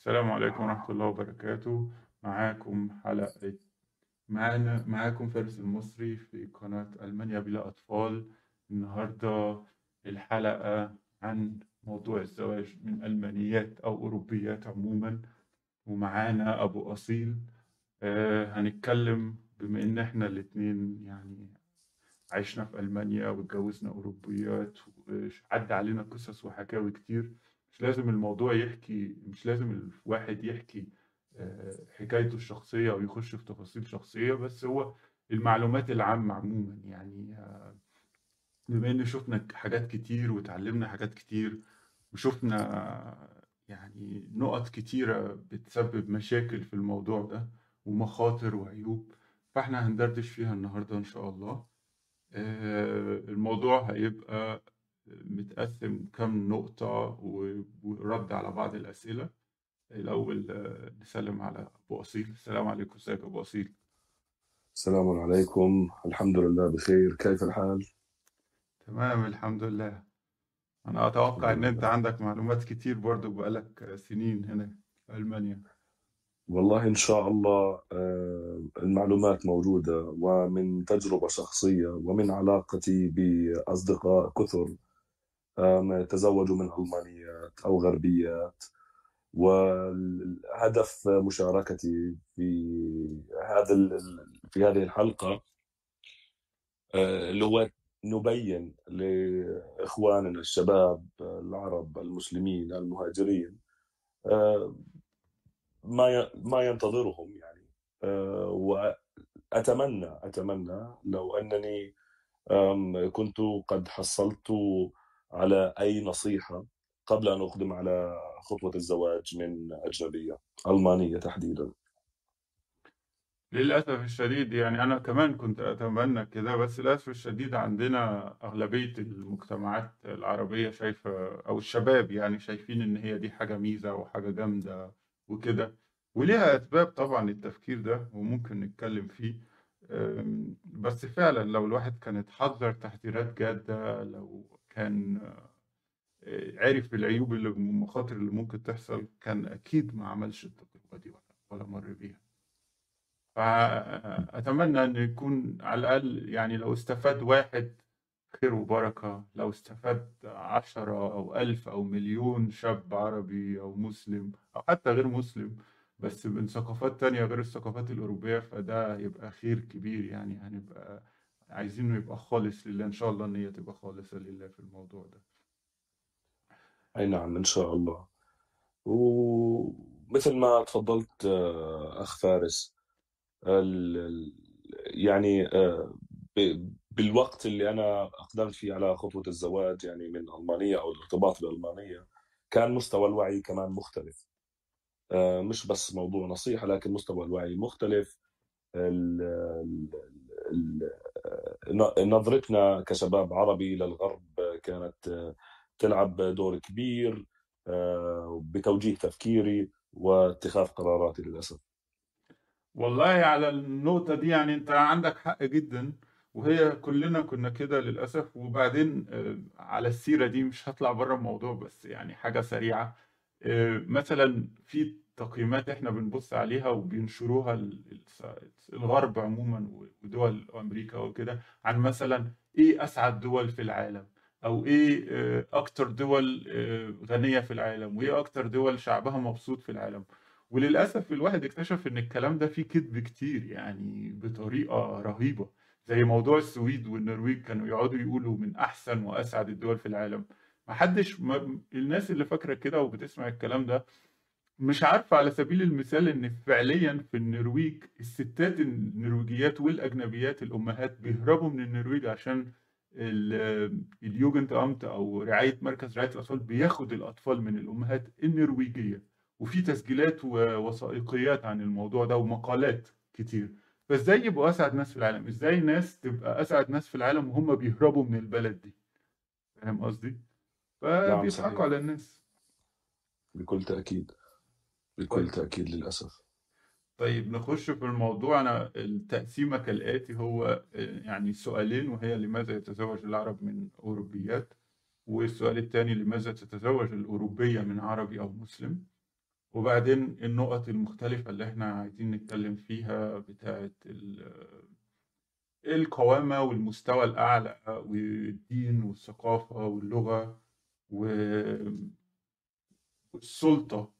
السلام عليكم ورحمة الله وبركاته. معاكم حلقة معانا معاكم فارس المصري في قناة ألمانيا بلا أطفال. النهاردة الحلقة عن موضوع الزواج من ألمانيات أو أوروبيات عموما. ومعانا أبو أصيل. آه هنتكلم بما إن إحنا الاتنين يعني عشنا في ألمانيا واتجوزنا أوروبيات وعدى علينا قصص وحكاوي كتير. مش لازم الموضوع يحكي مش لازم الواحد يحكي آه، حكايته الشخصية أو يخش في تفاصيل شخصية بس هو المعلومات العامة عموما. يعني آه، بما إن شفنا حاجات كتير وتعلمنا حاجات كتير وشفنا يعني نقط كتيرة بتسبب مشاكل في الموضوع ده ومخاطر وعيوب فإحنا هندردش فيها النهاردة إن شاء الله. آه، الموضوع هيبقى متقسم كام نقطة ورد على بعض الأسئلة. الأول آه، نسلم على أبو أصيل. السلام عليكم ازيك أبو أصيل. السلام عليكم. الحمد لله بخير. كيف الحال؟ تمام الحمد لله. أنا أتوقع إن أنت عندك معلومات كتير برضو بقالك سنين هنا في ألمانيا. والله إن شاء الله آه، المعلومات موجودة ومن تجربة شخصية ومن علاقتي بأصدقاء كثر. تزوجوا من ألمانيات أو غربيات. وهدف مشاركتي في هذا في هذه الحلقة آه، اللي هو نبين لإخواننا الشباب العرب المسلمين المهاجرين آه، ما ما ينتظرهم يعني. آه، وأتمنى أتمنى لو أنني آم، كنت قد حصلت على أي نصيحة قبل أن أقدم على خطوة الزواج من أجنبية ألمانية تحديدا؟ للأسف الشديد يعني أنا كمان كنت أتمنى كده بس للأسف الشديد عندنا أغلبية المجتمعات العربية شايفة أو الشباب يعني شايفين إن هي دي حاجة ميزة وحاجة جامدة وكده. وليها أسباب طبعا التفكير ده وممكن نتكلم فيه. بس فعلا لو الواحد كان اتحذر تحذيرات جادة لو كان آه، عرف العيوب اللي والمخاطر اللي ممكن تحصل كان أكيد ما عملش التجربة دي ولا مر بيها. فأتمنى أن يكون على الأقل يعني لو استفاد واحد خير وبركة لو استفاد عشرة أو ألف أو مليون شاب عربي أو مسلم أو حتى غير مسلم بس من ثقافات تانية غير الثقافات الأوروبية فده يبقى خير كبير يعني هنبقى عايزينه يبقى خالص لله إن شاء الله هي تبقى خالصة لله في الموضوع ده. أي نعم إن شاء الله. ومثل ما تفضلت آه، أخ فارس ال- يعني آه، ب- بالوقت اللي أنا أقدمت فيه على خطوة الزواج يعني من ألمانية أو الارتباط بألمانية كان مستوى الوعي كمان مختلف. آه، مش بس موضوع نصيحة لكن مستوى الوعي مختلف. ال- ال- نظرتنا كشباب عربي للغرب كانت آه، تلعب دور كبير آه، بتوجيه تفكيري واتخاذ قراراتي للأسف. والله على النقطة دي يعني أنت عندك حق جدا وهي كلنا كنا كده للأسف. وبعدين آه، على السيرة دي مش هطلع بره الموضوع بس يعني حاجة سريعة. آه، مثلا في تقييمات إحنا بنبص عليها وبينشروها ال- ال- الغرب عموما ودول أمريكا وكده عن مثلا إيه أسعد دول في العالم أو إيه آه، أكتر دول آه، غنية في العالم وإيه أكتر دول شعبها مبسوط في العالم. وللأسف الواحد اكتشف إن الكلام ده فيه كذب كتير يعني بطريقة رهيبة زي موضوع السويد والنرويج كانوا يقعدوا يقولوا من أحسن وأسعد الدول في العالم. محدش ما الناس اللي فاكرة كده وبتسمع الكلام ده مش عارفة على سبيل المثال إن فعليا في النرويج الستات النرويجيات والأجنبيات الأمهات بيهربوا من النرويج عشان ال- اليوجنت أمت أو رعاية مركز رعاية الأطفال بياخد الأطفال من الأمهات النرويجية وفي تسجيلات ووثائقيات عن الموضوع ده ومقالات كتير فإزاي يبقوا أسعد ناس في العالم؟ إزاي ناس تبقى أسعد ناس في العالم وهم بيهربوا من البلد دي؟ فاهم قصدي؟ نعم فبيضحكوا على الناس. بكل تأكيد. بكل طيب. تأكيد للأسف. طيب نخش في الموضوع. أنا التقسيمة كالآتي هو آه، يعني سؤالين وهي لماذا يتزوج العرب من أوروبيات؟ والسؤال الثاني لماذا تتزوج الأوروبية من عربي أو مسلم؟ وبعدين النقط المختلفة اللي إحنا عايزين نتكلم فيها بتاعة ال- القوامة والمستوى الأعلى والدين والثقافة واللغة. والسلطة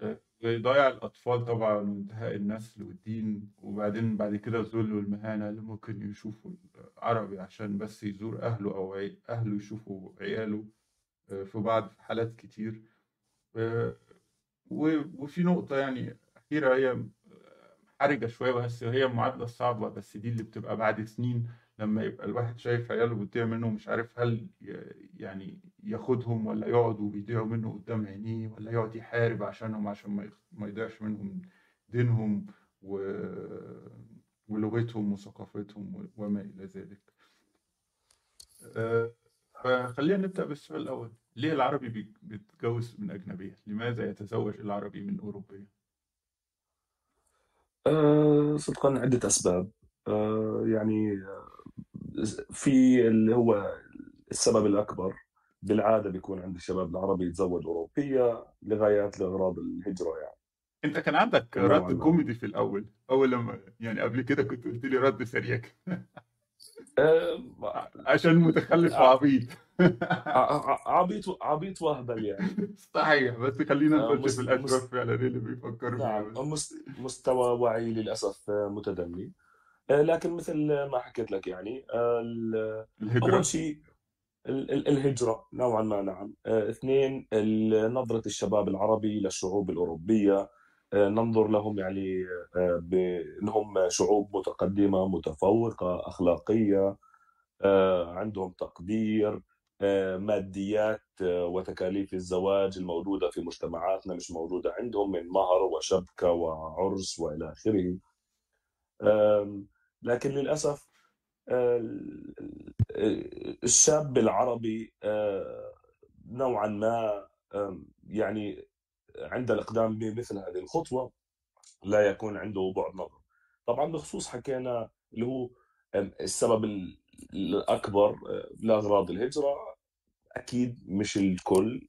آه، وضياع الأطفال طبعا وانتهاء النسل والدين وبعدين بعد كده الذل والمهانة اللي ممكن يشوفوا العربي عشان بس يزور أهله أو أهله يشوفوا عياله آه، في بعض حالات كتير. آه، وفي نقطة يعني أخيرة هي حرجة شوية بس هي معادلة صعبة بس دي اللي بتبقى بعد سنين. لما يبقى الواحد شايف عياله بتضيع منه مش عارف هل يعني ياخدهم ولا يقعدوا بيضيعوا منه قدام عينيه ولا يقعد يحارب عشانهم عشان ما يضيعش منهم دينهم و... ولغتهم وثقافتهم وما إلى ذلك آه، فخلينا نبدأ بالسؤال الأول ليه العربي بي- بيتجوز من أجنبية؟ لماذا يتزوج العربي من أوروبية؟ آه، صدقا عدة أسباب آه، يعني في اللي هو السبب الأكبر بالعادة بيكون عند الشباب العربي يتزوج أوروبية لغايات لأغراض الهجرة يعني. أنت كان عندك رد كوميدي في الأول أول لما يعني قبل كده كنت قلت لي رد سريع. كده. آه، عشان متخلف ع- وعبيط. ع- ع- عبيط عبيط وهبل يعني. صحيح بس خلينا آه، نخش في مس فعلا اللي بيفكروا فيها نعم مستوى وعي للأسف آه، متدني. آه، لكن مثل ما حكيت لك يعني آه، ال- الهجرة. أول شيء ال- ال- الهجرة نوعا ما نعم. آه، اثنين نظرة الشباب العربي للشعوب الأوروبية. آه، ننظر لهم يعني آه، بأنهم شعوب متقدمة متفوقة أخلاقية آه، عندهم تقدير آه، ماديات آه، وتكاليف الزواج الموجودة في مجتمعاتنا مش موجودة عندهم من مهر وشبكة وعرس وإلى آخره. آم، لكن للأسف آه، الشاب العربي آه، نوعا ما يعني عند الإقدام بمثل هذه الخطوة لا يكون عنده بعد نظر. طبعا بخصوص حكينا اللي هو السبب ال- الأكبر آه، لأغراض الهجرة أكيد مش الكل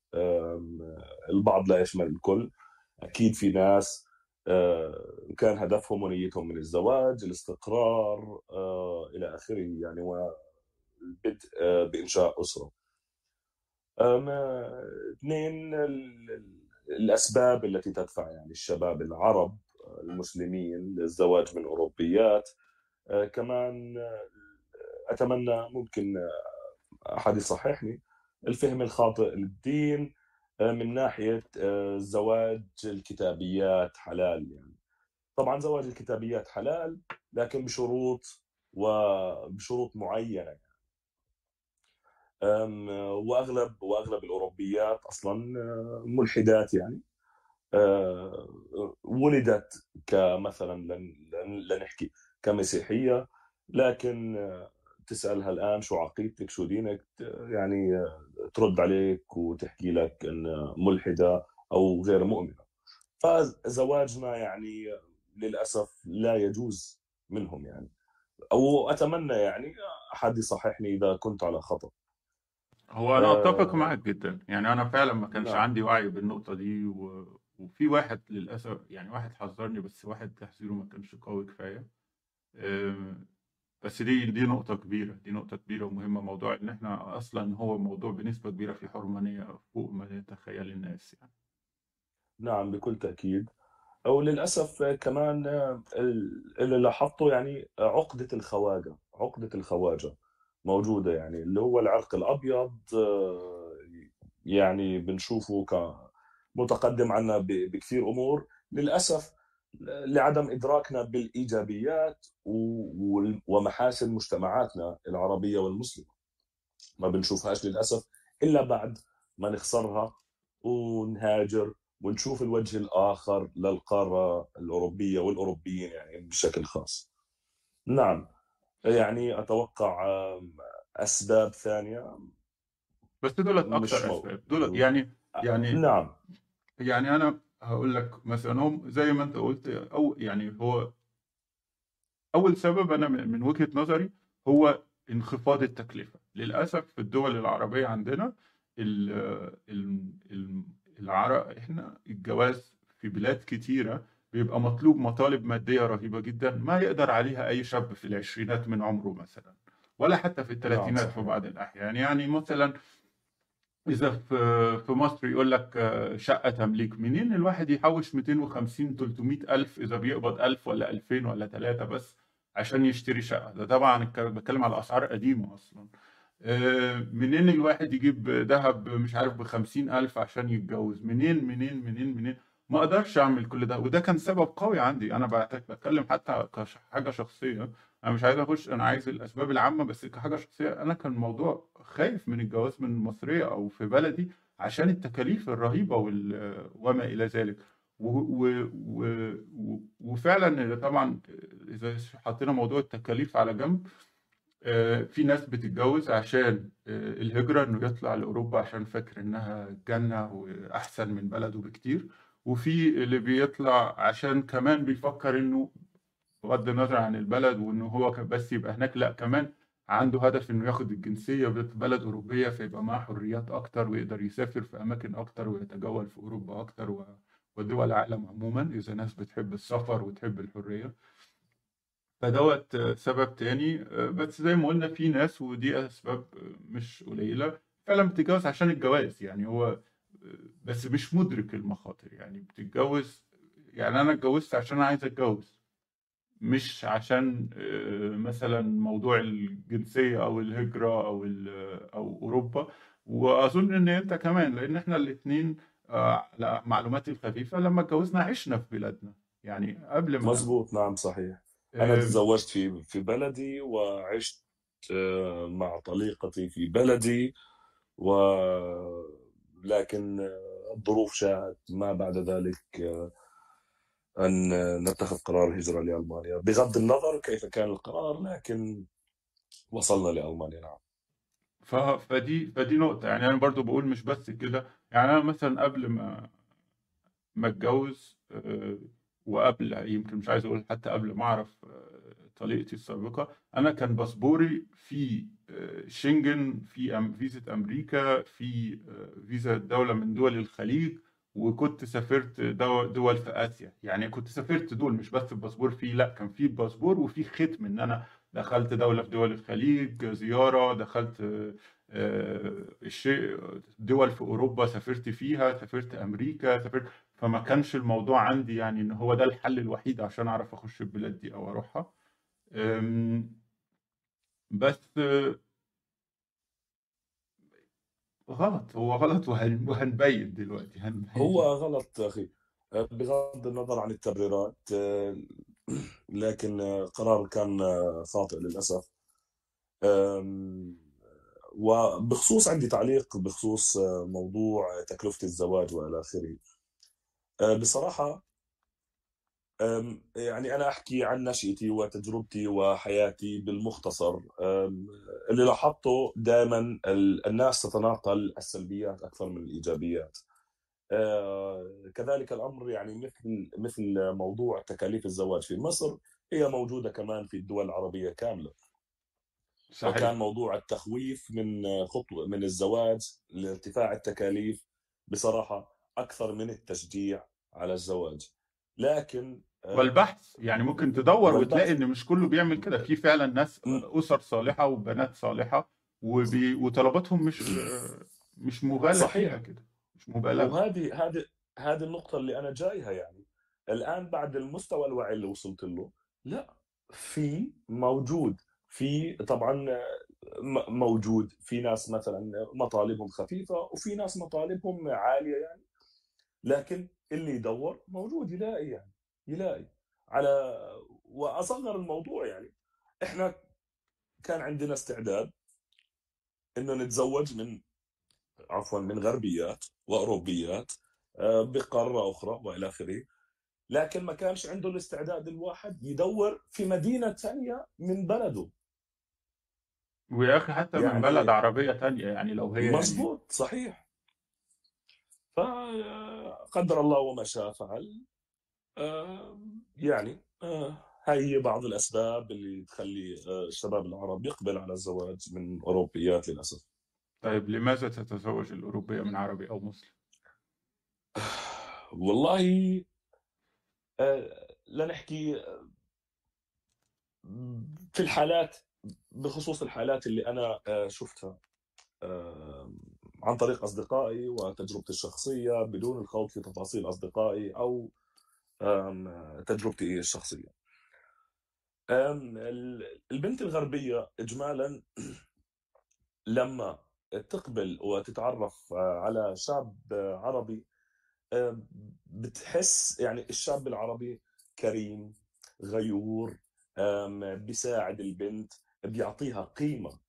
البعض لا يشمل الكل أكيد في ناس كان هدفهم ونيتهم من الزواج الاستقرار آه، إلى آخره يعني والبدء آه، أم، آه، اثنين ال- ال- الأسباب التي تدفع يعني الشباب العرب آه، المسلمين للزواج من أوروبيات. آه، كمان آه، أتمنى ممكن آه، أحد يصححني الفهم الخاطئ للدين آه، من ناحية آه، زواج الكتابيات حلال يعني. طبعا زواج الكتابيات حلال لكن بشروط وبشروط معينة أم، وأغلب وأغلب الأوروبيات أصلا آه، ملحدات يعني. آه، ولدت كمثلا لن لن لن نحكي كمسيحية لكن آه، تسالها الآن شو عقيدتك شو دينك آه، يعني آه، ترد عليك وتحكي لك إن ملحدة أو غير مؤمنة. فزواجنا يعني آه، للأسف لا يجوز منهم يعني. أو أتمنى يعني أحد يصححني إذا كنت على خطأ. هو أنا أتفق آه، معك جدا. يعني أنا فعلا ما كانش نعم. عندي وعي بالنقطة دي و... وفي واحد للأسف يعني واحد حذرني بس واحد تحذيره ما كانش قوي كفاية. أم، بس دي دي نقطة كبيرة دي نقطة كبيرة ومهمة. موضوع إن إحنا أصلا هو موضوع بنسبة كبيرة فيه حرمانية فوق ما يتخيل الناس يعني. نعم بكل تأكيد. وللأسف كمان ال- اللي لاحظته يعني عقدة الخواجة عقدة الخواجة موجودة يعني اللي هو العرق الأبيض يعني بنشوفه كمتقدم عنا بكثير أمور. للأسف لعدم إدراكنا بالإيجابيات و- وال- ومحاسن مجتمعاتنا العربية والمسلمة. ما بنشوفهاش للأسف إلا بعد ما نخسرها ونهاجر ونشوف الوجه الآخر للقارة الأوروبية والأوروبيين يعني بشكل خاص. نعم يعني أتوقع آم، أسباب ثانية. بس دولت مو... أسباب. دولت يعني يعني نعم. يعني أنا هقول لك مثلا هم زي ما أنت قلت أو يعني هو أول سبب أنا من وجهة نظري هو انخفاض التكلفة. للأسف في الدول العربية عندنا ال ال إحنا الجواز في بلاد كتيرة بيبقى مطلوب مطالب مادية رهيبة جدا ما يقدر عليها أي شاب في العشرينات من عمره مثلا ولا حتى في الثلاثينات في بعض الأحيان. يعني مثلا إذا في في مصر يقول لك آه، شقة تمليك. منين الواحد يحوش 250 300 ألف؟ إذا بيقبض 1000 ولا 2000 ولا 3 بس عشان يشتري شقة. ده طبعا بتكلم على أسعار قديمة أصلا. آه، منين الواحد يجيب ذهب مش عارف بخمسين ألف عشان يتجوز؟ منين منين منين منين؟ ما أقدرش أعمل كل ده. وده كان سبب قوي عندي. بعت- بتكلم حتى كحاجة شخصية. أنا مش عايز أخش أنا عايز الأسباب العامة بس كحاجة شخصية أنا كان الموضوع خايف من الجواز من مصرية أو في بلدي عشان التكاليف الرهيبة وال... وما إلى ذلك. و... و... و... وفعلا طبعا إذا حطينا موضوع التكاليف على جنب آه، في ناس بتتجوز عشان آه، الهجرة إنه يطلع لأوروبا عشان فاكر إنها جنة وأحسن من بلده بكتير وفي اللي بيطلع عشان كمان بيفكر إنه بغض النظر عن البلد وانه هو ك- بس يبقى هناك لأ كمان عنده هدف إنه ياخد الجنسية في بلد أوروبية فيبقى معاه حريات أكتر ويقدر يسافر في أماكن أكتر ويتجول في أوروبا أكتر و- ودول العالم عموما إذا ناس بتحب السفر وتحب الحرية. فدوت سبب تاني. بس زي ما قلنا في ناس ودي أسباب مش قليلة. فعلا بتتجوز عشان الجواز يعني هو بس مش مدرك المخاطر يعني بتتجوز يعني أنا اتجوزت عشان أنا عايز أتجوز. مش عشان آه، مثلا موضوع الجنسية أو الهجرة أو ال- أو أوروبا وأظن إن أنت كمان لأن إحنا الاتنين آه، على معلوماتي الخفيفة لما اتجوزنا عشنا في بلادنا يعني قبل ما مظبوط نعم صحيح. أنا آه، تزوجت في في بلدي وعشت آه، مع طليقتي في بلدي و لكن آه، الظروف شاءت ما بعد ذلك أن نتخذ قرار الهجرة لألمانيا. بغض النظر كيف كان القرار لكن وصلنا لألمانيا نعم. فدي فدي نقطة. يعني أنا برضو بقول مش بس كده. يعني أنا مثلا قبل ما ما أتجوز آه، وقبل يمكن مش عايز أقول حتى قبل ما أعرف آه، طليقتي السابقة أنا كان باسبوري في آه، شنجن في فيزا أمريكا في فيزا دولة من دول الخليج. وكنت سافرت دو- دول في آسيا. يعني كنت سافرت دول مش بس الباسبور فيه لا كان في باسبور وفي ختم إن أنا دخلت دولة في دول الخليج زيارة دخلت آه، دول في أوروبا سافرت فيها سافرت أمريكا سافرت فما كانش الموضوع عندي يعني إن هو ده الحل الوحيد عشان أعرف أخش البلاد دي أو أروحها. بس غلط. هو غلط وهن- وهنبين دلوقتي هو هنبين غلط أخي. آه، بغض النظر عن التبريرات آه، لكن آه، قرار كان خاطئ للأسف. وبخصوص عندي تعليق بخصوص موضوع تكلفة الزواج وإلى آخره. بصراحة يعني أنا أحكي عن نشأتي وتجربتي وحياتي بالمختصر. اللي لاحظته دائما الناس تتناقل السلبيات أكثر من الإيجابيات. أه، كذلك الأمر يعني مثل مثل موضوع تكاليف الزواج في مصر هي موجودة كمان في الدول العربية كاملة. وكان صحيح موضوع التخويف من خطوة من الزواج لارتفاع التكاليف بصراحة أكثر من التشجيع على الزواج. لكن أه، والبحث يعني ممكن تدور وتلاقي والبحث. إن مش كله بيعمل كده. في فعلا ناس أسر صالحة وبنات صالحة وبي... وطلباتهم مش مش مبالغ فيها صحيح. كده. مش مبالغه وهذه هذه هذه النقطة اللي أنا جايها يعني. الآن بعد المستوى الوعي اللي وصلت له لا في موجود. في طبعا م- موجود. في ناس مثلا مطالبهم خفيفة وفي ناس مطالبهم عالية يعني. لكن اللي يدور موجود يلاقي يعني يلاقي. على وأصغر الموضوع يعني إحنا كان عندنا استعداد إنه نتزوج من عفوا من غربيات وأوروبيات آه، بقارة أخرى وإلى آخره. لكن ما كانش عنده الاستعداد الواحد يدور في مدينة ثانية من بلده. ويا أخي حتى من بلد يعني عربية تانية يعني لو هي يعني مزبوط صحيح. فقدر الله وما شاء فعل. يعني آه، هاي هي بعض الأسباب اللي تخلي آه، الشباب العرب يقبل على الزواج من أوروبيات للأسف. طيب لماذا تتزوج الأوروبية من عربي أو مسلم؟ والله آه، لنحكي في الحالات بخصوص الحالات اللي أنا شفتها. عن طريق أصدقائي وتجربتي الشخصية بدون الخوض في تفاصيل أصدقائي أو تجربتي الشخصية. البنت الغربية اجمالا لما تقبل وتتعرف على شاب عربي آه، بتحس يعني الشاب العربي كريم غيور بيساعد البنت بيعطيها قيمة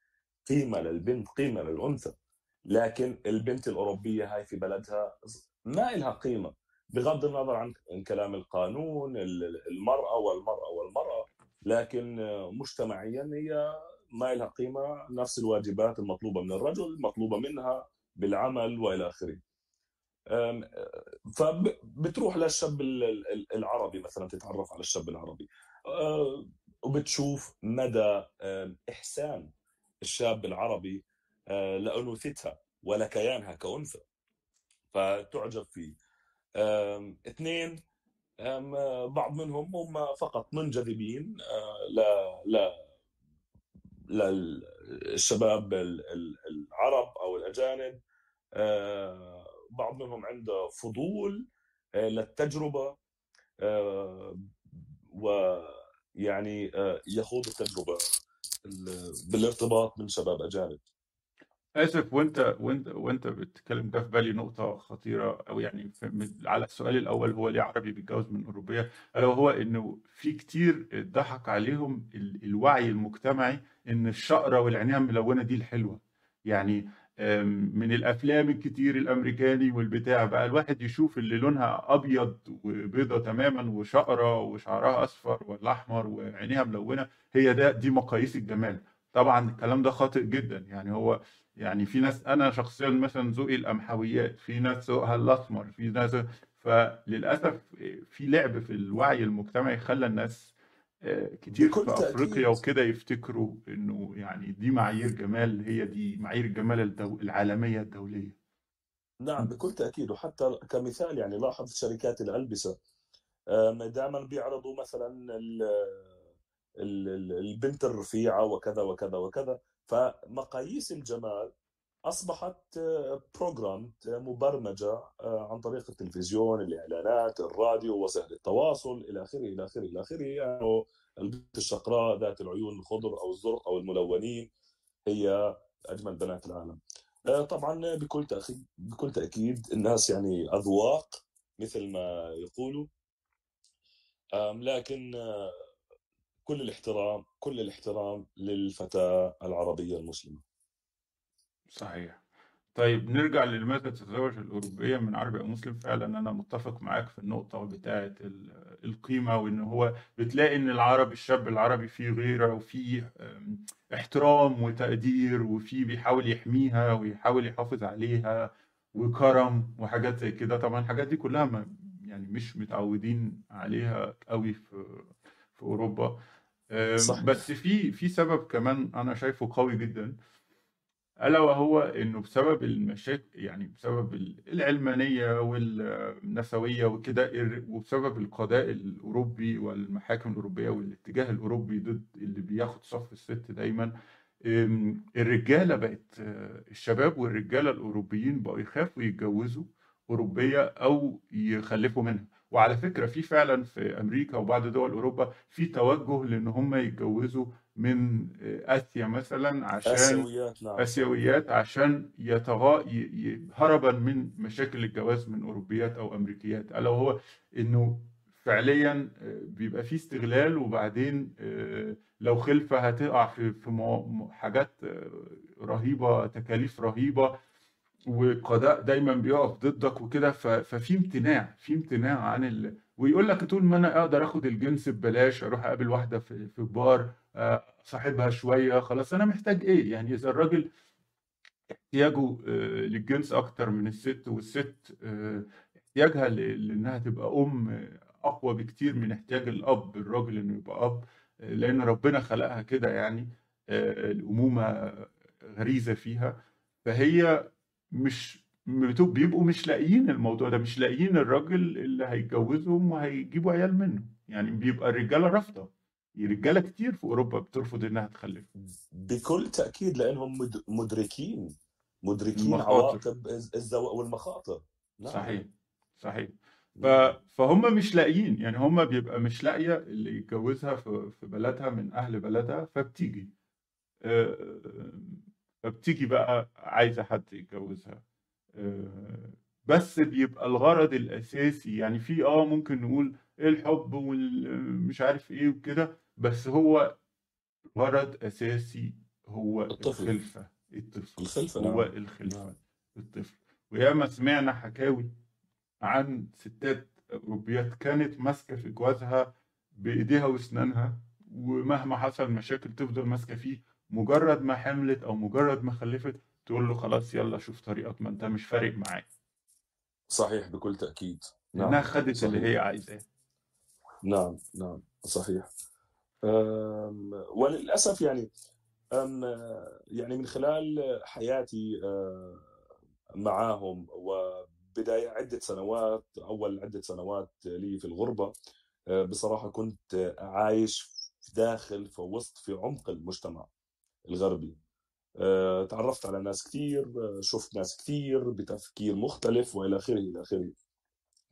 قيمة للبنت قيمة للأنثى. لكن البنت الأوروبية هاي في بلدها ما إلها قيمة بغض النظر عن كلام القانون ال- المرأة والمرأة والمرأة لكن مجتمعيا هي ما لها قيمة نفس الواجبات المطلوبة من الرجل مطلوبة منها بالعمل وإلى آخره. أم، فبتروح للشاب ال- ال- العربي مثلا تتعرف على الشاب العربي. أه، وبتشوف مدى أم، إحسان الشاب العربي لأنوثتها ولكيانها كأنثى فتعجب فيه. اثنين بعض منهم هم فقط منجذبين ل ل للشباب ال- ال- العرب أو الأجانب آه، بعض منهم عنده فضول آه، للتجربة آه، ويعني آه، يخوض التجربة ال- بالارتباط من شباب أجانب. آسف وأنت وأنت وأنت بتتكلم ده في بالي نقطة خطيرة أو يعني على السؤال الأول هو ليه عربي بيتجوز من أوروبية؟ ألا وهو إنه في كتير اتضحك عليهم ال- الوعي المجتمعي إن الشقرة والعينيها الملونة دي الحلوة. يعني من الأفلام الكتير الأمريكاني والبتاع بقى الواحد يشوف اللي لونها أبيض وبيضة تماما وشقرة وشعرها أصفر ولا أحمر وعينيها ملونة هي ده دي مقاييس الجمال. طبعا الكلام ده خاطئ جدا يعني هو يعني في ناس أنا شخصيا مثلا ذوقي القمحويات في ناس ذوقها الأسمر في ناس فللأسف في لعب في الوعي المجتمعي خلى الناس آه، كتير في أفريقيا وكده يفتكروا إنه يعني دي معايير جمال هي دي معايير الجمال الدو... العالمية الدولية. نعم بكل تأكيد. وحتى كمثال يعني لاحظ شركات الألبسة دائما بيعرضوا مثلا ال- ال- ال- البنت الرفيعة وكذا وكذا وكذا. فمقاييس الجمال أصبحت بروجرام مبرمجة آه، عن طريق التلفزيون الإعلانات الراديو وسائل التواصل إلى آخره إلى آخره إلى آخره. يعني البنت الشقراء ذات العيون الخضر أو الزرق أو الملونين هي أجمل بنات العالم. آه، طبعا بكل تأكيد بكل تأكيد الناس يعني أذواق مثل ما يقولوا. لكن آه، كل الاحترام كل الاحترام للفتاة العربية المسلمة. صحيح. طيب نرجع للماذا تتزوج الأوروبية من عربي أو مسلم؟ فعلا أنا متفق معاك في النقطة بتاعة ال- القيمة وإن هو بتلاقي إن العربي الشاب العربي فيه غيرة وفيه احترام وتقدير وفيه بيحاول يحميها ويحاول يحافظ عليها وكرم وحاجات زي كده. طبعا الحاجات دي كلها ما يعني مش متعودين عليها قوي في في أوروبا. صحيح بس في في سبب كمان أنا شايفه قوي جدا ألا وهو إنه بسبب المشاكل يعني بسبب ال- العلمانية والنسوية وكده وبسبب القضاء الأوروبي والمحاكم الأوروبية والاتجاه الأوروبي ضد اللي بياخد صف الست دايما أم، الرجالة بقت آه، الشباب والرجالة الأوروبيين بقوا يخافوا يتجوزوا أوروبية أو يخلفوا منها. وعلى فكرة في فعلا في أمريكا وبعض دول أوروبا في توجه لأن هم يتجوزوا من آسيا مثلا عشان آسيويات نعم صح آسيويات عشان يتغا. هربا من مشاكل الجواز من أوروبيات أو أمريكيات ألا وهو إنه فعليا آه، بيبقى فيه استغلال وبعدين آه، لو خلفة هتقع في في حاجات آه، رهيبة تكاليف رهيبة والقضاء دايما بيقف ضدك وكده ففي امتناع في امتناع عن ال... ويقول لك طول ما أنا أقدر آخد الجنس ببلاش أروح أقابل واحدة في في بار آه، صاحبها شوية خلاص أنا محتاج إيه؟ يعني إذا الراجل احتياجه آه، للجنس أكتر من الست والست آه، احتياجها لأنها تبقى أم أقوى بكتير من احتياج الأب الراجل إنه يبقى أب لأن ربنا خلقها كده يعني الأمومة غريزة فيها. فهي مش بتو- بيبقوا مش لاقيين الموضوع ده مش لاقيين الراجل اللي هيتجوزهم وهيجيبوا عيال منه. يعني بيبقى الرجالة رافضة. رجالة كتير في أوروبا بترفض إنها تخلف. بكل تأكيد لأنهم مد- مدركين. مدركين المخاطر. عواقب الز- الزواج والمخاطر. نعم. صحيح. صحيح. ف... نعم. فهم مش لاقيين. يعني هم بيبقى مش لاقية اللي يتجوزها في في بلدها من أهل بلدها فبتيجي. آه، فبتيجي بقى عايزة حد يتجوزها. آه، بس بيبقى الغرض الأساسي يعني في آه ممكن نقول الحب والمش عارف إيه وكده بس هو غرض أساسي هو الطفل. الخلفة الطفل الخلفة هو نعم. الخلفة نعم. الطفل. وياما سمعنا حكاوي عن ستات أوروبيات كانت ماسكة في جوازها بإيديها وأسنانها ومهما حصل مشاكل تفضل ماسكة فيه مجرد ما حملت أو مجرد ما خلفت تقول له خلاص يلا شوف طريقك ما أنت مش فارق معايا صحيح بكل لأنها نعم خدت اللي صحيح. هي عايزاه. نعم نعم صحيح. أم، وللأسف يعني أم، يعني من خلال حياتي معاهم وبداية عدة سنوات أول عدة سنوات لي في الغربة بصراحة كنت عايش داخل في وسط في عمق المجتمع. الغربي. أه، تعرفت على ناس كثير أه، شفت ناس كثير بتفكير مختلف وإلى آخره إلى آخره.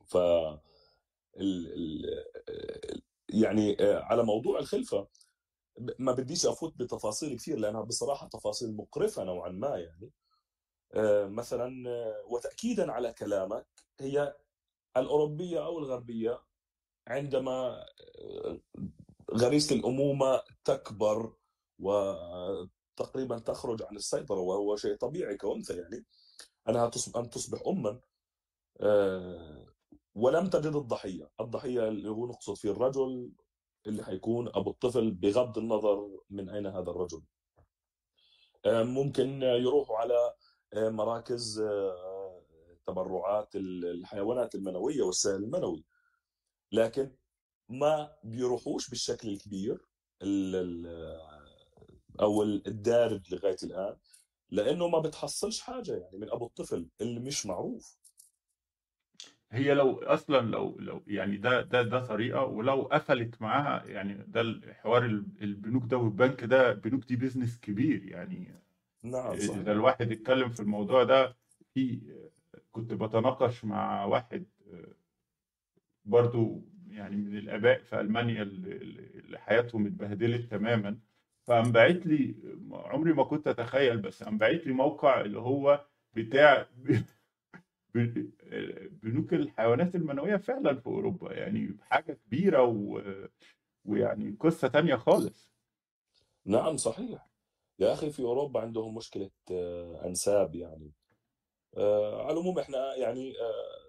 ف ال- ال- ال- يعني آه، على موضوع الخلفة ما بديش أفوت بتفاصيل كثير لأنها بصراحة تفاصيل مقرفة نوعا ما يعني. آه، مثلا آه، وتأكيدا على كلامك هي الأوروبية أو الغربية عندما آه، غريزة الأمومة تكبر وتقريبا تخرج عن السيطرة وهو شيء طبيعي كأنثى يعني. أنها أن تصبح أما آه، ولم تجد الضحية. الضحية اللي هو نقصد فيه الرجل اللي حيكون أبو الطفل بغض النظر من أين هذا الرجل. آه، ممكن يروحوا على آه، مراكز تبرعات الحيوانات المنوية والسائل المنوي. لكن ما بيروحوش بالشكل الكبير أو الدارج لغاية الآن لأنه ما بتحصلش حاجة يعني من أبو الطفل اللي مش معروف. هي لو أصلا لو لو يعني ده ده ده طريقة ولو قفلت معاها يعني ده الحوار البنوك ده والبنك ده البنوك دي بيزنس كبير يعني. نعم إذا صحيح. الواحد اتكلم في الموضوع ده في كنت بتناقش مع واحد برضو يعني من الآباء في ألمانيا اللي اللي حياتهم اتبهدلت تماما. فقام باعت لي عمري ما كنت أتخيل بس قام باعت لي موقع اللي هو بتاع بنوك الحيوانات المنوية فعلا في أوروبا يعني حاجة كبيرة و... ويعني قصة تانية خالص. نعم صحيح. يا أخي في أوروبا عندهم مشكلة آه، أنساب يعني. آه، على العموم إحنا يعني آه،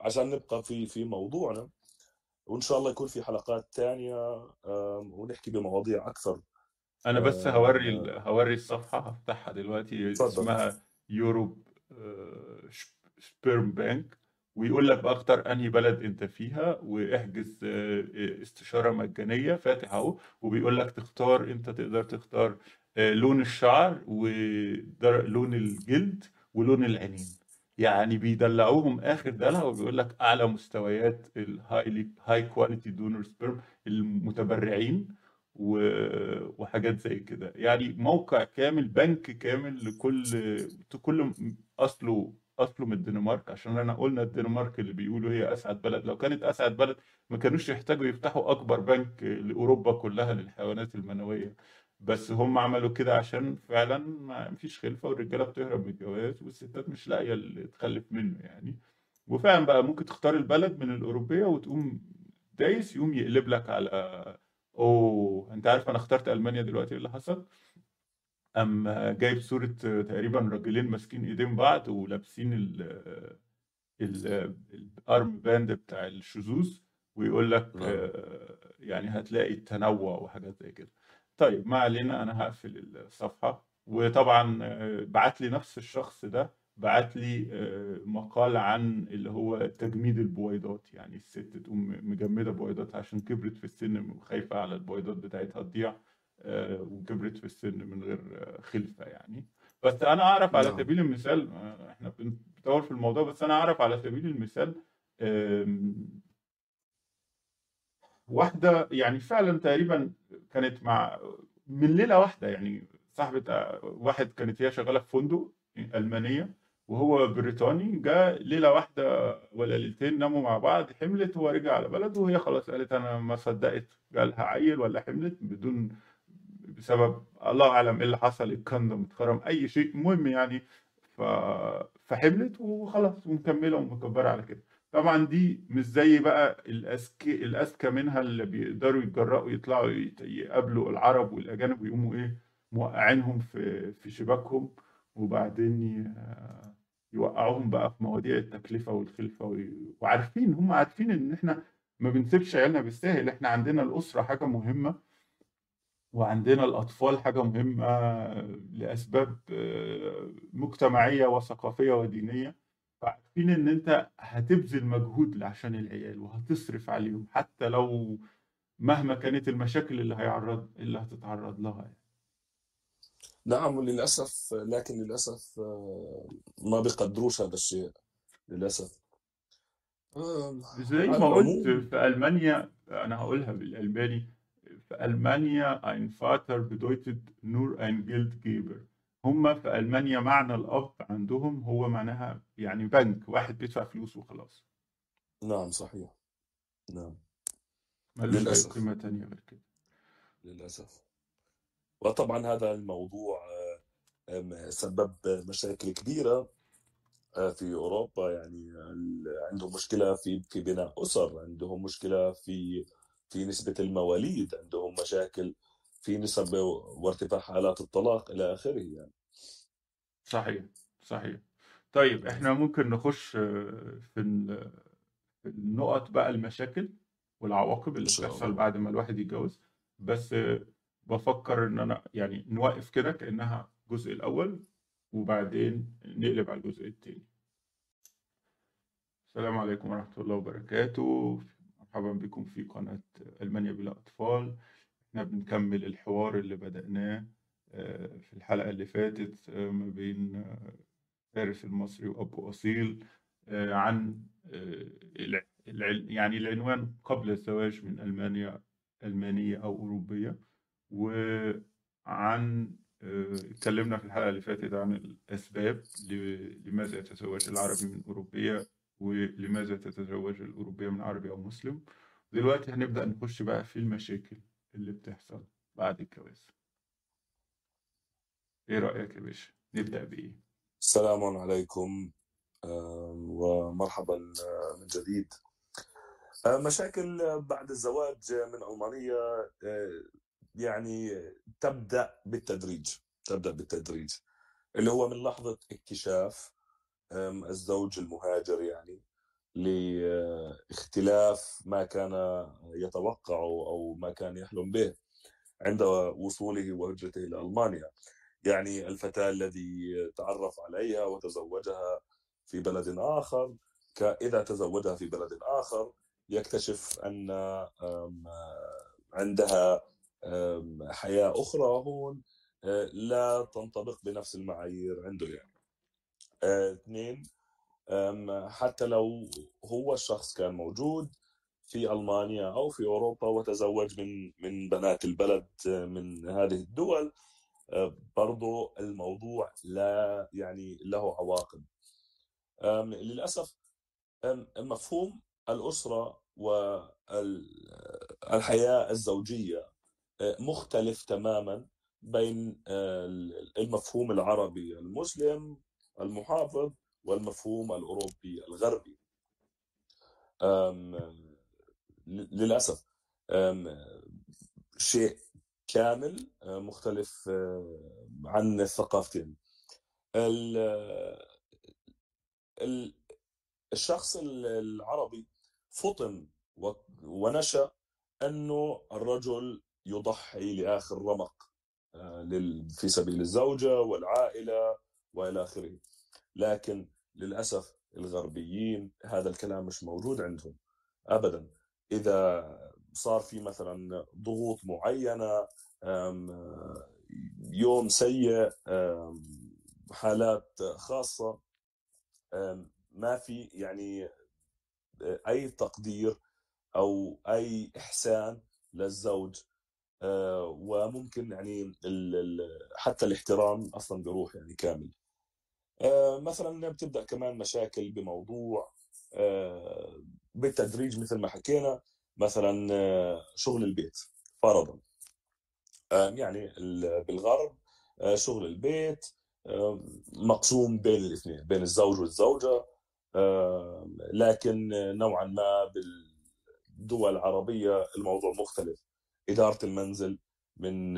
عشان نبقى في في موضوعنا وإن شاء الله يكون في حلقات تانية آه، ونحكي بمواضيع أكثر أنا بس هوري ال... آه، هوري الصفحة هفتحها دلوقتي. تفضل اسمها Europe Sperm Bank ويقول لك اختار أنهي بلد أنت فيها وإحجز آه، استشارة مجانية فاتح أهو. وبيقول لك تختار أنت تقدر تختار آه، لون الشعر ولون الجلد ولون العينين. يعني بيدلعوهم آخر دلع وبيقول لك أعلى مستويات ال high high quality donor sperm المتبرعين. وحاجات زي كده. يعني موقع كامل بنك كامل لكل كل أصله أصله من الدنمارك. عشان أنا قلنا الدنمارك اللي بيقولوا هي أسعد بلد. لو كانت أسعد بلد ما كانوش يحتاجوا يفتحوا أكبر بنك لأوروبا كلها للحيوانات المنوية. بس هم عملوا كده عشان فعلا ما فيش خلفة والرجالة بتهرب من الجواز والستات مش لاقية اللي تخلف منه يعني. وفعلا بقى ممكن تختار البلد من الأوروبية وتقوم دايس يقوم يقلب لك على أوه أنت عارف أنا اخترت ألمانيا دلوقتي إيه اللي حصل؟ قام جايب صورة تقريبا راجلين ماسكين إيدين بعض ولابسين ال ال ال armband بتاع الشذوذ ويقول لك نعم. آه، يعني هتلاقي التنوع وحاجات زي كده. طيب ما علينا أنا هقفل الصفحة. وطبعا آه، بعت لي نفس الشخص ده بعت لي آه، مقال عن اللي هو تجميد البويضات يعني الست تقوم مجمدة بويضاتها عشان كبرت في السن وخايفة على البويضات بتاعتها تضيع آه، وكبرت في السن من غير آه، خلفة يعني. بس أنا أعرف على نعم. سبيل المثال إحنا بنطور في الموضوع بس أنا أعرف على سبيل المثال آم، واحدة يعني فعلا تقريبا كانت مع من ليلة واحدة يعني صاحبة آه، واحد كانت هي شغالة في فندق ألمانية. وهو بريطاني جاء ليلة واحدة ولا ليلتين ناموا مع بعض حملت هو رجع على بلده وهي خلاص قالت أنا ما صدقت جالها عيل ولا حملت بدون بسبب الله أعلم إيه اللي حصل الكندم اتخرم أي شيء. المهم يعني ف... فحملت وخلاص ومكملة ومكبرة على كده. طبعا دي مش زي بقى الأذكى الأذكى منها اللي بيقدروا يتجرأوا يطلعوا يقابلوا العرب والأجانب ويقوموا إيه موقعينهم في في شباكهم وبعدين ي- يوقعوهم بقى في مواضيع التكلفة والخلفة وي- وعارفين هم عارفين إن إحنا ما بنسيبش عيالنا بالساهل إحنا عندنا الأسرة حاجة مهمة وعندنا الأطفال حاجة مهمة لأسباب آه، مجتمعية وثقافية ودينية فعارفين إن أنت هتبذل مجهود عشان العيال وهتصرف عليهم حتى لو مهما كانت المشاكل اللي هيعرض اللي هتتعرض لها يعني. نعم للأسف لكن للأسف آه، ما بيقدروش هذا الشيء للأسف. آه، زي على ما قلت في ألمانيا أنا هقولها بالألماني في ألمانيا ein Vater bedeutet nur ein Geldgeber. هما في ألمانيا معنى الأب عندهم هو معناها يعني بنك واحد بيدفع فلوس وخلاص. نعم صحيح. نعم. ملوش أي للأسف. قيمة تانية غير كده. للأسف. وطبعا هذا الموضوع سبب مشاكل كبيرة آه، في أوروبا. يعني عندهم مشكلة في في بناء أسر؟ عندهم مشكلة في في نسبة المواليد؟ عندهم مشاكل في نسب وارتفاع حالات الطلاق إلى آخره يعني. صحيح صحيح. طيب إحنا ممكن نخش آه، في ال- في النقط بقى المشاكل والعواقب اللي بتحصل بعد ما الواحد يتجوز. بس آه، بفكر إن أنا يعني نوقف كده كأنها الجزء الأول وبعدين نقلب على الجزء التاني. السلام عليكم ورحمة الله وبركاته. مرحبا بكم في قناة ألمانيا بلا أطفال. إحنا بنكمل الحوار اللي بدأناه آه، في الحلقة اللي فاتت آه، ما بين آه، فارس المصري وأبو أصيل عن يعني العنوان قبل الزواج من ألمانيا ألمانية أو أوروبية. وعن آه، اتكلمنا في الحلقة اللي فاتت عن الأسباب لماذا يتزوج العربي من أوروبية ولماذا تتزوج الأوروبية من عربي أو مسلم دلوقتي هنبدأ نخش بقى في المشاكل اللي بتحصل بعد الجواز إيه رأيك يا باشا؟ نبدأ بإيه؟ السلام عليكم ومرحبا آه، من جديد آه، مشاكل بعد الزواج من آه، يعني تبدأ بالتدريج تبدأ بالتدريج. اللي هو من لحظة اكتشاف الزوج المهاجر يعني لاختلاف ما كان يتوقعه أو ما كان يحلم به عند وصوله وهجرته إلى ألمانيا. يعني الفتاة الذي تعرف عليها وتزوجها في بلد آخر ك- إذا تزوجها في بلد آخر يكتشف آم، عندها آم، حياة أخرى هون آه، لا تنطبق بنفس المعايير عنده يعني. آه، اثنين حتى لو هو الشخص كان موجود في ألمانيا أو في أوروبا وتزوج من من بنات البلد آه، من هذه الدول برضو الموضوع لا يعني له عواقب. آم، مفهوم الأسرة والحياة الزوجية آه، مختلف تماما بين آه، المفهوم العربي المسلم المحافظ والمفهوم الأوروبي الغربي. آم، شيء كامل آه، مختلف آه، عن الثقافتين ال- ال- الشخص العربي فطن و- ونشأ أنه الرجل يضحي لآخر رمق آه، في سبيل الزوجة والعائلة وإلى آخره. لكن للأسف الغربيين هذا الكلام مش موجود عندهم أبدا. إذا صار في مثلا ضغوط معينة آم، يوم سيء حالات خاصة ما في يعني أي تقدير أو أي إحسان للزوج وممكن يعني حتى الاحترام أصلا بيروح يعني كامل. مثلا بتبدأ كمان مشاكل بموضوع بالتدريج مثل ما حكينا مثلا شغل البيت فرضا. يعني بالغرب شغل البيت مقسوم بين الاثنين بين الزوج والزوجة. لكن نوعا ما بالدول العربية الموضوع مختلف. إدارة المنزل من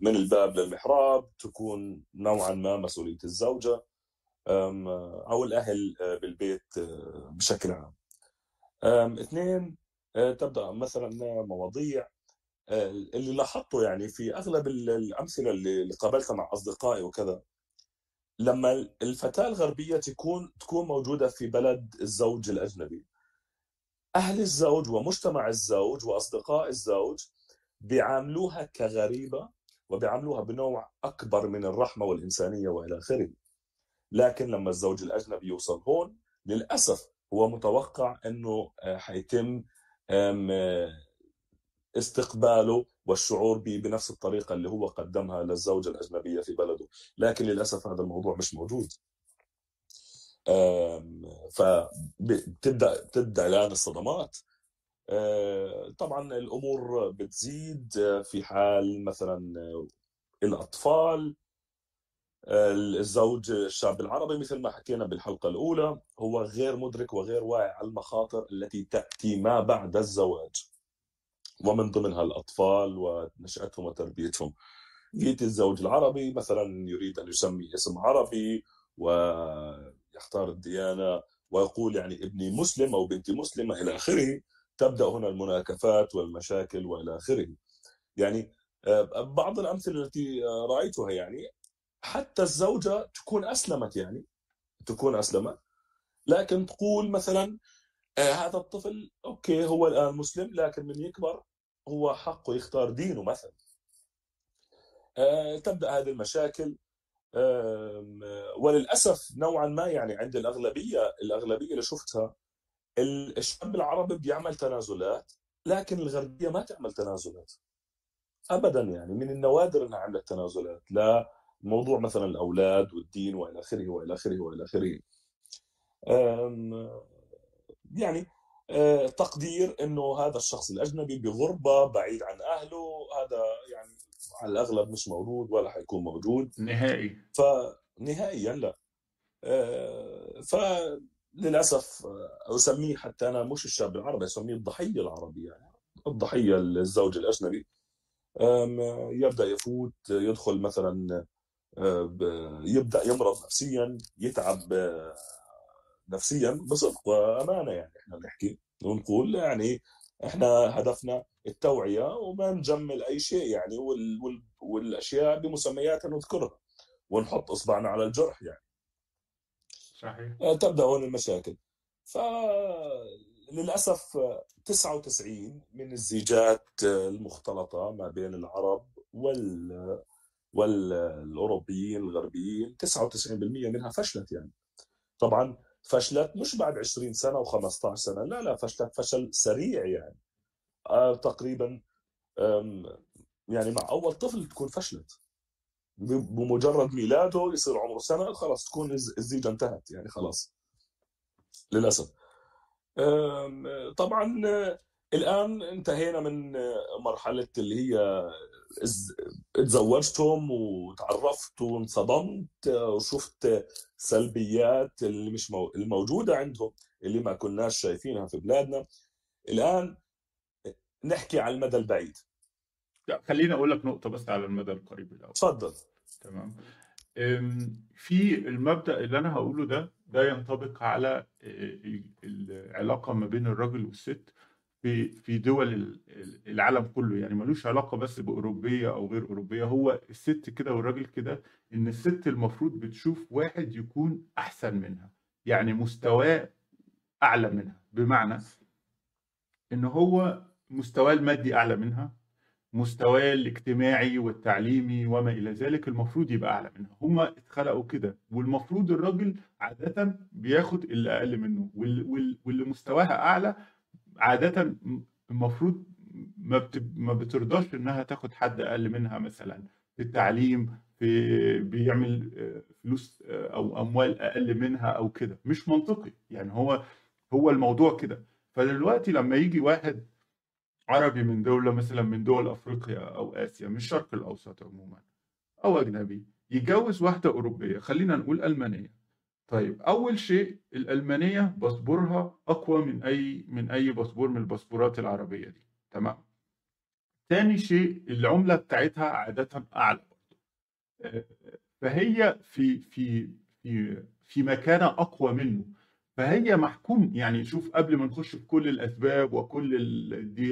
من الباب للمحراب تكون نوعا ما مسؤولية الزوجة أو الأهل بالبيت بشكل عام. اثنين تبدأ مثلا مواضيع اللي لاحظته يعني في أغلب الأمثلة اللي قابلتها مع أصدقائي وكذا لما الفتاة الغربية تكون تكون موجودة في بلد الزوج الأجنبي. أهل الزوج ومجتمع الزوج وأصدقاء الزوج بيعاملوها كغريبة وبيعاملوها بنوع أكبر من الرحمة والإنسانية وإلى آخره. لكن لما الزوج الأجنبي يوصل هون للأسف هو متوقع إنه حيتم استقباله والشعور به بنفس الطريقة اللي هو قدمها للزوجة الأجنبية في بلده. لكن للأسف هذا الموضوع مش موجود. فبتبدأ تبدأ الآن الصدمات. طبعا الأمور بتزيد. في حال مثلا الأطفال الزوج الشاب العربي مثل ما حكينا بالحلقة الأولى هو غير مدرك وغير واعي على المخاطر التي تأتي ما بعد الزواج. ومن ضمنها الأطفال ونشأتهم وتربيتهم. جيت الزوج العربي مثلا يريد أن يسمي اسم عربي ويختار الديانة ويقول يعني ابني مسلم أو بنتي مسلمة إلى آخره تبدأ هنا المناكفات والمشاكل وإلى آخره. يعني بعض الأمثلة التي رأيتها يعني حتى الزوجة تكون أسلمت يعني تكون أسلمت لكن تقول مثلا آه هذا الطفل أوكي هو الآن مسلم لكن من يكبر هو حقه يختار دينه مثلا. آه تبدأ هذه المشاكل آه وللأسف نوعا ما يعني عند الأغلبية الأغلبية اللي شفتها الشاب العربي بيعمل تنازلات لكن الغربية ما تعمل تنازلات. ابدا يعني من النوادر إنها عملت تنازلات لا موضوع مثلا الأولاد والدين وإلى آخره وإلى آخره وإلى آخره. يعني تقدير إنه هذا الشخص الأجنبي بغربة بعيد عن أهله هذا يعني على الأغلب مش موجود ولا حيكون موجود. نهائي. فنهائيا لا. فللأسف أسميه حتى أنا مش الشاب العربي أسميه الضحية العربي يعني الضحية الزوج الأجنبي. يبدأ يفوت يدخل مثلا يبدأ يمرض نفسيا يتعب نفسيا بصدق وأمانة يعني إحنا بنحكي ونقول يعني إحنا هدفنا التوعية وما نجمل أي شيء يعني وال وال والأشياء بمسمياتها نذكرها ونحط إصبعنا على الجرح يعني. صحيح. تبدا هون المشاكل. فللاسف 99 من الزيجات المختلطة ما بين العرب وال والأوروبيين الغربيين 99% منها فشلت يعني. طبعا فشلت مش بعد 20 سنة و15 سنة لا لا فشلت فشل سريع يعني. آه تقريبا يعني مع أول طفل تكون فشلت. بمجرد ميلاده يصير عمره سنة خلاص تكون الزيجه انتهت يعني خلاص. للأسف. طبعا الآن انتهينا من مرحلة اللي هي تزوجتهم وتعرفت وانصدمت وشفت سلبيات اللي مش مو... الموجودة عندهم اللي ما كناش شايفينها في بلادنا. الآن نحكي على المدى البعيد. لا خليني أقول لك نقطة بس على المدى القريب الأول. تفضل تمام. في المبدأ اللي أنا هقوله ده ده ينطبق على العلاقة ما بين الرجل والست في في دول العالم كله. يعني ملوش علاقة بس بأوروبية أو غير أوروبية. هو الست كده والراجل كده إن الست المفروض بتشوف واحد يكون أحسن منها. يعني مستواه أعلى منها. بمعنى إن هو مستواه المادي أعلى منها مستواه الاجتماعي والتعليمي وما إلى ذلك المفروض يبقى أعلى منها. هم اتخلقوا كده والمفروض الراجل عادة بياخد اللي أقل منه وال- وال- واللي مستواها أعلى عادة المفروض ما ما بترضاش إنها تاخد حد أقل منها مثلا في التعليم في بيعمل فلوس أو أموال أقل منها أو كده. مش منطقي يعني هو هو الموضوع كده. فدلوقتي لما يجي واحد عربي من دولة مثلا من دول أفريقيا أو آسيا من الشرق الأوسط عموما أو أجنبي يتجوز واحدة أوروبية خلينا نقول ألمانية. طيب أول شيء الألمانية باسبورها أقوى من أي من أي باسبور من الباسبورات العربية دي. تمام؟ تاني شيء العملة بتاعتها عادة أعلى آه، فهي في في في في مكانة أقوى منه. فهي محكوم. يعني شوف قبل ما نخش في كل الأسباب وكل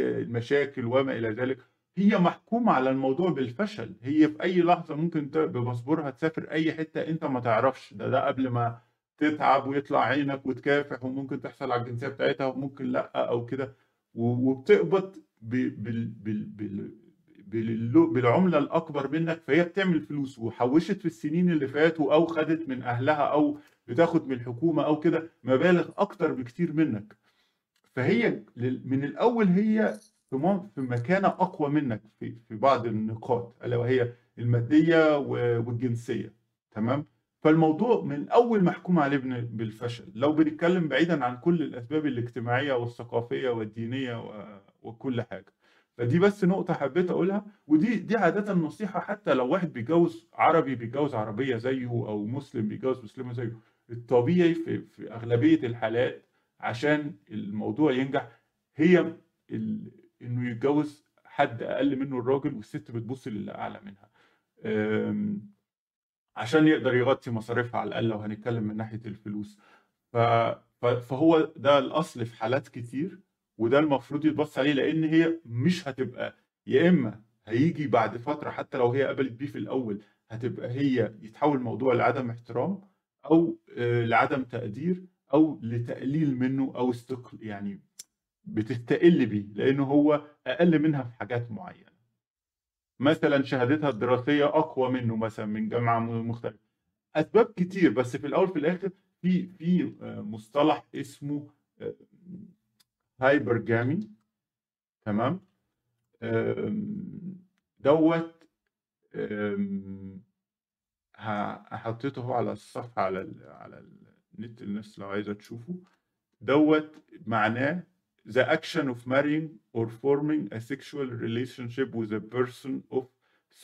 المشاكل وما إلى ذلك هي محكومة على الموضوع بالفشل. هي في أي لحظة ممكن بباسبورها تسافر أي حتة أنت ما تعرفش. ده ده قبل ما تتعب ويطلع عينك وتكافح وممكن تحصل على الجنسية بتاعتها وممكن لأ أو كده. وبتقبض ب- بال بال بال باللو- بالعملة الأكبر منك فهي بتعمل فلوس وحوشت في السنين اللي فاتوا أو خدت من أهلها أو بتاخد من الحكومة أو كده مبالغ أكتر بكتير منك. فهي من الأول هي في م- في مكانة أقوى منك في في بعض النقاط ألا وهي المادية و- والجنسية. تمام؟ فالموضوع من الأول محكوم عليه بالفشل. لو بنتكلم بعيدا عن كل الأسباب الاجتماعية والثقافية والدينية و- وكل حاجة. فدي بس نقطة حبيت أقولها ودي دي عادة نصيحة حتى لو واحد بيتجوز عربي بيتجوز عربية زيه أو مسلم بيتجوز مسلمة زيه. الطبيعي في, في أغلبية الحالات عشان الموضوع ينجح هي ال... إنه يتجوز حد أقل منه الراجل والست بتبص للي أعلى منها عشان يقدر يغطي مصاريفها على الأقل لو هنتكلم من ناحية الفلوس. فهو ده الأصل في حالات كتير وده المفروض يتبص عليه لأن هي مش هتبقى يا إما هيجي بعد فترة حتى لو هي قبلت بيه في الأول هتبقى هي يتحول الموضوع لعدم احترام أو آه، لعدم تقدير أو لتقليل منه أو استقل يعني بتستقل بيه لأنه هو أقل منها في حاجات معينة. مثلا شهادتها الدراسية أقوى منه مثلا من جامعة مختلفة. أسباب كتير بس في الأول في الآخر في في آه، مصطلح اسمه هايبرجامي تمام؟ آم، دوت آم، حطيته هو على الصفحة على ال على النت الناس لو عايزة تشوفه. دوت معناه the action of marrying or forming a sexual relationship with a person of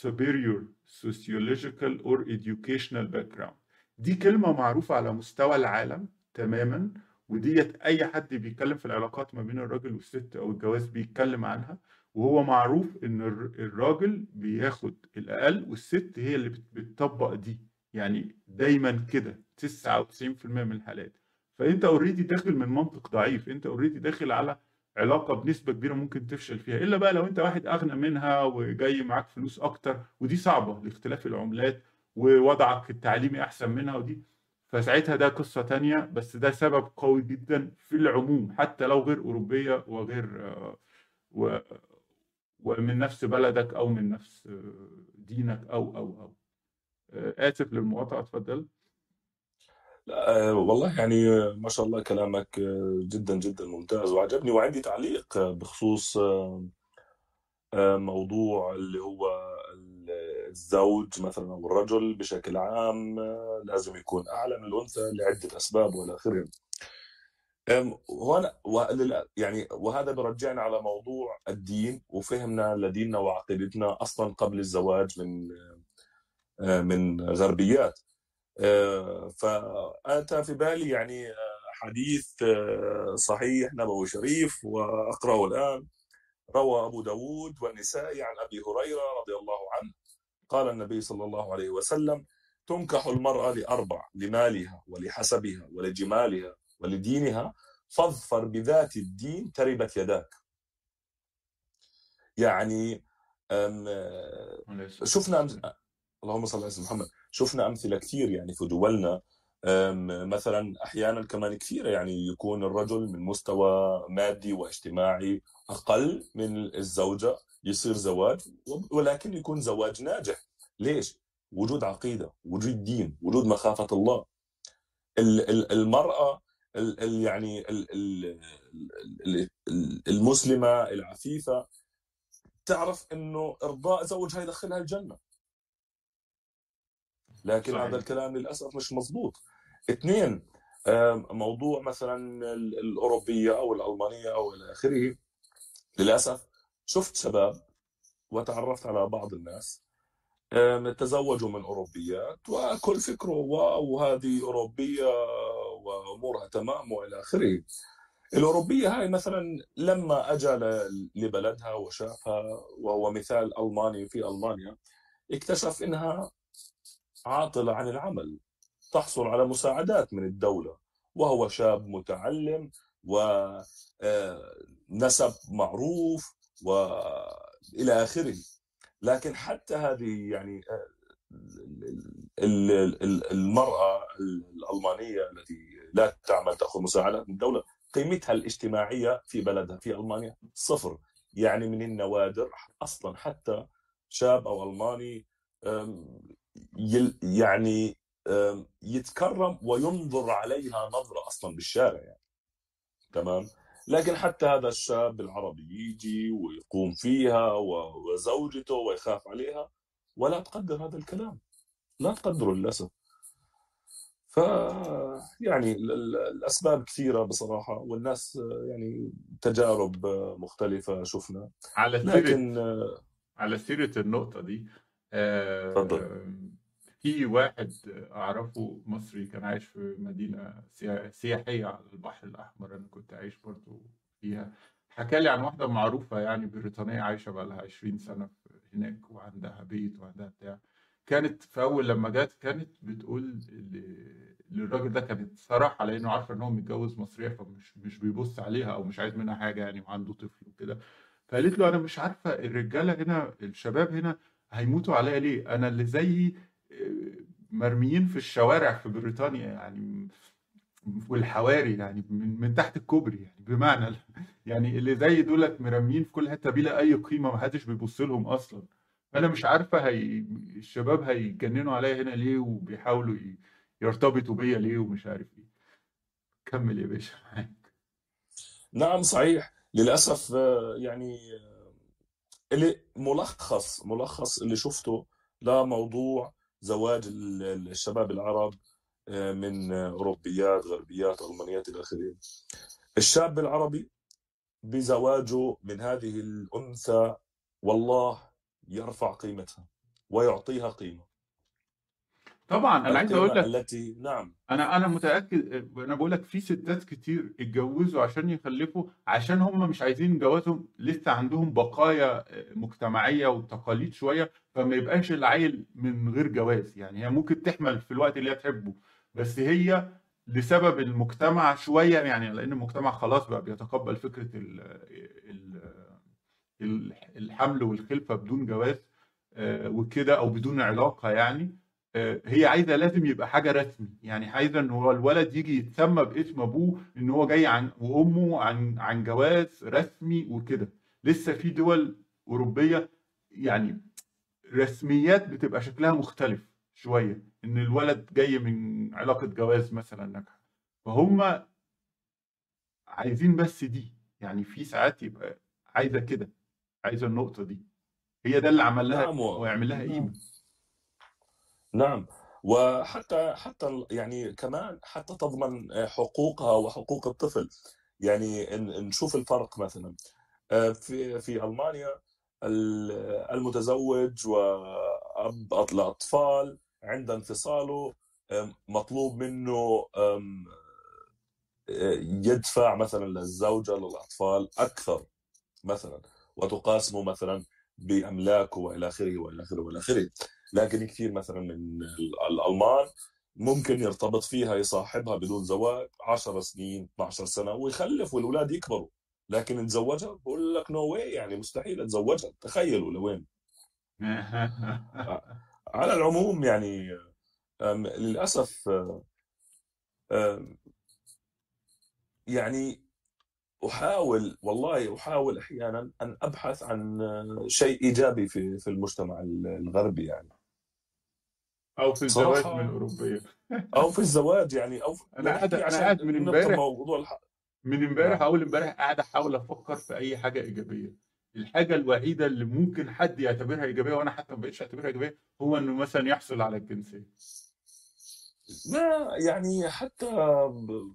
superior sociological or educational background. دي كلمة معروفة على مستوى العالم تماما وديت أي حد بيتكلم في العلاقات ما بين الراجل والست أو الجواز بيتكلم عنها. وهو معروف الر- الراجل بياخد الأقل والست هي اللي بت- بتطبق دي. يعني دايما كده 99% من الحالات. فأنت already داخل من منطق ضعيف. أنت already داخل على علاقة بنسبة كبيرة ممكن تفشل فيها. إلا بقى لو أنت واحد أغنى منها وجاي معاك فلوس أكتر ودي صعبة لاختلاف العملات ووضعك التعليمي أحسن منها ودي. فساعتها ده قصة تانية بس ده سبب قوي جدا في العموم حتى لو غير أوروبية وغير آه، ومن نفس بلدك أو من نفس آه، دينك أو أو أو. آه، آسف للمقاطعة اتفضل. لا، آه، والله يعني ما شاء الله كلامك جدا جدا ممتاز وعجبني. وعندي تعليق بخصوص موضوع اللي هو ال- الزوج مثلا أو الرجل بشكل عام لازم يكون أعلى من الأنثى لعدة أسباب والى اخره. ولل- يعني وهذا برجعنا على موضوع الدين وفهمنا لديننا وعقيدتنا أصلا قبل الزواج من آه، من غربيات. آه، فاتى في بالي يعني آه، حديث صحيح نبوي شريف وأقرأه الآن. روى أبو داود والنسائي عن أبي هريرة رضي الله عنه. قال النبي صلى الله عليه وسلم تنكح المرأة لأربع لمالها ولحسبها ولجمالها ولدينها فاظفر بذات الدين تربت يداك. يعني شفنا. اللهم صل على سيدنا محمد. شفنا أمثلة كثير يعني في دولنا. مثلا أحيانا كمان كثيرة يعني يكون الرجل من مستوى مادي واجتماعي أقل من الزوجة يصير زواج ولكن يكون زواج ناجح. ليش؟ وجود عقيدة وجود دين وجود مخافة الله. ال- ال- المرأة ال- ال- يعني ال- ال- ال- ال- المسلمة العفيفة تعرف إنه إرضاء زوجها يدخلها الجنة. لكن صحيح. هذا الكلام للأسف مش مزبوط اثنين موضوع مثلا ال- الأوروبية أو الألمانية أو إلى آخره. للأسف شفت شباب وتعرفت على بعض الناس تزوجوا من أوروبيات وكل فكره واو هذه أوروبية وأمورها تمام وإلى آخره. الأوروبية هاي مثلا لما اجى لبلدها وشافها وهو مثال ألماني في ألمانيا اكتشف إنها عاطلة عن العمل تحصل على مساعدات من الدولة وهو شاب متعلم ونسب معروف والى آخره. لكن حتى هذه يعني آه، ال- ال- ال- المرأة الألمانية التي لا تعمل تأخذ مساعدات من الدولة قيمتها الاجتماعية في بلدها في ألمانيا صفر. يعني من النوادر أصلا حتى شاب أم، يل- يعني يتكرم وينظر عليها نظرة أصلا بالشارع يعني. تمام؟ لكن حتى هذا الشاب العربي يجي ويقوم فيها وزوجته ويخاف عليها ولا تقدر هذا الكلام. لا تقدره للأسف. ف يعني ال- ال- الأسباب كثيرة بصراحة والناس يعني تجارب مختلفة شفنا. على لكن على سيرة النقطة دي آه، تفضل. في واحد أعرفه مصري كان عايش في مدينة سيا- سياحية على البحر الأحمر أنا كنت عايش برضو فيها. حكى لي عن واحدة معروفة يعني بريطانية عايشة بقى لها 20 سنة في- هناك وعندها بيت وعندها بتاع. كانت في أول لما جت كانت بتقول للراجل ده كانت صراحة لأنه عارفة إن هو متجوز مصرية فمش مش بيبص عليها أو مش عايز منها حاجة يعني وعنده طفل وكده. فقالت له أنا مش عارفة الرجالة هنا الشباب هنا هيموتوا عليا ليه؟ أنا اللي زيي مرميين في الشوارع في بريطانيا يعني والحواري يعني من, من تحت الكوبري يعني بمعنى يعني اللي زي دولت مرميين في كل حتة بلا أي قيمة ما حدش بيبص لهم أصلا. فانا مش عارفة هي الشباب هيجننوا عليا هنا ليه وبيحاولوا يرتبطوا بيا ليه ومش عارف إيه. كمل يا باشا معاك. نعم صحيح. للأسف يعني اللي ملخص ملخص اللي شفته لموضوع زواج ال- ال- الشباب العرب آه، من أوروبيات غربيات ألمانيات إلى آخره. الشاب العربي بزواجه من هذه الأنثى والله يرفع قيمتها ويعطيها قيمة. طبعا أنا عايز أقول لك التي نعم. أنا أنا متأكد أنا بقول لك في ستات كتير اتجوزوا عشان يخلفوا عشان هم مش عايزين جوازهم لسه عندهم بقايا مجتمعية وتقاليد شوية فما يبقاش العيل من غير جواز. يعني هي ممكن تحمل في الوقت اللي هي تحبه بس هي لسبب المجتمع شوية يعني لأن المجتمع خلاص بقى بيتقبل فكرة ال ال ال- الحمل والخلفة بدون جواز آه، وكده أو بدون علاقة يعني. آه، هي عايزة لازم يبقى حاجة رسمي. يعني عايزة إن هو الولد يجي يتسمى باسم أبوه إن هو جاي عن وأمه عن عن جواز رسمي وكده. لسه في دول أوروبية يعني رسميات بتبقى شكلها مختلف شوية. إن الولد جاي من علاقة جواز مثلا ناجحة. فهم عايزين بس دي. يعني في ساعات يبقى عايزة كده عايزة النقطة دي. هي ده اللي عمل لها نعم. ويعمل لها نعم. قيمة. نعم. وحتى حتى يعني كمان حتى تضمن حقوقها وحقوق الطفل. يعني نشوف الفرق مثلا. آه، في في ألمانيا ال- المتزوج وأب الأطفال عند انفصاله مطلوب منه آه، يدفع مثلا للزوجة للأطفال أكثر مثلا. وتقاسمه مثلا بأملاكه وإلى آخره وإلى آخره وإلى آخره. لكن كثير مثلا من ال- الألمان ممكن يرتبط فيها يصاحبها بدون زواج 10 سنين 12 سنة ويخلف والاولاد يكبروا. لكن نتزوجها بقول لك no way يعني مستحيل أتزوجها. تخيلوا لوين. على العموم يعني للأسف يعني أحاول والله أحاول أحيانا أن أبحث عن شيء إيجابي في في المجتمع الغربي يعني. أو في الزواج صراحة من أوروبية. أو في الزواج يعني أو أنا قاعد نحكي أنا قاعد من امبارح موضوع الح... من امبارح نعم. أول امبارح قاعد أحاول أفكر في أي حاجة إيجابية. الحاجة الوحيدة اللي ممكن حد يعتبرها إيجابية وأنا حتى ما بقتش أعتبرها إيجابية هو إنه مثلا يحصل على الجنسية. ما يعني حتى ب-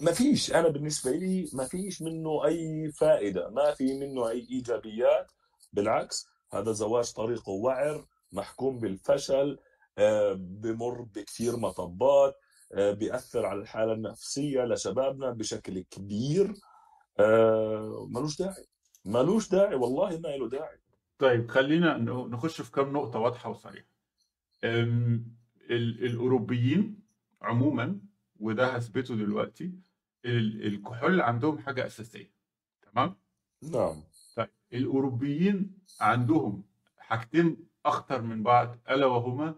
ما فيش. أنا بالنسبة لي ما فيش منه أي فائدة ما في منه أي إيجابيات. بالعكس هذا زواج طريقه وعر محكوم بالفشل بمر بكثير مطبات آه، بيأثر على الحالة النفسية لشبابنا بشكل كبير. آه، ملوش داعي ملوش داعي والله ما له داعي. طيب خلينا نخش في كام نقطة واضحة وصريحة. أم، ال- الأوروبيين عموما وده هثبته دلوقتي ال- الكحول عندهم حاجة أساسية تمام؟ نعم. طيب الأوروبيين عندهم حاجتين أخطر من بعض ألا وهما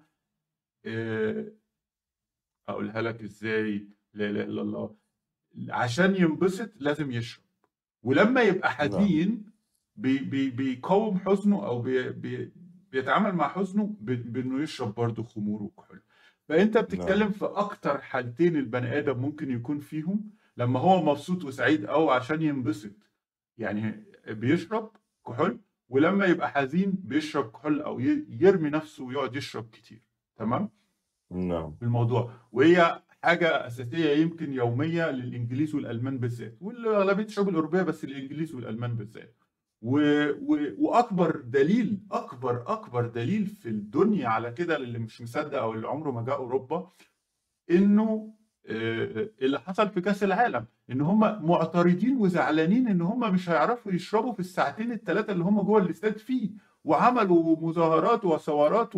آه، أقولها لك إزاي؟ لا إله إلا الله. عشان ينبسط لازم يشرب. ولما يبقى نعم. حزين بي بي بيقاوم حزنه أو بي بي بيتعامل مع حزنه بإنه يشرب برضه خمور وكحول. فأنت بتتكلم نعم. في أكتر حالتين البني آدم ممكن يكون فيهم. لما هو مبسوط وسعيد أو عشان ينبسط يعني بيشرب كحول. ولما يبقى حزين بيشرب كحول أو يرمي نفسه ويقعد يشرب كتير. تمام؟ نعم. في الموضوع. وهي حاجة أساسية يمكن يومية للإنجليز والألمان بالذات والأغلبية الشعوب الأوروبية بس الإنجليز والألمان بالذات. و... و... وأكبر دليل أكبر أكبر دليل في الدنيا على كده اللي مش مصدق أو اللي عمره ما جاء أوروبا إنه آه، اللي حصل في كأس العالم إن هم معترضين وزعلانين إن هم مش هيعرفوا يشربوا في الساعتين الثلاثة اللي هم جوه الاستاد فيه. وعملوا مظاهرات وثورات.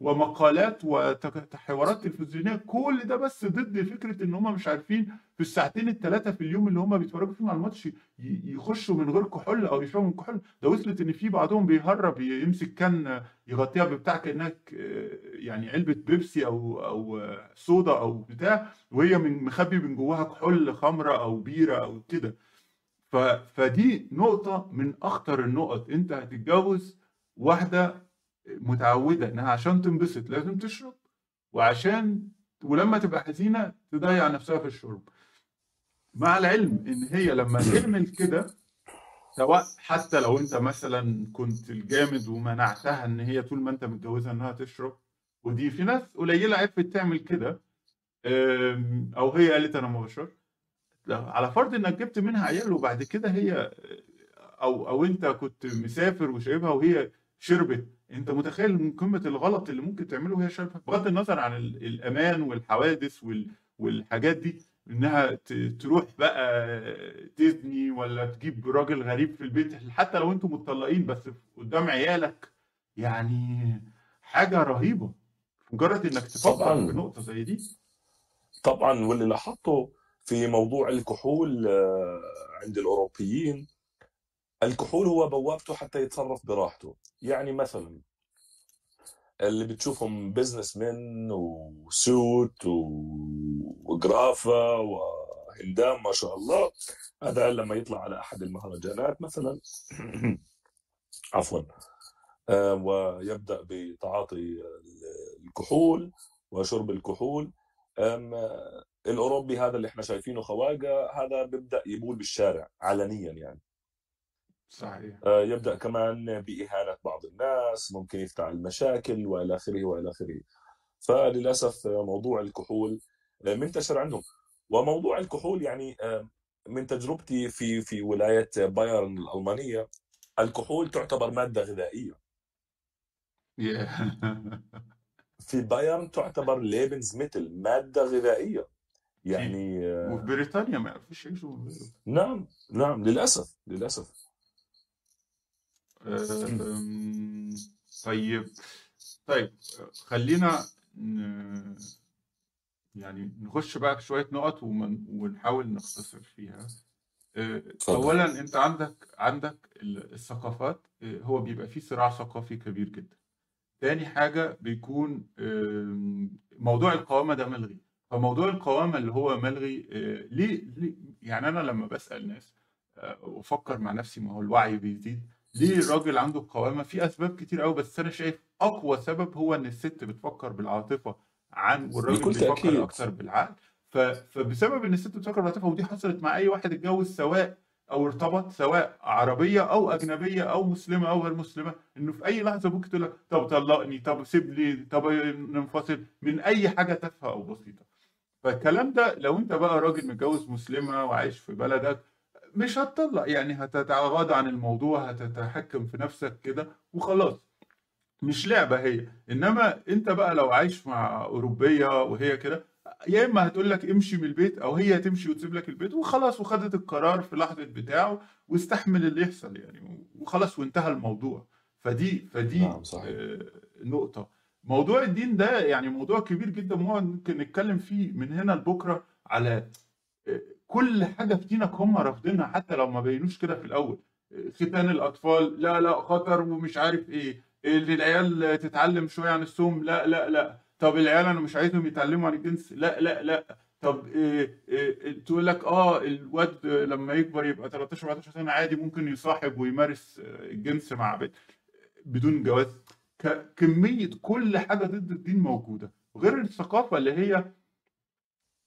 ومقالات وحوارات تلفزيونية كل ده بس ضد فكرة إن هم مش عارفين في الساعتين الثلاثه في اليوم اللي هم بيتفرجوا فيهم على الماتش يخشوا من غير كحول أو يشربوا من كحول ده وصلت إن في بعضهم بيهرب يمسك كان يغطيها ببتاع كانها ك- يعني علبة بيبسي أو أو صودا أو بتاع وهي من مخبي من جواها كحول خمرة أو بيرة أو كده. فدي نقطة من أخطر النقط أنت هتتجوز واحدة متعودة إنها عشان تنبسط لازم تشرب وعشان ولما تبقى حزينة تضيع نفسها في الشرب. مع العلم إن هي لما تعمل كده سواء حتى لو أنت مثلا كنت الجامد ومنعتها إن هي طول ما أنت متجوزها إنها تشرب ودي في ناس قليلة عرفت تعمل كده أو هي قالت أنا ما بشربش. على فرض إنك جبت منها عيال وبعد كده هي أو أو أنت كنت مسافر وشايبها وهي شربت. انت متخيل من قمة الغلط اللي ممكن تعمله وهي شاربه بغض النظر عن ال- الأمان والحوادث وال والحاجات دي إنها ت- تروح بقى تزني ولا تجيب راجل غريب في البيت حتى لو أنتم متطلقين بس قدام عيالك يعني حاجة رهيبة. مجرد إنك تفكر في نقطة زي دي. طبعا. واللي لاحظته في موضوع الكحول آه، عند الأوروبيين الكحول هو بوابته حتى يتصرف براحته. يعني مثلا اللي بتشوفهم بزنس مان وسوت وجرافة وهندام ما شاء الله هذا لما يطلع على أحد المهرجانات مثلا. عفوا. آه، ويبدأ بتعاطي الكحول وشرب الكحول. الأوروبي هذا اللي إحنا شايفينه خواجة هذا بيبدأ يبول بالشارع علنيا يعني. صحيح. آه، يبدأ كمان بإهانة بعض الناس ممكن يفتعل مشاكل وإلى آخره وإلى آخره. فللأسف آه، موضوع الكحول آه، منتشر عندهم. وموضوع الكحول يعني آه، من تجربتي في في ولاية بايرن الألمانية الكحول تعتبر مادة غذائية. في بايرن تعتبر Lebensmittel مادة غذائية. في يعني آه، وفي بريطانيا ما غيره. نعم نعم للأسف أم، طيب طيب خلينا يعني نخش بقى في شوية نقط ونحاول نختصر فيها. اتفضل. أولا أنت عندك عندك ال- الثقافات أه، هو بيبقى فيه صراع ثقافي كبير جدا. تاني حاجة بيكون موضوع القوامة ده ملغي. فموضوع القوامة اللي هو ملغي آه، ليه, ليه؟ يعني أنا لما بسأل ناس آه، وأفكر مع نفسي ما هو الوعي بيزيد. ليه الراجل عنده القوامة في أسباب كتير قوي بس أنا شايف أقوى سبب هو إن الست بتفكر بالعاطفة عن والراجل بيفكر تأكيد. أكتر بالعقل. ف- فبسبب إن الست بتفكر بالعاطفة ودي حصلت مع أي واحد اتجوز سواء أو ارتبط سواء عربية أو أجنبية أو مسلمة أو غير مسلمة إنه في أي لحظة ممكن تقول لك طب طلقني طب سيب لي طب ننفصل من أي حاجة تافهة أو بسيطة. فالكلام ده لو أنت بقى راجل متجوز مسلمة وعايش في بلدك مش هتطلق يعني هتتغاضى عن الموضوع هتتحكم في نفسك كده وخلاص. مش لعبة هي. إنما أنت بقى لو عايش مع أوروبية وهي كده يا إما هتقول لك امشي من البيت أو هي تمشي وتسيب لك البيت وخلاص وخدت القرار في لحظة بتاعه واستحمل اللي يحصل يعني. وخلاص وانتهى الموضوع. فدي فدي نعم صحيح. آه، نقطة. موضوع الدين ده يعني موضوع كبير جدا ممكن نتكلم فيه من هنا لبكرة على كل حاجة في دينك هم رافضينها حتى لو ما بينوش كده في الأول. ختان الأطفال لا لا خطر ومش عارف إيه. اللي العيال تتعلم شوية عن الصوم لا لا لا. طب العيال أنا مش عايزهم يتعلموا عن الجنس لا لا لا. طب إيه إيه تقول لك آه الواد لما يكبر يبقى 13 14 سنة عادي ممكن يصاحب ويمارس الجنس مع بنت بدون جواز. ك- كمية كل حاجة ضد الدين موجودة. غير الثقافة اللي هي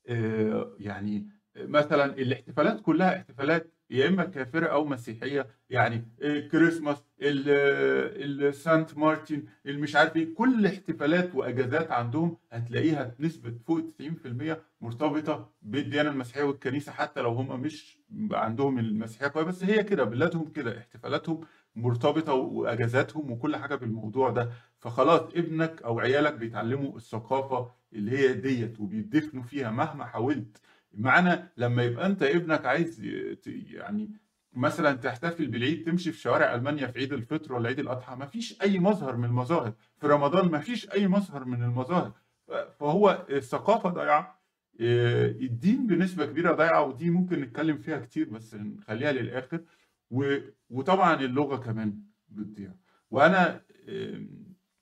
آه، يعني مثلا الاحتفالات كلها احتفالات يا إما كافرة أو مسيحية يعني الكريسماس ال- السانت مارتن المش عارف إيه كل احتفالات وأجازات عندهم هتلاقيها بنسبه فوق 90% مرتبطة بالديانة المسيحية والكنيسة حتى لو هم مش عندهم المسيحية قويه بس هي كده بلادهم كده احتفالاتهم مرتبطة وأجازاتهم وكل حاجة بالموضوع ده. فخلاص ابنك أو عيالك بيتعلموا الثقافة اللي هي ديت وبيدفنوا فيها مهما حاولت. معنى لما يبقى انت ابنك عايز يعني مثلا تحتفل بالعيد تمشي في شوارع ألمانيا في عيد الفطر ولا عيد الأضحى ما فيش أي مظهر من المظاهر. في رمضان ما فيش أي مظهر من المظاهر. فهو الثقافة ضايعة إيه، الدين بنسبة كبيرة ضايعة ودي ممكن نتكلم فيها كتير بس نخليها للآخر. وطبعا اللغة كمان بتضيع. وأنا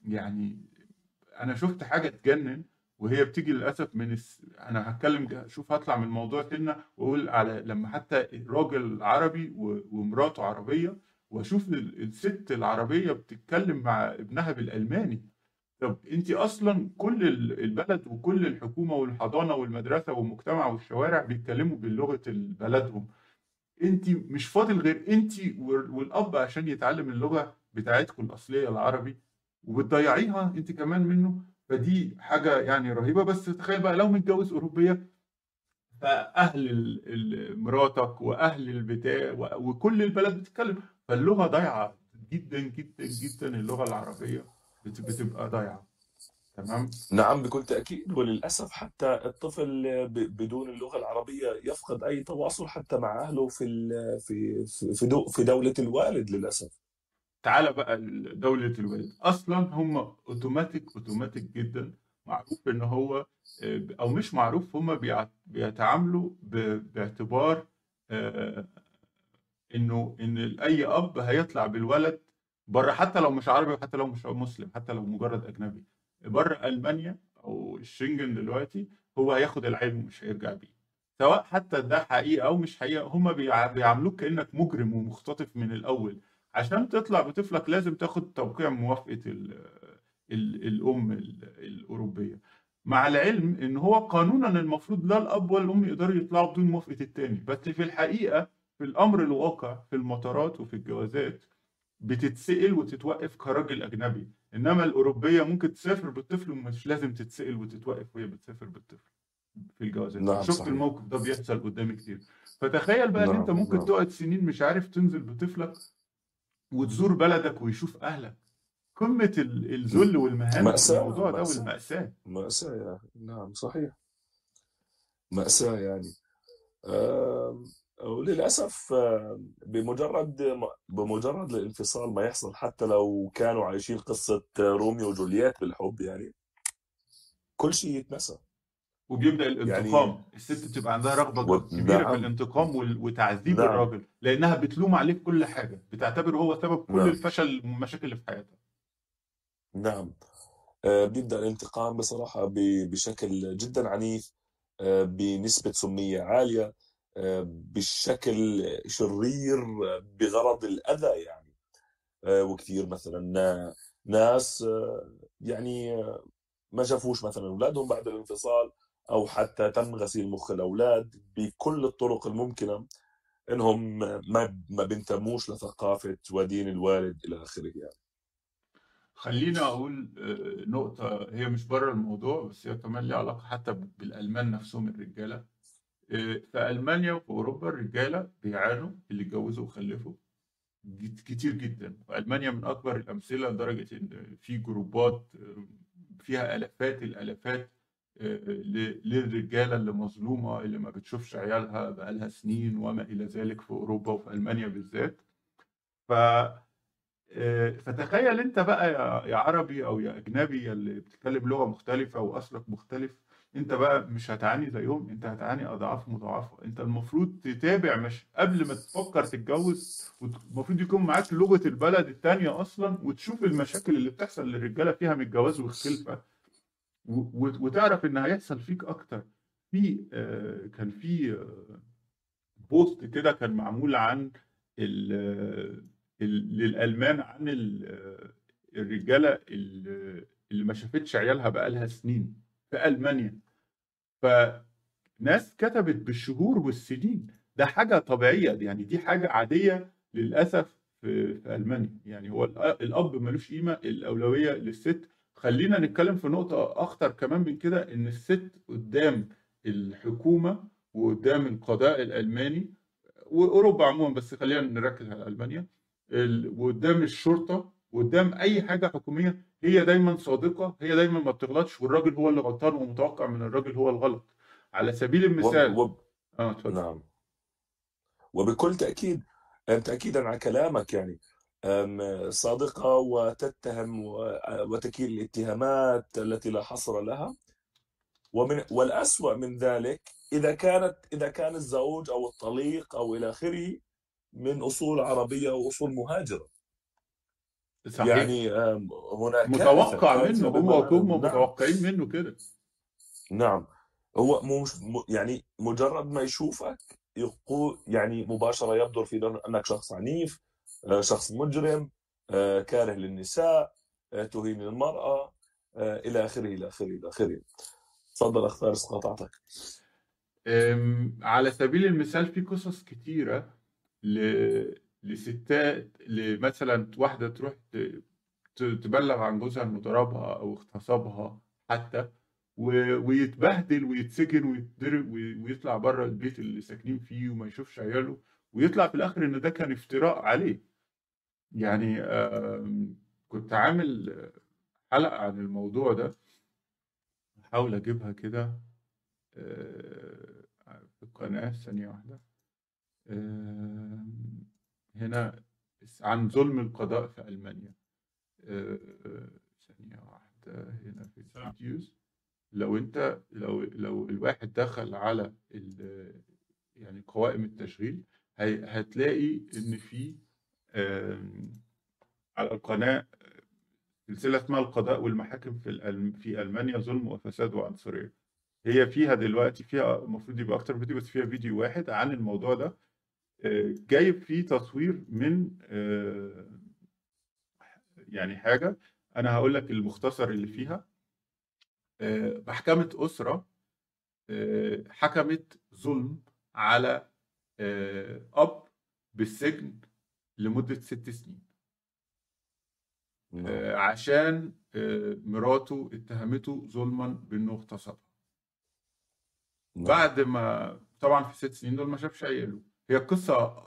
يعني أنا شفت حاجة تجنن وهي بتيجي للأسف من الس... أنا هتكلم شوف هطلع من الموضوع سنه وأقول على لما حتى راجل عربي و... ومراته عربية وأشوف ال- الست العربية بتتكلم مع ابنها بالألماني. طب انت أصلا كل ال- البلد وكل الحكومة والحضانة والمدرسة والمجتمع والشوارع بيتكلموا بلغة بلدهم. انت مش فاضل غير انت وال- والأب عشان يتعلم اللغة بتاعتكم الأصلية العربي وبتضيعيها انت كمان منه؟ فدي حاجة يعني رهيبة. بس تخيل بقى لو متجوز أوروبية فأهل مراتك وأهل البتاع وكل البلد بتتكلم فاللغة ضايعة جدا جدا جدا. اللغة العربية بت- بتبقى ضايعة. تمام؟ نعم بكل تأكيد. وللأسف حتى الطفل بدون اللغة العربية يفقد أي تواصل حتى مع أهله في في في في دو- في دولة الوالد للأسف. تعالى بقى دولة الوالد أصلا هم أوتوماتيك أوتوماتيك جدا. معروف إن هو آه، أو مش معروف هم بيتعاملوا باعتبار آه، إنه إن أي أب هيطلع بالولد بره حتى لو مش عربي وحتى لو مش مسلم حتى لو مجرد أجنبي. بره ألمانيا أو الشنجن دلوقتي هو هياخد العلم ومش هيرجع بيه. سواء حتى ده حقيقة أو مش حقيقة هم بيع- بيعاملوك كأنك مجرم ومختطف من الأول. عشان تطلع بطفلك لازم تاخد توقيع موافقة ال ال الأم ال- الأوروبية. مع العلم إن هو قانونا المفروض لا الأب ولا الأم يقدروا يطلعوا بدون موافقة التاني. بس في الحقيقة في الأمر الواقع في المطارات وفي الجوازات بتتسأل وتتوقف كراجل أجنبي. إنما الأوروبية ممكن تسافر بالطفل ومش لازم تتسأل وتتوقف وهي بتسافر بالطفل في الجوازات. نعم شفت صحيح. الموقف ده بيحصل قدامي كتير. فتخيل بقى إن أنت نعم ممكن نعم. تقعد سنين مش عارف تنزل بطفلك وتزور بلدك ويشوف أهلك. قمة ال- الذل والمهانة في مأساة الموضوع ده مأساة. والمأساة. مأساة يا أخي. نعم صحيح. مأساة يعني. آم، وللأسف آم، بمجرد بمجرد الانفصال ما يحصل حتى لو كانوا عايشين قصة روميو وجولييت بالحب يعني كل شيء يتنسى. وبيبدأ يعني الانتقام الست بتبقى عندها رغبة و... كبيرة في نعم. الانتقام وتعذيب نعم. الراجل لأنها بتلوم عليه في كل حاجة. بتعتبره هو سبب كل نعم. الفشل والمشاكل اللي في حياتها نعم. آه، بيبدأ الانتقام بصراحة ب- بشكل جدا عنيف آه، بنسبة سمية عالية آه، بشكل شرير بغرض الأذى يعني. وكثير مثلا ناس يعني ما شافوش مثلا أولادهم بعد الانفصال أو حتى تم غسيل مخ الأولاد بكل الطرق الممكنة إنهم ما ما بينتموش لثقافة ودين الوالد إلى آخره يعني. خليني أقول آه، نقطة هي مش بره الموضوع بس هي كمان ليها علاقة حتى بالألمان نفسهم الرجالة. آه، في ألمانيا وفي أوروبا الرجالة بيعانوا اللي اتجوزوا وخلفوا كتير جدا. وألمانيا من أكبر الأمثلة لدرجة إن في جروبات آه، فيها آلافات الآلافات ل- للرجالة اللي مظلومة اللي ما بتشوفش عيالها بقالها سنين وما إلى ذلك في أوروبا وفي ألمانيا بالذات. ف آه، فتخيل أنت بقى يا عربي أو يا أجنبي اللي بتتكلم لغة مختلفة وأصلك مختلف أنت بقى مش هتعاني زيهم أنت هتعاني أضعاف مضاعفة. أنت المفروض تتابع مش قبل ما تفكر تتجوز المفروض يكون معاك لغة البلد التانية أصلا وتشوف المشاكل اللي بتحصل للرجالة فيها من الجواز والخلفة. وتعرف ان هيحصل فيك أكتر. في آه، كان في آه، بوست كده كان معمول عن ال ال للألمان عن ال- الرجالة ال- اللي ما شافتش عيالها بقالها سنين في ألمانيا. فناس كتبت بالشهور والسنين. ده حاجة طبيعية يعني دي حاجة عادية للأسف في, ألمانيا. يعني هو الأب ملوش قيمة الأولوية للست خلينا نتكلم في نقطة أخطر كمان من كده إن الست قدام الحكومة وقدام القضاء الألماني وأوروبا عموما بس خلينا نركز على ألمانيا ال- وقدام الشرطة وقدام أي حاجة حكومية هي دايما صادقة هي دايما ما بتغلطش والراجل هو اللي غلطان ومتوقع من الراجل هو الغلط على سبيل. المثال وب... آه اتفضل نعم وبكل تأكيد تأكيدا على كلامك يعني صادقة وتتهم وتكيل الاتهامات التي لا حصر لها. ومن والأسوأ من ذلك إذا كانت إذا كان الزوج أو الطليق أو إلى آخره من أصول عربية وأصول مهاجرة. صحيح. يعني أم، هنا كارثة متوقع منه هو هم نعم. متوقعين منه كده. نعم. هو مش يعني مجرد ما يشوفك يقول يعني مباشرة يبدر في أنك شخص عنيف شخص مجرم آه، كاره للنساء آه، تهين المرأة آه، إلى آخره إلى آخره إلى آخره تفضل أخ فارس قاطعتك على سبيل المثال في قصص كتيرة ل... لستات مثلا واحدة تروح تبلغ عن جوزها إنه ضربها أو اغتصبها حتى. ويتبهدل ويتسجن ويتضرب وي- ويطلع بره البيت اللي ساكنين فيه وما يشوفش عياله ويطلع في الآخر إن ده كان افتراء عليه يعني آم، كنت عامل حلقة عن الموضوع ده احاول أجيبها كده آه، في القناة ثانية واحدة آم، هنا عن ظلم القضاء في ألمانيا آه، ثانية واحدة هنا في الفيديوز لو أنت لو لو الواحد دخل على يعني قوائم التشغيل هتلاقي إن في على القناة سلسلة اسمها القضاء والمحاكم في في ألمانيا ظلم وفساد وعنصرية. هي فيها دلوقتي فيها المفروض يبقى أكتر فيديو بس فيها فيديو واحد عن الموضوع ده. آه، جايب فيه تصوير من آه، يعني حاجة أنا هقول لك المختصر اللي فيها. آه، محكمة أسرة آه، حكمت ظلم على آه، أب بالسجن لمدة ست سنين. آه، عشان آه، مراته اتهمته ظلما بأنه اغتصبها بعد ما طبعا في الست سنين دول ما شافش عياله هي القصة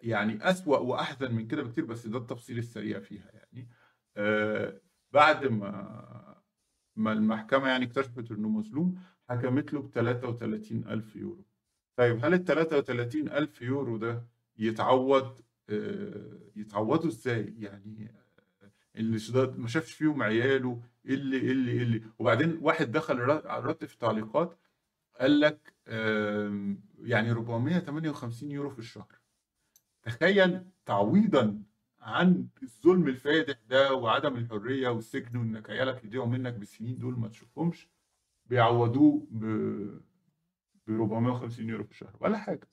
يعني أسوأ وأحزن من كده بكتير بس ده التفصيل السريع فيها يعني. آه، بعد ما ما المحكمة يعني اكتشفت إنه مظلوم حكمت له ب 33 ألف يورو. طيب هل ال 33 ألف يورو ده يتعوض آه، يتعوضوا إزاي؟ يعني اللي شداد ما شافش فيهم عياله إيه اللي إيه اللي إيه اللي؟ وبعدين واحد دخل رد في التعليقات قال لك يعني 458 يورو في الشهر. تخيل تعويضا عن الظلم الفادح ده وعدم الحرية والسجن وإنك عيالك يضيعوا منك بالسنين دول ما تشوفهمش بيعوضوه ب 450 يورو في الشهر. ولا حاجة.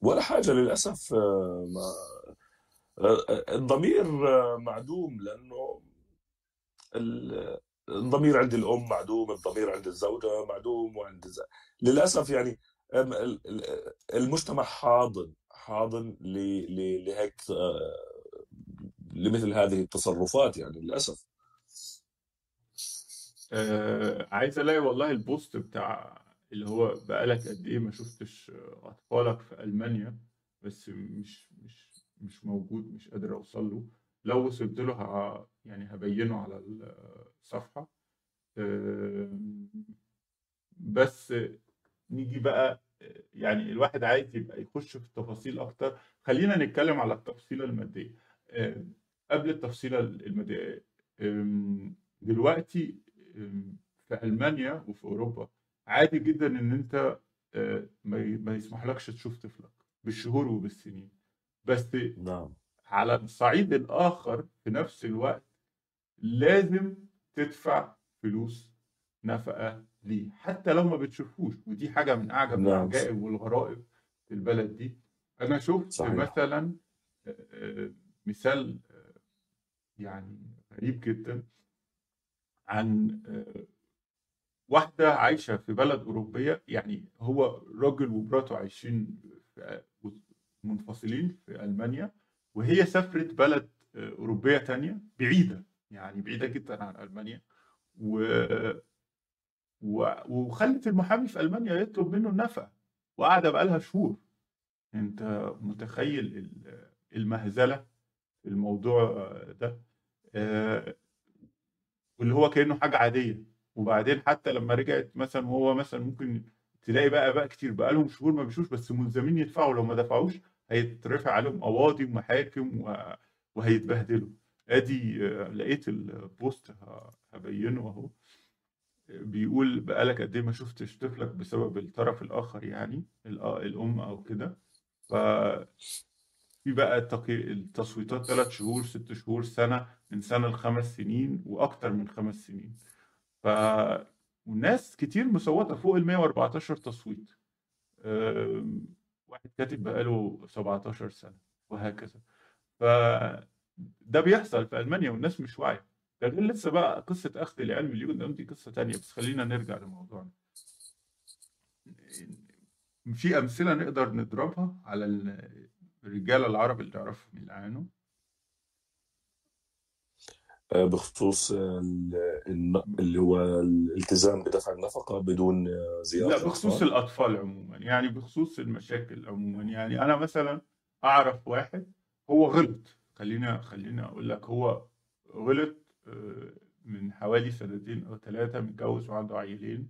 ولا حاجة للأسف آه، ما آه، الضمير آه، معدوم لأنه ال- الضمير عند الأم معدوم الضمير عند الزوجة معدوم وعند الز... للأسف يعني المجتمع حاضن حاضن لهيك لمثل هذه التصرفات يعني للأسف. آه عايز ألاقي والله البوست بتاع اللي هو بقالك قد إيه ما شفتش أطفالك في ألمانيا بس مش مش مش موجود مش قادر أوصل له. لو وصلت له يعني هبينه على الصفحة. آه بس نيجي بقى يعني الواحد عايز يبقى يخش في التفاصيل أكتر. خلينا نتكلم على التفصيلة المادية. آه، قبل التفصيلة المادية آم، دلوقتي في ألمانيا وفي أوروبا عادي جدا إن أنت آه، ما ي- ما يسمحلكش تشوف طفلك بالشهور وبالسنين. بس نعم. على الصعيد الآخر في نفس الوقت لازم تدفع فلوس نفقة ليه حتى لو ما بتشوفوش. ودي حاجة من أعجب نعم. العجائب والغرائب في البلد دي. أنا شفت صحيح. مثلا آه، آه، مثال آه، يعني غريب جدا عن آه، واحدة عايشة في بلد أوروبية يعني هو راجل ومراته عايشين منفصلين في ألمانيا وهي سافرت بلد أوروبية تانية بعيدة يعني بعيدة جدا عن ألمانيا و... و... وخلت المحامي في ألمانيا يطلب منه النفقة وقاعدة بقالها شهور. أنت متخيل ال- المهزلة في الموضوع ده؟ آه، واللي هو كأنه حاجة عادية. وبعدين حتى لما رجعت مثلا وهو مثلا ممكن تلاقي بقى بقى كتير بقى لهم شهور ما بيشوش بس ملزمين يدفعوا. لو ما دفعوش هيترفع عليهم قواضي ومحاكم وهيتبهدلوا. ادي لقيت البوست هبينه اهو. بيقول بقالك قد إيه ما شفتش طفلك بسبب الطرف الآخر يعني الأم أو كده. ف في بقى. التصويتات ثلاث شهور ست شهور سنة من سنة لخمس سنين وأكتر من خمس سنين. ف والناس كتير مصوتة فوق ال 114 تصويت. واحد كاتب بقاله 17 سنة وهكذا. ف ده بيحصل في ألمانيا والناس مش واعية. ده غير لسه بقى قصة أخذ العلم اليوم دي قصة تانية بس خلينا نرجع لموضوعنا. في أمثلة نقدر نضربها على ال- الرجالة العرب اللي تعرفهم آه، بخصوص ال- الن- اللي هو الالتزام بدفع النفقة بدون آه، زيارة لا بخصوص الأطفال عموما يعني بخصوص المشاكل عموما. يعني أنا مثلا أعرف واحد هو غلط. خلينا خلينا أقول لك هو غلط آه، من حوالي سنتين أو ثلاثة متجوز وعنده عيلين.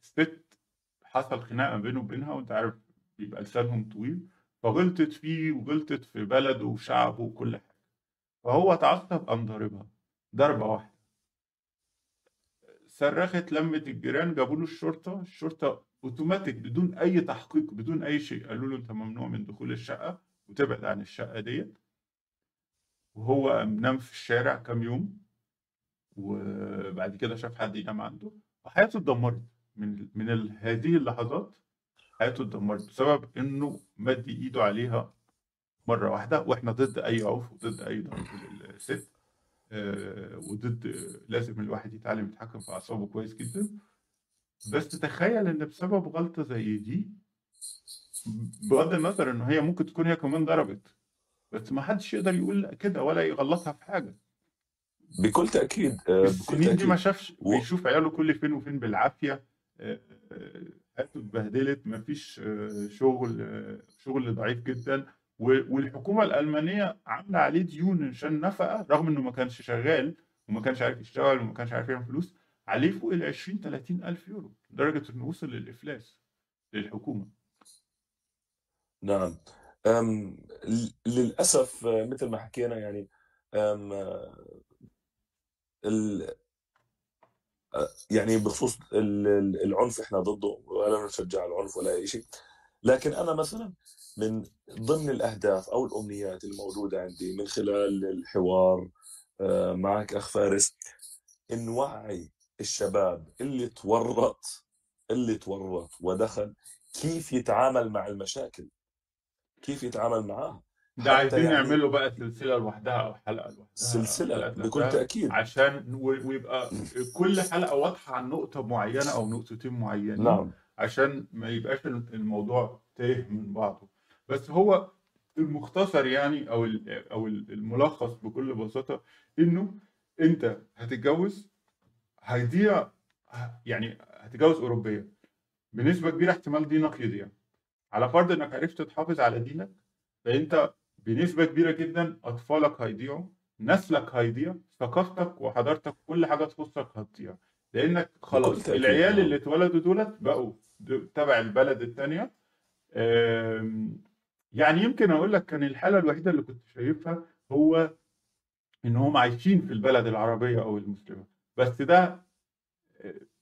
الست حصل خناقة بينه وبينها وأنت عارف بيبقى لسانهم طويل. فغلطت فيه وغلطت في بلده وشعبه وكل حاجة. فهو اتعصب قام ضاربها ضربة واحدة. صرخت لمت الجيران جابوا له الشرطة الشرطة اوتوماتيك بدون أي تحقيق بدون أي شيء قالوا له أنت ممنوع من دخول الشقة وتبعد عن الشقة ديت. وهو نام في الشارع كام يوم وبعد كده شاف حد ينام عنده. وحياته اتدمرت من من هذه اللحظات. حياته اتدمرت بسبب إنه مد إيده عليها مرة واحدة وإحنا ضد أي عنف وضد أي ضرب للست آه، وضد لازم الواحد يتعلم يتحكم في أعصابه كويس جدا. بس تخيل إن بسبب غلطة زي دي بغض النظر إن هي ممكن تكون هي كمان ضربت بس ما حدش يقدر يقول كده ولا يغلطها في حاجة. بكل تأكيد آه، بكل السنين دي ما تأكيد. شافش و... بيشوف عياله كل فين وفين بالعافية آه، آه، حياته اتبهدلت ما فيش آه، شغل آه، شغل ضعيف جدا. و- والحكومة الألمانية عاملة عليه ديون عشان نفقة رغم إنه ما كانش شغال وما كانش عارف يشتغل وما كانش عارف يعمل فلوس عليه فوق ال 20 30 ألف يورو لدرجة إنه وصل للإفلاس للحكومة. نعم. أم ل- للأسف آه، مثل ما حكينا يعني أم ال... يعني بخصوص ال- ال- العنف إحنا ضده ولا نشجع العنف ولا أي شيء. لكن أنا مثلا من ضمن الأهداف أو الأمنيات الموجودة عندي من خلال الحوار آه، معك أخ فارس إن وعي الشباب اللي تورط اللي تورط ودخل كيف يتعامل مع المشاكل كيف يتعامل معاها. ده عايزين يعني نعمله بقى سلسلة لوحدها أو حلقة لوحدها حلقات بكل تأكيد. عشان ويبقى كل حلقة واضحة عن نقطة معينة أو نقطتين معينين نعم. عشان ما يبقاش الموضوع تايه من بعضه. بس هو المختصر يعني أو أو ال- الملخص بكل بساطة إنه أنت هتتجوز هيضيع يعني هتتجوز أوروبية بنسبة كبيرة احتمال دينك يضيع. على فرض إنك عرفت تحافظ على دينك فأنت بنسبة كبيرة جدا أطفالك هيضيعوا نسلك هيضيع ثقافتك وحضارتك كل حاجة تخصك هتضيع. لأنك خلاص العيال اللي نعم اتولدوا دولت بقوا تبع البلد التانية. أم، يعني يمكن أقول لك كان الحالة الوحيدة اللي كنت شايفها هو إن هم عايشين في البلد العربية أو المسلمة. بس ده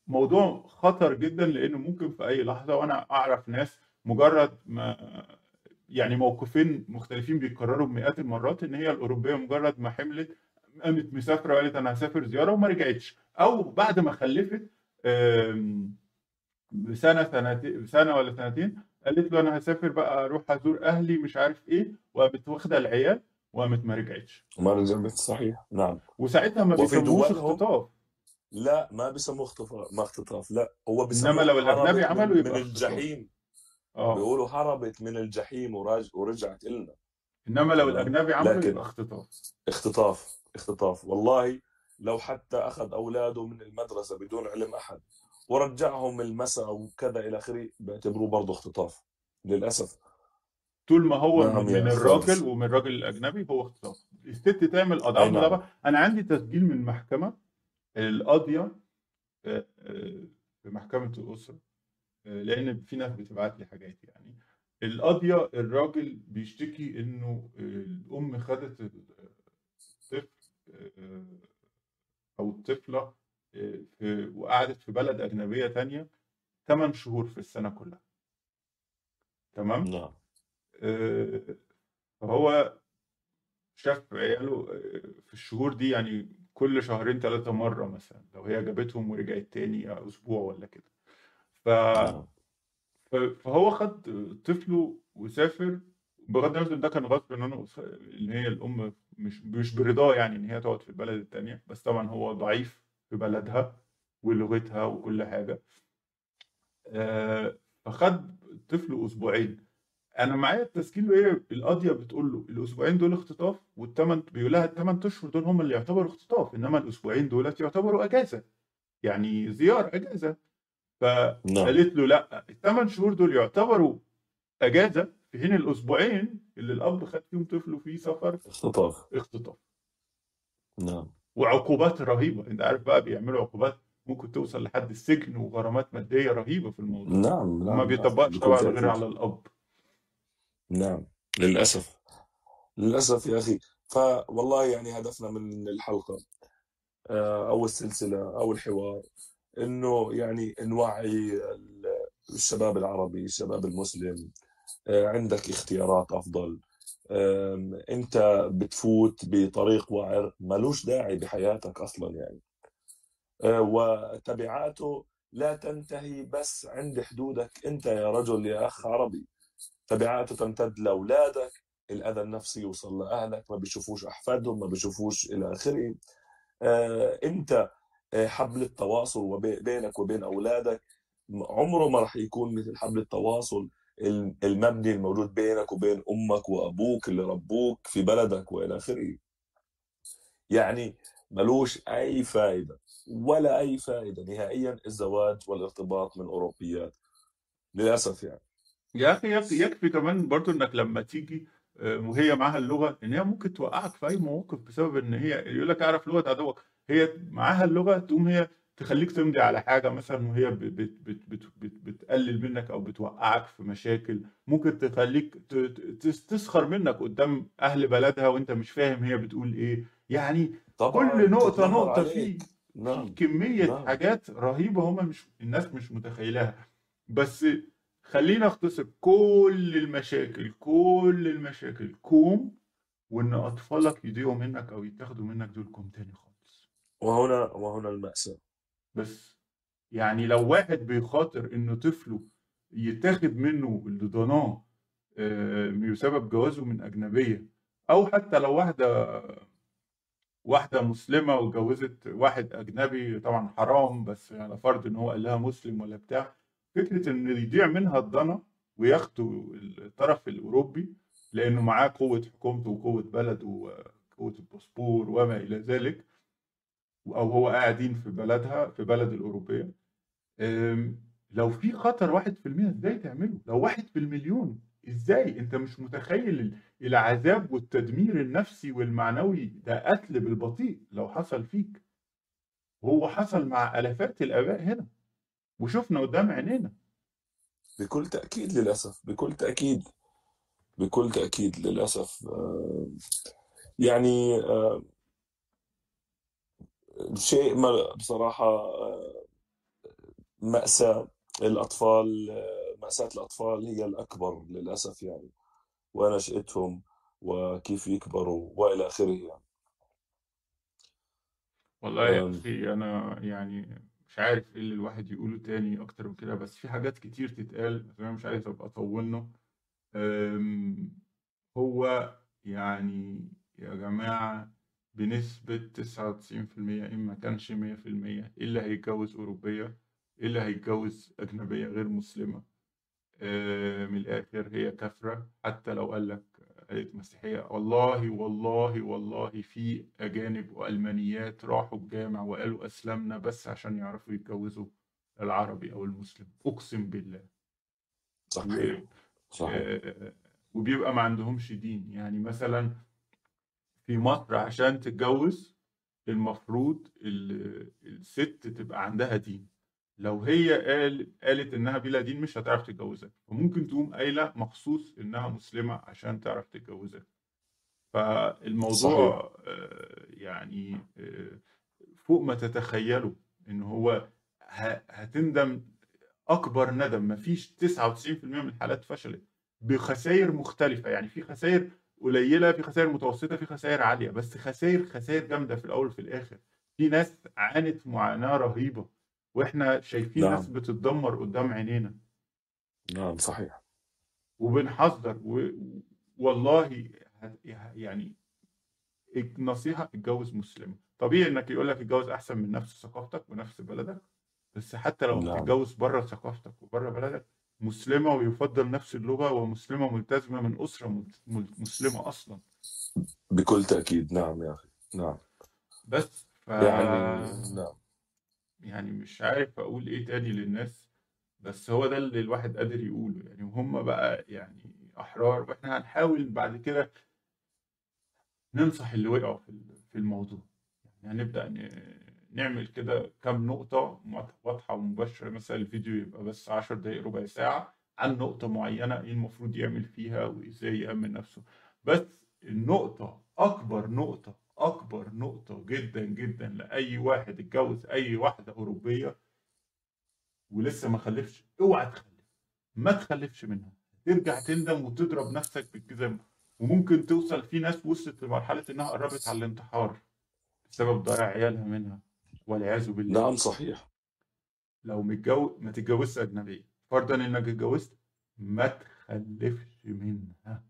موضوع خطر جدا لأنه ممكن في أي لحظة وأنا أعرف ناس مجرد ما يعني موقفين مختلفين بيتكرروا بمئات المرات إن هي الأوروبية مجرد ما حملت قامت مسافرة وقالت أنا هسافر زيارة وما رجعتش. أو بعد ما خلفت بسنة سنتين سنه ولا سنتين قالت له أنا هسافر بقى أروح أزور أهلي مش عارف إيه وقامت واخدة العيال وقامت ما رجعتش. ما رجعت صحيح نعم. وساعتها ما دولهم اختطاف. لا ما بيسموه اختطاف ما اختطاف لا. هو إنما بيسموه لو الأجنبي من عمله من يبقى اختطاف. الجحيم. آه. بيقولوا هربت من الجحيم وراج ورجعت إلنا. إنما لو الأجنبي عمله لكن اختطاف. اختطاف اختطاف. والله لو حتى أخذ أولاده من المدرسة بدون علم أحد ورجعهم المساء وكذا إلى آخره بيعتبروه برضه اختطاف. للأسف. طول ما هو نعم من من الراجل ومن الراجل الأجنبي هو اختطاف. الست تعمل اضعاف نعم. أنا عندي تسجيل من محكمة القاضية آه، آه، في محكمة الأسرة. لأن في ناس بتبعت لي حاجات يعني. القاضيه الراجل بيشتكي إنه آه، الأم خدت الطفل آه، أو الطفلة آه، في وقعدت في بلد أجنبية تانية 8 شهور في السنة كلها. تمام؟ نعم. آه، فهو شاف عياله آه، في الشهور دي يعني كل شهرين ثلاثة مرة مثلا لو هي جابتهم ورجعت تاني أسبوع ولا كده. ف... نعم ف- فهو خد طفله وسافر. بغض النظر ده كان غصب عنه إن هي الأم مش مش برضاه يعني إن هي تقعد في البلد التانية بس طبعا هو ضعيف في بلدها ولغتها وكل حاجة. آه، فخد طفله أسبوعين. أنا معايا التسجيل وهي القاضية بتقول له الأسبوعين دول اختطاف والثمان بيقول لها الثمان أشهر دول هم اللي يعتبروا اختطاف إنما الأسبوعين دولت يعتبروا أجازة. يعني زياره أجازة. فقالت له لا الثمان شهور دول يعتبروا أجازة في حين الأسبوعين اللي الأب خد فيهم طفله في سفر اختطاف. اختطاف. نعم. وعقوبات رهيبة أنت عارف بقى بيعملوا عقوبات ممكن توصل لحد السجن وغرامات مادية رهيبة في الموضوع. نعم نعم نعم. بيطبقش طبعا غير على الأب. نعم للأسف. للأسف يا أخي. فوالله يعني هدفنا من الحلقة آه، أو السلسلة أو الحوار إنه يعني نوعي ال- الشباب العربي الشباب المسلم آه، عندك اختيارات أفضل. آم، أنت بتفوت بطريق وعر ملوش داعي بحياتك أصلا يعني. آه، وتبعاته لا تنتهي بس عند حدودك. أنت يا رجل يا أخ عربي تبعاته تمتد لأولادك. الأذى النفسي يوصل لأهلك ما بيشوفوش أحفادهم ما بيشوفوش إلى آخره. آه، آه، حبل التواصل بينك وبين أولادك. م- عمره ما راح يكون مثل حبل التواصل الم- المبني الموجود بينك وبين أمك وأبوك اللي ربوك في بلدك وإلى آخره. يعني ملوش أي فائدة ولا أي فائدة نهائيا الزواج والارتباط من أوروبيات. للأسف يعني. يا أخي يكفي, كمان برضو إنك لما تيجي آه، وهي معاها اللغة إن هي ممكن توقعك في أي مواقف بسبب إن هي يقول لك أعرف لغة عدوك هي معاها اللغة تقوم هي تخليك تمضي على حاجة مثلا وهي بت بت بت بت بت بتقلل منك أو بتوقعك في مشاكل. ممكن تخليك تسخر منك قدام أهل بلدها وأنت مش فاهم هي بتقول إيه. يعني طبعا كل نقطة نقطة في نعم. كمية نعم. حاجات رهيبة هما مش الناس مش متخيلها بس خلينا اختصر كل المشاكل كل المشاكل كوم وإن أطفالك يضيعوا منك أو يتاخدوا منك دول كوم تاني خالص. وهنا وهنا المأساة. بس يعني لو واحد بيخاطر إنه طفله يتاخد منه اللي ضناه بسبب جوازه من أجنبية أو حتى لو واحدة واحدة مسلمة واتجوزت واحد أجنبي طبعا حرام بس على فرض إن هو قال لها مسلم ولا بتاع فكرة إن يضيع منها الضنا وياخدوا الطرف الأوروبي لأنه معاه قوة حكومته وقوة بلده وقوة الباسبور وما إلى ذلك أو هو قاعدين في بلدها في بلد الأوروبية. أم، لو في خطر واحد في المية إزاي تعمله؟ لو واحد في المليون إزاي؟ أنت مش متخيل ال- العذاب والتدمير النفسي والمعنوي ده قتل بالبطيء لو حصل فيك. وهو حصل مع آلافات الآباء هنا. وشفنا قدام عينينا. بكل تأكيد للأسف بكل تأكيد. بكل تأكيد للأسف. آه، يعني شيء ما بصراحة آه، مأساة الأطفال آه، مأساة الأطفال هي الأكبر للأسف يعني ونشأتهم وكيف يكبروا وإلى آخره يعني. والله يا آم، أخي أنا يعني مش عارف إيه اللي الواحد يقوله تاني أكتر من كده بس في حاجات كتير تتقال بس أنا مش عايز أبقى اطولنا أم، هو يعني يا جماعة بنسبة تسعة وتسعين في المية إن ما كانش مية في المية اللي هيتجوز أوروبية اللي هيتجوز أجنبية غير مسلمة. آه، من الآخر هي كافرة حتى لو قال لك قالت مسيحية والله والله والله في أجانب وألمانيات راحوا الجامع وقالوا أسلمنا بس عشان يعرفوا يتجوزوا العربي أو المسلم. أقسم بالله. صحيح صحيح. آه، وبيبقى ما عندهمش دين. يعني مثلا في مصر عشان تتجوز المفروض ال- الست تبقى عندها دين. لو هي قال قالت إنها بلا دين مش هتعرف تتجوزك وممكن تقوم قايلة مخصوص إنها مسلمة عشان تعرف تتجوزك صحيح. فالموضوع آه، يعني آه، فوق ما تتخيلوا إن هو هتندم أكبر ندم. مفيش 99% من الحالات فشلت بخسائر مختلفة. يعني في خسائر قليلة في خسائر متوسطة في خسائر عالية. بس خسائر خسائر جامدة في الأول وفي الآخر. في ناس عانت معاناة رهيبة وإحنا شايفين ناس نعم. بتتدمر قدام عينينا. نعم صحيح. وبنحذر و... والله يعني النصيحه اتجوز مسلمه طبيعي إنك يقول لك اتجوز أحسن من نفس ثقافتك ونفس بلدك بس حتى لو نعم. بره ثقافتك وبره بلدك مسلمة ويفضل نفس اللغة ومسلمة ملتزمة من أسرة مسلمة أصلا. بكل تأكيد. نعم يا أخي. نعم. بس ف يعني نعم. يعني مش عارف أقول إيه تاني للناس بس هو ده اللي الواحد قادر يقوله. يعني وهم بقى يعني أحرار وإحنا هنحاول بعد كده ننصح اللي وقعوا في ال- في الموضوع. يعني هنبدأ ن- نعمل كده كام نقطة واضحة ومباشرة مثلا الفيديو يبقى بس عشر دقايق ربع ساعة عن نقطة معينة إيه المفروض يعمل فيها وإزاي يأمن نفسه. بس النقطة أكبر نقطة أكبر نقطة جدا جدا لأي واحد اتجوز أي واحدة أوروبية ولسه ما خلفش اوعى تخلف. ما تخلفش منها. ترجع تندم وتضرب نفسك بالجزم. وممكن توصل في ناس وصلت لمرحلة إنها قربت على الانتحار بسبب ضياع عيالها منها. والعياذ بالله. نعم صحيح. لو متجوز ما تتجوزش أجنبية فرضا إنك اتجوزت ما تخلفش منها.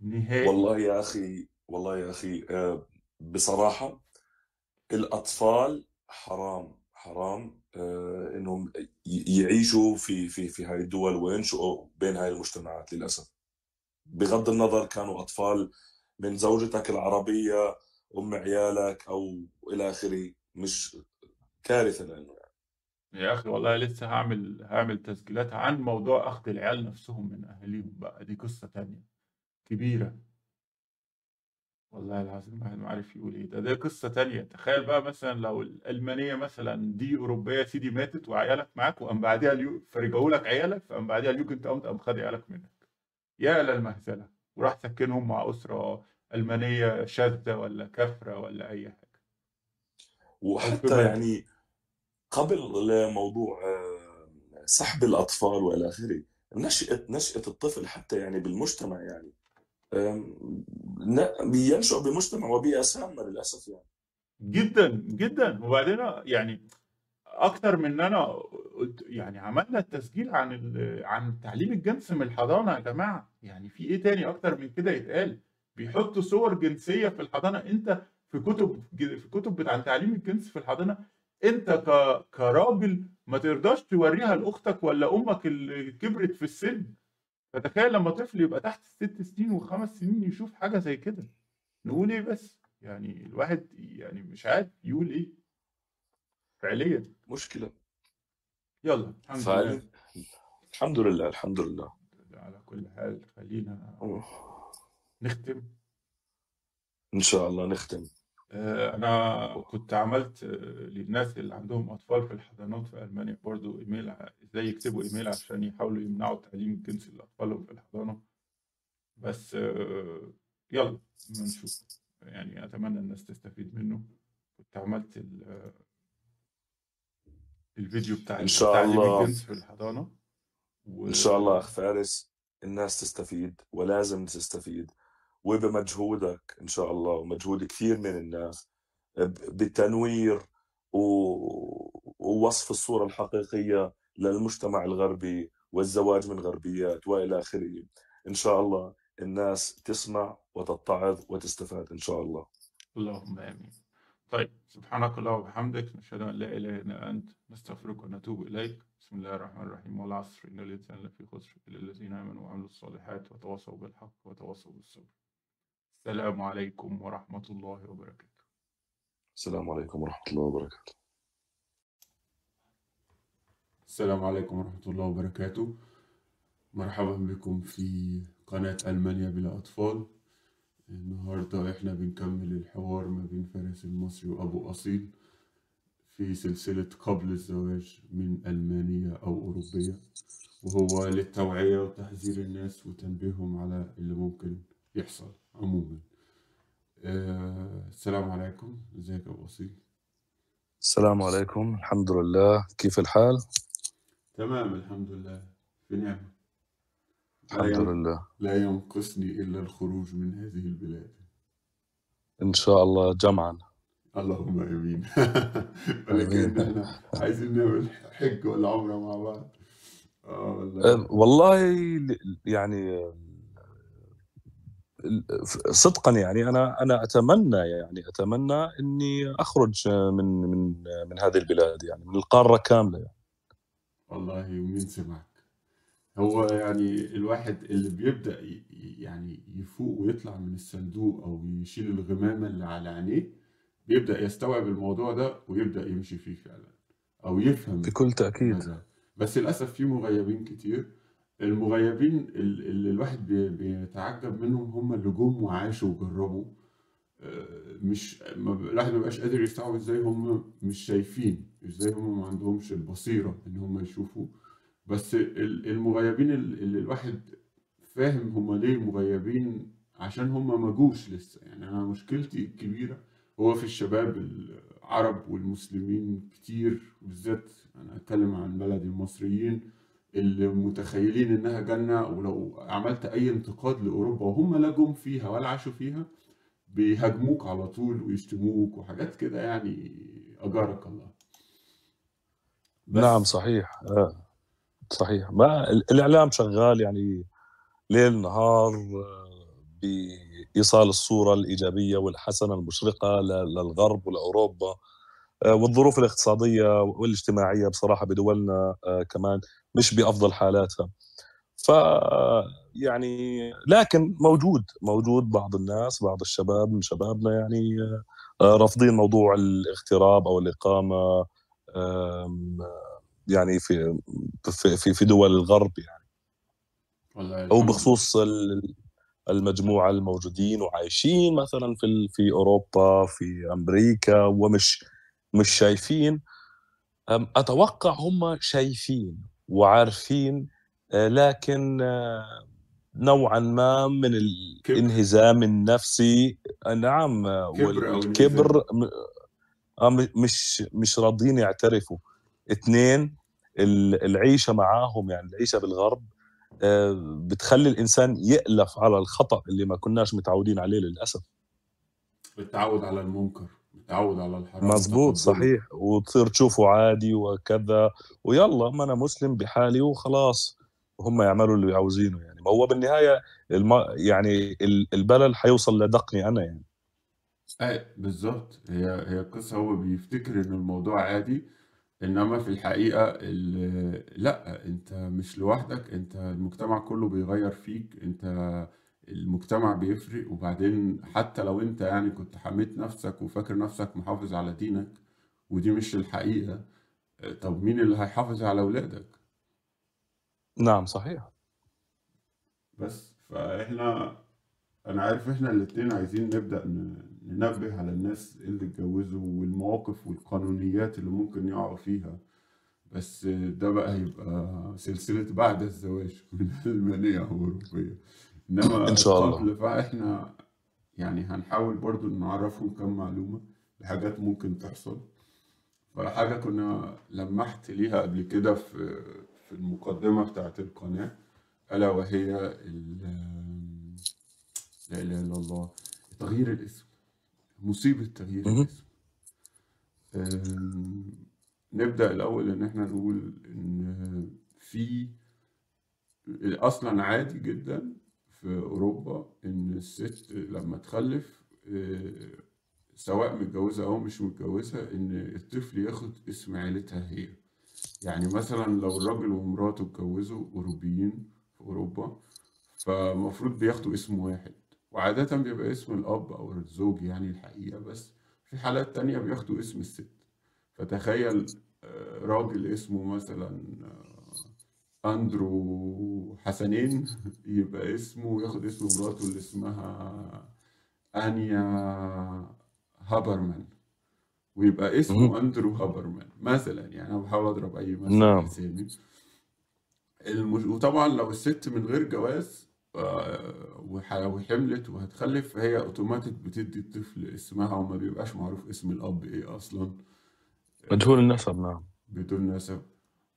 نهائي. والله يا أخي والله يا أخي آه، بصراحة الأطفال حرام حرام آه، إنهم ي- يعيشوا في في في هاي الدول وينشئوا بين هاي المجتمعات للأسف. بغض النظر كانوا أطفال من زوجتك العربية أم عيالك أو إلى آخره. مش كارثة لأنه يعني. يا أخي والله لسه هعمل هعمل تسجيلات عن موضوع أخذ العيال نفسهم من أهاليهم بقى. دي قصة تانية كبيرة. والله العظيم الواحد ما عارف يقول إيه ده. ده قصة تانية. تخيل بقى مثلا لو الألمانية مثلا دي أوروبية يا سيدي ماتت وعيالك معاك وقام بعديها اليو فرجعوا لك عيالك فقام بعديها اليوجنت أمت قام خد عيالك منك. يا للمهزلة وراح سكنهم مع أسرة ألمانية شاذة ولا كافرة ولا أو في وحتى يعني قبل موضوع آه، سحب الأطفال وإلى آخره نشأة نشأة الطفل حتى يعني بالمجتمع يعني آم، ن- ينشأ بمجتمع وبيئة سامة للأسف يعني. جدا جدا. وبعدين يعني أكتر من إن أنا يعني عملنا التسجيل عن عن تعليم الجنس من الحضانة يا جماعة. يعني في إيه تاني أكتر من كده يتقال؟ بيحطوا صور جنسية في الحضانة. أنت في كتب في كتب بتاع تعليم الجنس في الحضانة انت ك كراجل ما ترضاش توريها لأختك ولا أمك اللي كبرت في السن. فتخيل لما طفل يبقى تحت الست سنين وخمس سنين يشوف حاجة زي كده. نقول إيه بس؟ يعني الواحد يعني مش عارف يقول إيه. فعليا. مشكلة. يلا الحمد فعلا لله. الحمد لله الحمد لله. على كل حال خلينا نختم. إن شاء الله نختم. أنا كنت عملت آه، للناس اللي عندهم أطفال في الحضانات في ألمانيا برضو إيميل إزاي يكتبوا إيميل عشان يحاولوا يمنعوا تعليم الجنس لاطفالهم في الحضانة. بس آه، يلا نشوف يعني أتمنى الناس تستفيد منه. كنت عملت ال- آه، الفيديو بتاع إن شاء تعليم الله. الجنس في الحضانة. و إن شاء الله أخ فارس. الناس تستفيد ولازم تستفيد. وبمجهودك إن شاء الله ومجهود كثير من الناس بالتنوير ووصف الصورة الحقيقية للمجتمع الغربي والزواج من غربيات وإلى آخره. إن شاء الله الناس تسمع وتتعظ وتستفاد إن شاء الله. اللهم آمين. طيب سبحانك اللهم وبحمدك نشهد أن لا إله إلا أنت نستغفرك ونتوب إليك. بسم الله الرحمن الرحيم. والعصر إن الإنسان لفي خسر إلا الذين آمنوا وعملوا الصالحات وتواصوا بالحق وتواصوا بالصبر. السلام عليكم ورحمة الله وبركاته. السلام عليكم ورحمة الله وبركاته. السلام عليكم ورحمة الله وبركاته. مرحبا بكم في قناة ألمانيا بلا أطفال. النهاردة إحنا بنكمل الحوار ما بين فارس المصري وأبو أصيل في سلسلة قبل الزواج من ألمانية أو أوروبية وهو للتوعية وتحذير الناس وتنبيههم على اللي ممكن يحصل. عموما. آه السلام عليكم. إزيك يا أبو أصيل السلام عليكم. الحمد لله. كيف الحال؟ تمام الحمد لله. في نعمة. لا الحمد ين- لله. لا ينقصني إلا الخروج من هذه البلاد. إن شاء الله جمعا. اللهم آمين. كأن إحنا عايزين نعمل حج ولا عمره مع بعض. آه والله. والله يعني صدقا يعني أنا أنا أتمنى يعني أتمنى إني أخرج من من من هذه البلاد يعني من القارة كاملة يعني. والله ومين سمعك هو يعني الواحد اللي بيبدأ ي- يعني يفوق ويطلع من الصندوق أو يشيل الغمامة اللي على عينيه بيبدأ يستوعب الموضوع ده ويبدأ يمشي فيه فعلا أو يفهم بكل تأكيد. ماذا بس للأسف في مغيبين كتير. المغيبين ال- اللي الواحد بي- بيتعجب منهم هم اللي جم وعاشوا وجربوا. آه، مش الواحد ما بقاش قادر يستوعب إزاي هم مش شايفين إزاي هم ما عندهمش البصيرة ان هم يشوفوا. بس ال- المغيبين ال- اللي الواحد فاهم هم ليه مغيبين عشان هم ما جوش لسه. يعني أنا مشكلتي الكبيرة هو في الشباب العرب والمسلمين كتير بالذات أنا أتكلم عن بلدي المصريين. اللي متخيلين إنها جنة ولو عملت أي انتقاد لأوروبا وهم لا جم فيها ولا عاشوا فيها بيهاجموك على طول ويشتموك وحاجات كده يعني أجارك الله. بس. نعم صحيح. أه، صحيح. ما ال- الإعلام شغال يعني ليل نهار أه، بإيصال الصورة الإيجابية والحسنة المشرقة للغرب ولأوروبا. والظروف الاقتصادية والاجتماعية بصراحة بدولنا أه، كمان مش بأفضل حالاتها. ف يعني لكن موجود موجود بعض الناس بعض الشباب من شبابنا يعني آه، رافضين موضوع الاغتراب أو الإقامة يعني في في في في دول الغرب يعني. والله أو بخصوص ال- المجموعة الموجودين وعايشين مثلا في في أوروبا في أمريكا ومش مش شايفين. أتوقع هم شايفين وعارفين آه، لكن آه، نوعا ما من الانهزام النفسي. آه، نعم والكبر مش مش راضيين يعترفوا. اثنين ال- العيشة معاهم يعني العيشة بالغرب بتخلي الإنسان يألف على الخطأ اللي ما كناش متعودين عليه للأسف. التعود على المنكر. اتعود على الحرام وتقبله صحيح. وتصير تشوفه عادي وكذا. ويلا ما أنا مسلم بحالي وخلاص. وهم يعملوا اللي عاوزينه يعني. ما هو بالنهاية الم... يعني ال- البلل حيوصل لدقني أنا يعني. أي بالظبط. هي هي القصة. هو بيفتكر إن الموضوع عادي إنما في الحقيقة ال- لأ أنت مش لوحدك. أنت المجتمع كله بيغير فيك. أنت المجتمع بيفرق وبعدين حتى لو انت يعني كنت حميت نفسك وفاكر نفسك محافظ على دينك ودي مش الحقيقة طب مين اللي هيحافظ على أولادك؟ نعم صحيح. بس فإحنا أنا عارف إحنا الاتنين عايزين نبدأ ننبه على الناس اللي اتجوزوا والمواقف والقانونيات اللي ممكن يقعوا فيها. بس ده بقى هيبقى سلسلة بعد الزواج من المانية أو أوروبية إنما إن شاء الله. قبل فإحنا يعني هنحاول برضو نعرفهم كم معلومة لحاجات ممكن تحصل. فحاجة كنا لمحت ليها قبل كده في في المقدمة بتاعت القناة ألا وهي ال- لا إله إلا الله تغيير الاسم مصيبة تغيير. الاسم. أم، نبدأ الأول إن إحنا نقول إن في أصلا عادي جدا في أوروبا إن الست لما تخلف أه، سواء متجوزة أو مش متجوزة إن الطفل ياخد اسم عيلتها هي. يعني مثلا لو الراجل ومراته اتجوزوا أوروبيين في أوروبا فالمفروض بياخدوا اسم واحد. وعادة بيبقى اسم الأب أو الزوج يعني الحقيقة بس في حالات تانية بياخدوا اسم الست. فتخيل آه، راجل اسمه مثلا أندرو حسنين يبقى اسمه ياخد اسم مراته اللي اسمها أنيا هابرمان. ويبقى اسمه مهم. أندرو هابرمان مثلا يعني أنا بحاول أضرب أي مثل نعم. المش... وطبعا لو الست من غير جواز آه، وح- وحملت وهتخلف فهي اوتوماتيك بتدي الطفل اسمها وما بيبقاش معروف اسم الأب إيه أصلا. مجهول النسب نعم. بدون نسب.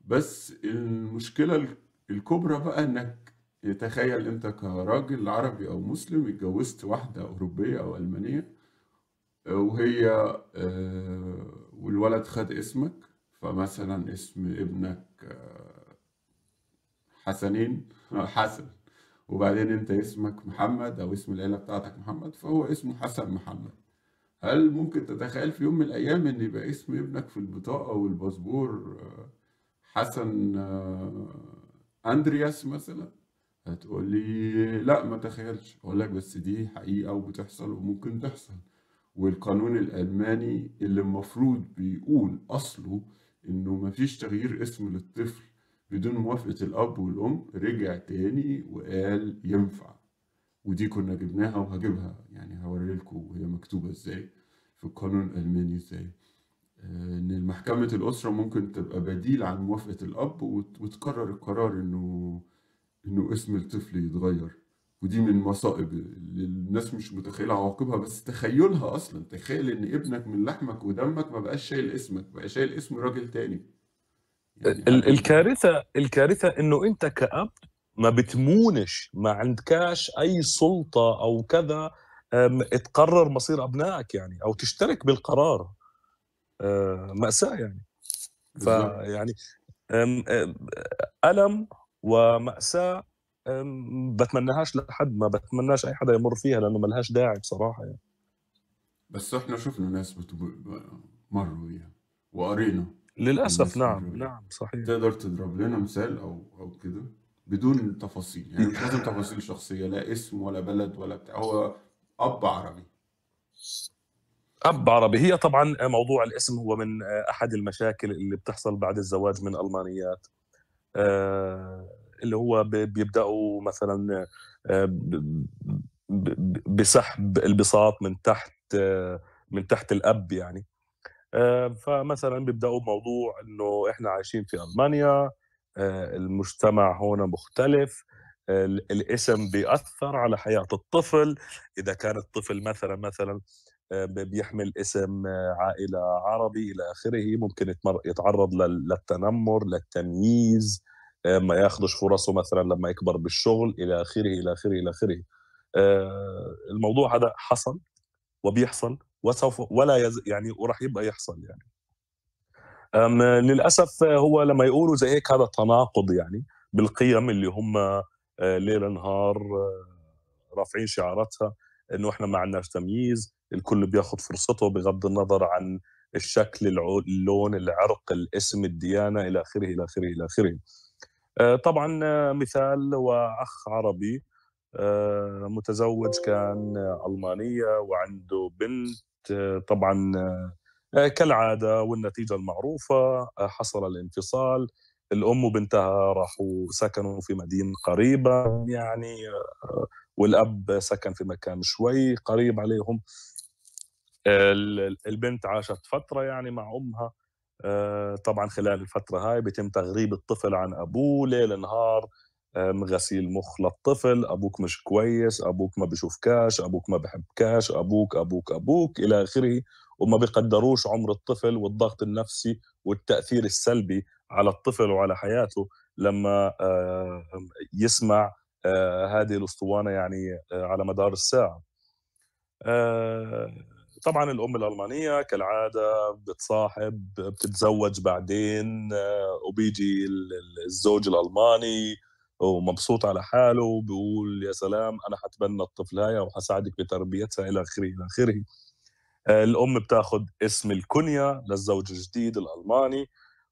بس المشكلة ال- الكبرى بقى إنك تخيل أنت كراجل عربي أو مسلم اتجوزت واحدة أوروبية أو ألمانية وهي آه، والولد خد اسمك فمثلا اسم ابنك آه، حسنين آه، حسن وبعدين أنت اسمك محمد أو اسم العيلة بتاعتك محمد فهو اسمه حسن محمد. هل ممكن تتخيل في يوم من الأيام إن يبقى اسم ابنك في البطاقة والباسبور حسن آه، أندرياس مثلا هتقول لي لا ما تخيلش. أقول لك بس دي حقيقة وبتحصل وممكن تحصل. والقانون الألماني اللي المفروض بيقول أصله إنه مفيش تغيير اسم للطفل بدون موافقة الأب والأم رجع تاني وقال ينفع. ودي كنا جبناها وهجيبها يعني هوري لكم وهي مكتوبة إزاي في القانون الألماني إزاي. إن محكمة الأسرة ممكن تبقى بديل عن موافقة الأب وت- وتقرر القرار إنه إنه اسم الطفل يتغير. ودي من المصائب اللي الناس مش متخيلة عواقبها بس تخيلها أصلا. تخيل إن ابنك من لحمك ودمك ما بقاش شايل اسمك بقى شايل اسم راجل تاني. يعني ال- الكارثة الكارثة إنه أنت كأب ما بتمونش ما عندكاش أي سلطة أو كذا تقرر مصير أبنائك يعني أو تشترك بالقرار. أه، مأساة يعني. فيعني أم، ألم ومأساة أم، بتمناهاش لحد ما بتمناش أي حدا يمر فيها لأنه ملهاش داعي بصراحة يعني. بس إحنا شفنا ناس بتب- مروا بيها وقرينا للأسف نعم مروا بيها. نعم صحيح. تقدر تضرب لنا مثال أو أو كده بدون تفاصيل يعني مش لازم تفاصيل شخصية لا اسم ولا بلد ولا بتاع هو أب عربي. أب عربي. هي طبعا موضوع الاسم هو من أحد المشاكل اللي بتحصل بعد الزواج من ألمانيات. آه، اللي هو ب- بيبدأوا مثلا آه، بسحب البساط من تحت آه، من تحت الأب يعني. آه، فمثلا بيبدأوا بموضوع إنه إحنا عايشين في ألمانيا آه، المجتمع هون مختلف آه، ال- الاسم بيأثر على حياة الطفل. إذا كان الطفل مثلا مثلا آه، بيحمل اسم آه، عائلة عربي إلى آخره. ممكن يتعرض لل- للتنمر للتمييز آه، ما ياخذش فرصه مثلا لما يكبر بالشغل إلى آخره إلى آخره إلى آخره. آه، الموضوع هذا حصل وبيحصل وسوف ولا يز يعني وراح يبقى يحصل يعني. للأسف هو لما يقولوا زي هيك هذا تناقض يعني بالقيم اللي هم آه، ليل نهار آه، رافعين شعاراتها إنه إحنا ما عندناش تمييز. الكل بياخذ فرصته بغض النظر عن الشكل اللون العرق الاسم الديانة إلى آخره إلى آخره إلى آخره. آه، طبعا آه، مثال وأخ عربي آه، متزوج كان ألمانية وعنده بنت طبعا كالعادة والنتيجة المعروفة حصل الانفصال. الأم وبنتها راحوا سكنوا في مدينة قريبه يعني والأب سكن في مكان شوي قريب عليهم. البنت عاشت فترة يعني مع أمها آه، طبعا خلال الفترة هاي بيتم تغريب الطفل عن أبوه ليل نهار آم، غسيل مخ للطفل أبوك مش كويس أبوك ما بشوفكاش أبوك ما بحبكاش أبوك أبوك أبوك إلى آخره. وما بيقدروش عمر الطفل والضغط النفسي والتأثير السلبي على الطفل وعلى حياته لما آه، يسمع آه، هذه الأسطوانة يعني آه، على مدار الساعة. آه، طبعا الأم الألمانية كالعادة بتصاحب بتتزوج بعدين آه، وبيجي ال- ال- الزوج الألماني ومبسوط على حاله وبيقول يا سلام أنا حتبنى الطفل هاي وحساعدك بتربيتها إلى آخره إلى آخره. آه، الأم بتاخذ اسم الكنية للزوج الجديد الألماني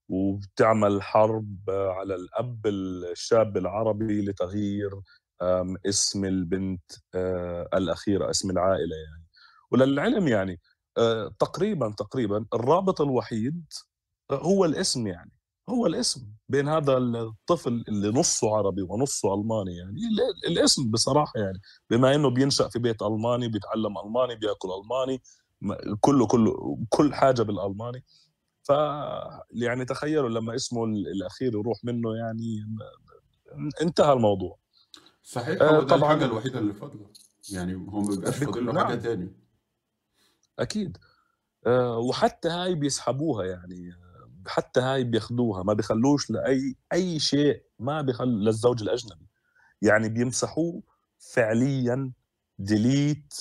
وبتعمل حرب آه، على الأب الشاب العربي لتغيير اسم البنت الأخيرة اسم العائلة يعني. وللعلم يعني آه، تقريبا تقريبا الرابط الوحيد هو الاسم يعني هو الاسم بين هذا الطفل اللي نصه عربي ونصه ألماني يعني ال- الاسم بصراحة يعني بما إنه بينشأ في بيت ألماني بيتعلم ألماني بيأكل ألماني كله كله كل حاجة بالألماني ف يعني تخيلوا لما اسمه ال- الأخير يروح منه يعني انتهى الموضوع صحيح آه، هو ده طبعاً. الحاجة الوحيدة اللي فاضلة يعني هو ما بيبقاش فاضل له نعم. حاجة تاني أكيد. آه، وحتى هاي بيسحبوها يعني حتى هاي بياخدوها ما بيخلوش لأي أي شيء ما بيخل للزوج الأجنبي. يعني بيمسحوه فعليا ديليت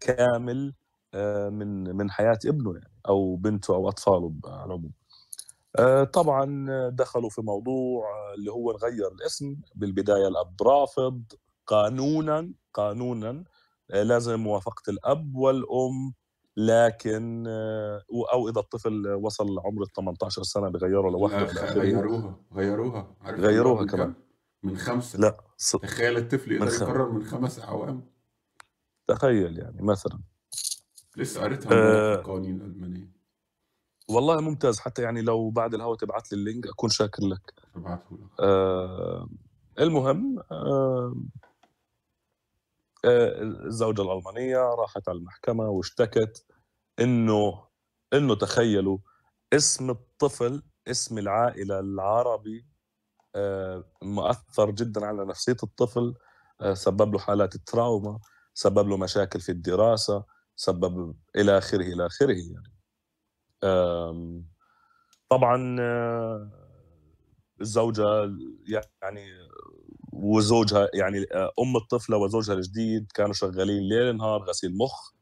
كامل آه، من من حياة ابنه يعني أو بنته أو أطفاله على العموم. آه، طبعا دخلوا في موضوع اللي هو نغير الاسم بالبداية الاب رافض قانونا قانونا لازم موافقة الأب والأم لكن آه، أو إذا الطفل وصل لعمر ال 18 سنة بغيره لوحده غيروها غيروها. غيروها من كمان. من خمسة. لا ص- تخيل الطفل يقدر خم- يقرر من خمس أعوام تخيل يعني مثلا. لسه قريتها آه، القوانين الألمانية. والله ممتاز. حتى يعني لو بعد الهوا تبعت لي اللينك أكون شاكر لك. ابعته لك. آه المهم آه الزوجة الألمانية راحت على المحكمة واشتكت إنه إنه تخيلوا اسم الطفل اسم العائلة العربي آه، مؤثر جدا على نفسية الطفل آه، سبب له حالات التراوما سبب له مشاكل في الدراسة سبب إلى آخره إلى آخره يعني. طبعا آه، الزوجة يعني وزوجها يعني أم الطفلة وزوجها الجديد كانوا شغالين ليل نهار غسيل مخ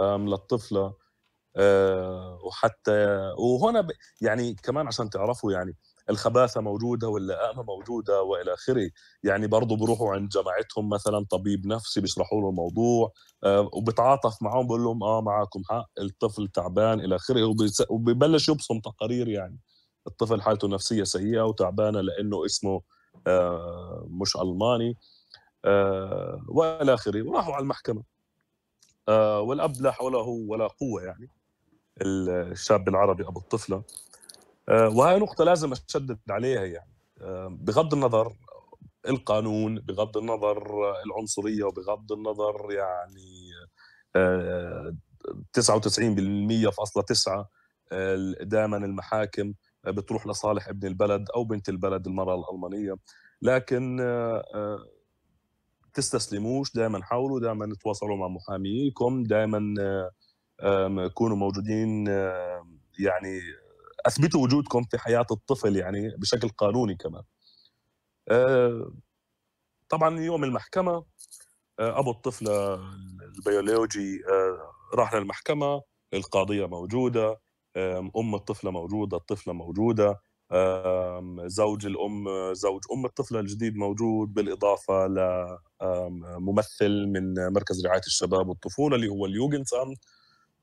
للطفلة آه، وحتى وهنا يعني كمان عشان تعرفوا يعني الخباثة موجودة واللئامه موجودة وإلى آخره. يعني برضه بروحوا عند جماعتهم مثلا طبيب نفسي بيشرحوا له الموضوع آه، وبتعاطف معهم بقول لهم آه معكم حق الطفل تعبان إلى آخره وبيبلش يبصم تقارير يعني. الطفل حالته النفسيه سيئة وتعبانة لأنه اسمه آه، مش ألماني. آه، وإلى آخره. وراحوا على المحكمة. آه، والأب لا حول له ولا قوة يعني. الشاب العربي أبو الطفلة. آه، وهي نقطة لازم أشدد عليها يعني. آه، بغض النظر القانون بغض النظر العنصرية وبغض النظر يعني آه، 99.9 دائما المحاكم. بتروح لصالح ابن البلد أو بنت البلد المرأة الألمانية. لكن آه، آه، تستسلموش دائما حاولوا دائما تواصلوا مع محاميكم دائما آه، كونوا موجودين يعني أثبتوا وجودكم في حياة الطفل يعني بشكل قانوني كمان. طبعا يوم المحكمة أبو الطفلة البيولوجي راح للمحكمة القاضية موجودة. الطفلة موجودة الطفلة موجودة. آم، زوج الأم زوج أم الطفلة الجديد موجود. بالإضافة لممثل من مركز رعاية الشباب والطفولة اللي هو اليوجنسامت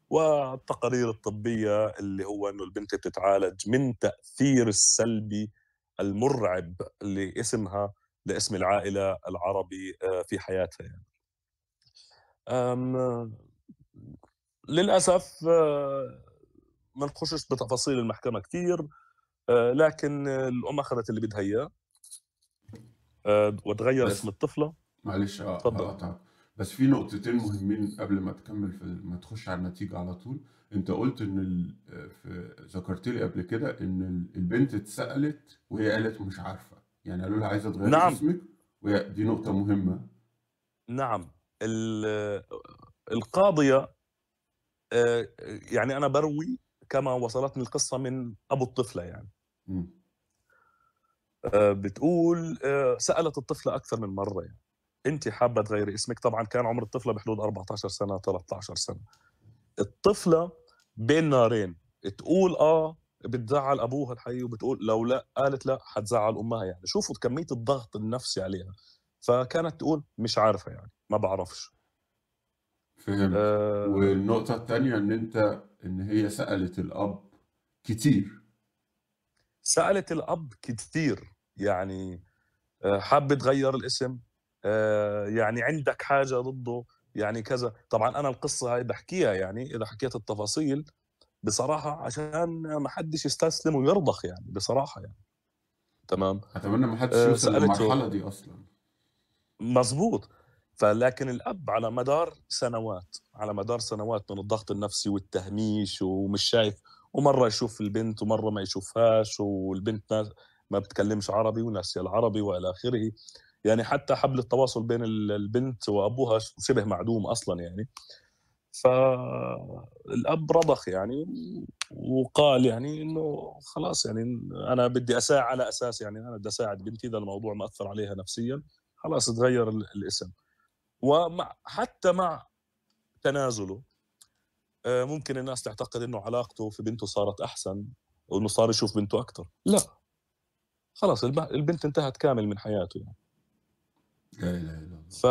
والتقارير الطبية اللي هو أنه البنت بتتعالج من تأثير السلبي المرعب لاسمها لاسم العائلة العربي آه، في حياتها يعني. أم، للأسف آه، ما نخشش بتفاصيل المحكمة كثير آه، لكن الأم أخذت اللي بدها إياه. آه، وتغير اسم الطفلة. معلش آه تفضل. بس في نقطتين مهمين قبل ما تكمل في ما تخش على النتيجة على طول. أنت قلت إن ال... في... ذكرت لي قبل كده إن ال- البنت اتسألت وهي قالت مش عارفة. يعني قالوا لها عايزة تغيري نعم. اسمك وهي دي نقطة مهمة. نعم. ال- القاضية آه، يعني أنا بروي كما وصلتني القصة من أبو الطفلة يعني. مم. آه، بتقول آه، سألت الطفلة أكثر من مرة يعني. أنت حابة تغيري اسمك؟ طبعا كان عمر الطفلة بحدود 14 سنة 13 سنة. الطفلة بين نارين. تقول آه بتزعل أبوها الحقيقي وبتقول لو لا قالت لا حتزعل أمها يعني. شوفوا كمية الضغط النفسي عليها. فكانت تقول مش عارفة يعني ما بعرفش. فهمت. آه، والنقطة التانية إن أنت إن هي سألت الأب كتير. سألت الأب كثير يعني آه، حابة تغير الاسم؟ آه، يعني عندك حاجة ضده؟ يعني كذا. طبعا أنا القصة هاي بحكيها يعني إذا حكيت التفاصيل بصراحة عشان ما حدش يستسلم ويرضخ يعني بصراحة يعني. تمام؟ أتمنى ما حدش آه، يوصل للمرحلة سألته دي أصلا. مزبوط فلكن الأب على مدار سنوات على مدار سنوات من الضغط النفسي والتهميش ومش شايف ومرة يشوف البنت ومرة ما يشوفهاش والبنت ما بتكلمش عربي وناسية العربي وإلى آخره. يعني حتى حبل التواصل بين ال- البنت وأبوها شبه معدوم أصلا يعني. فالأب رضخ يعني وقال يعني إنه خلاص يعني أنا بدي أساعد على أساس يعني أنا بدي أساعد بنتي إذا الموضوع مأثر عليها نفسيا خلاص تغير ال- الاسم. ومع حتى مع تنازله آه، ممكن الناس تعتقد إنه علاقته في بنته صارت أحسن وإنه صار يشوف بنته أكثر لا. خلاص الب- البنت انتهت كامل من حياته يعني. لا إله إلا الله. ف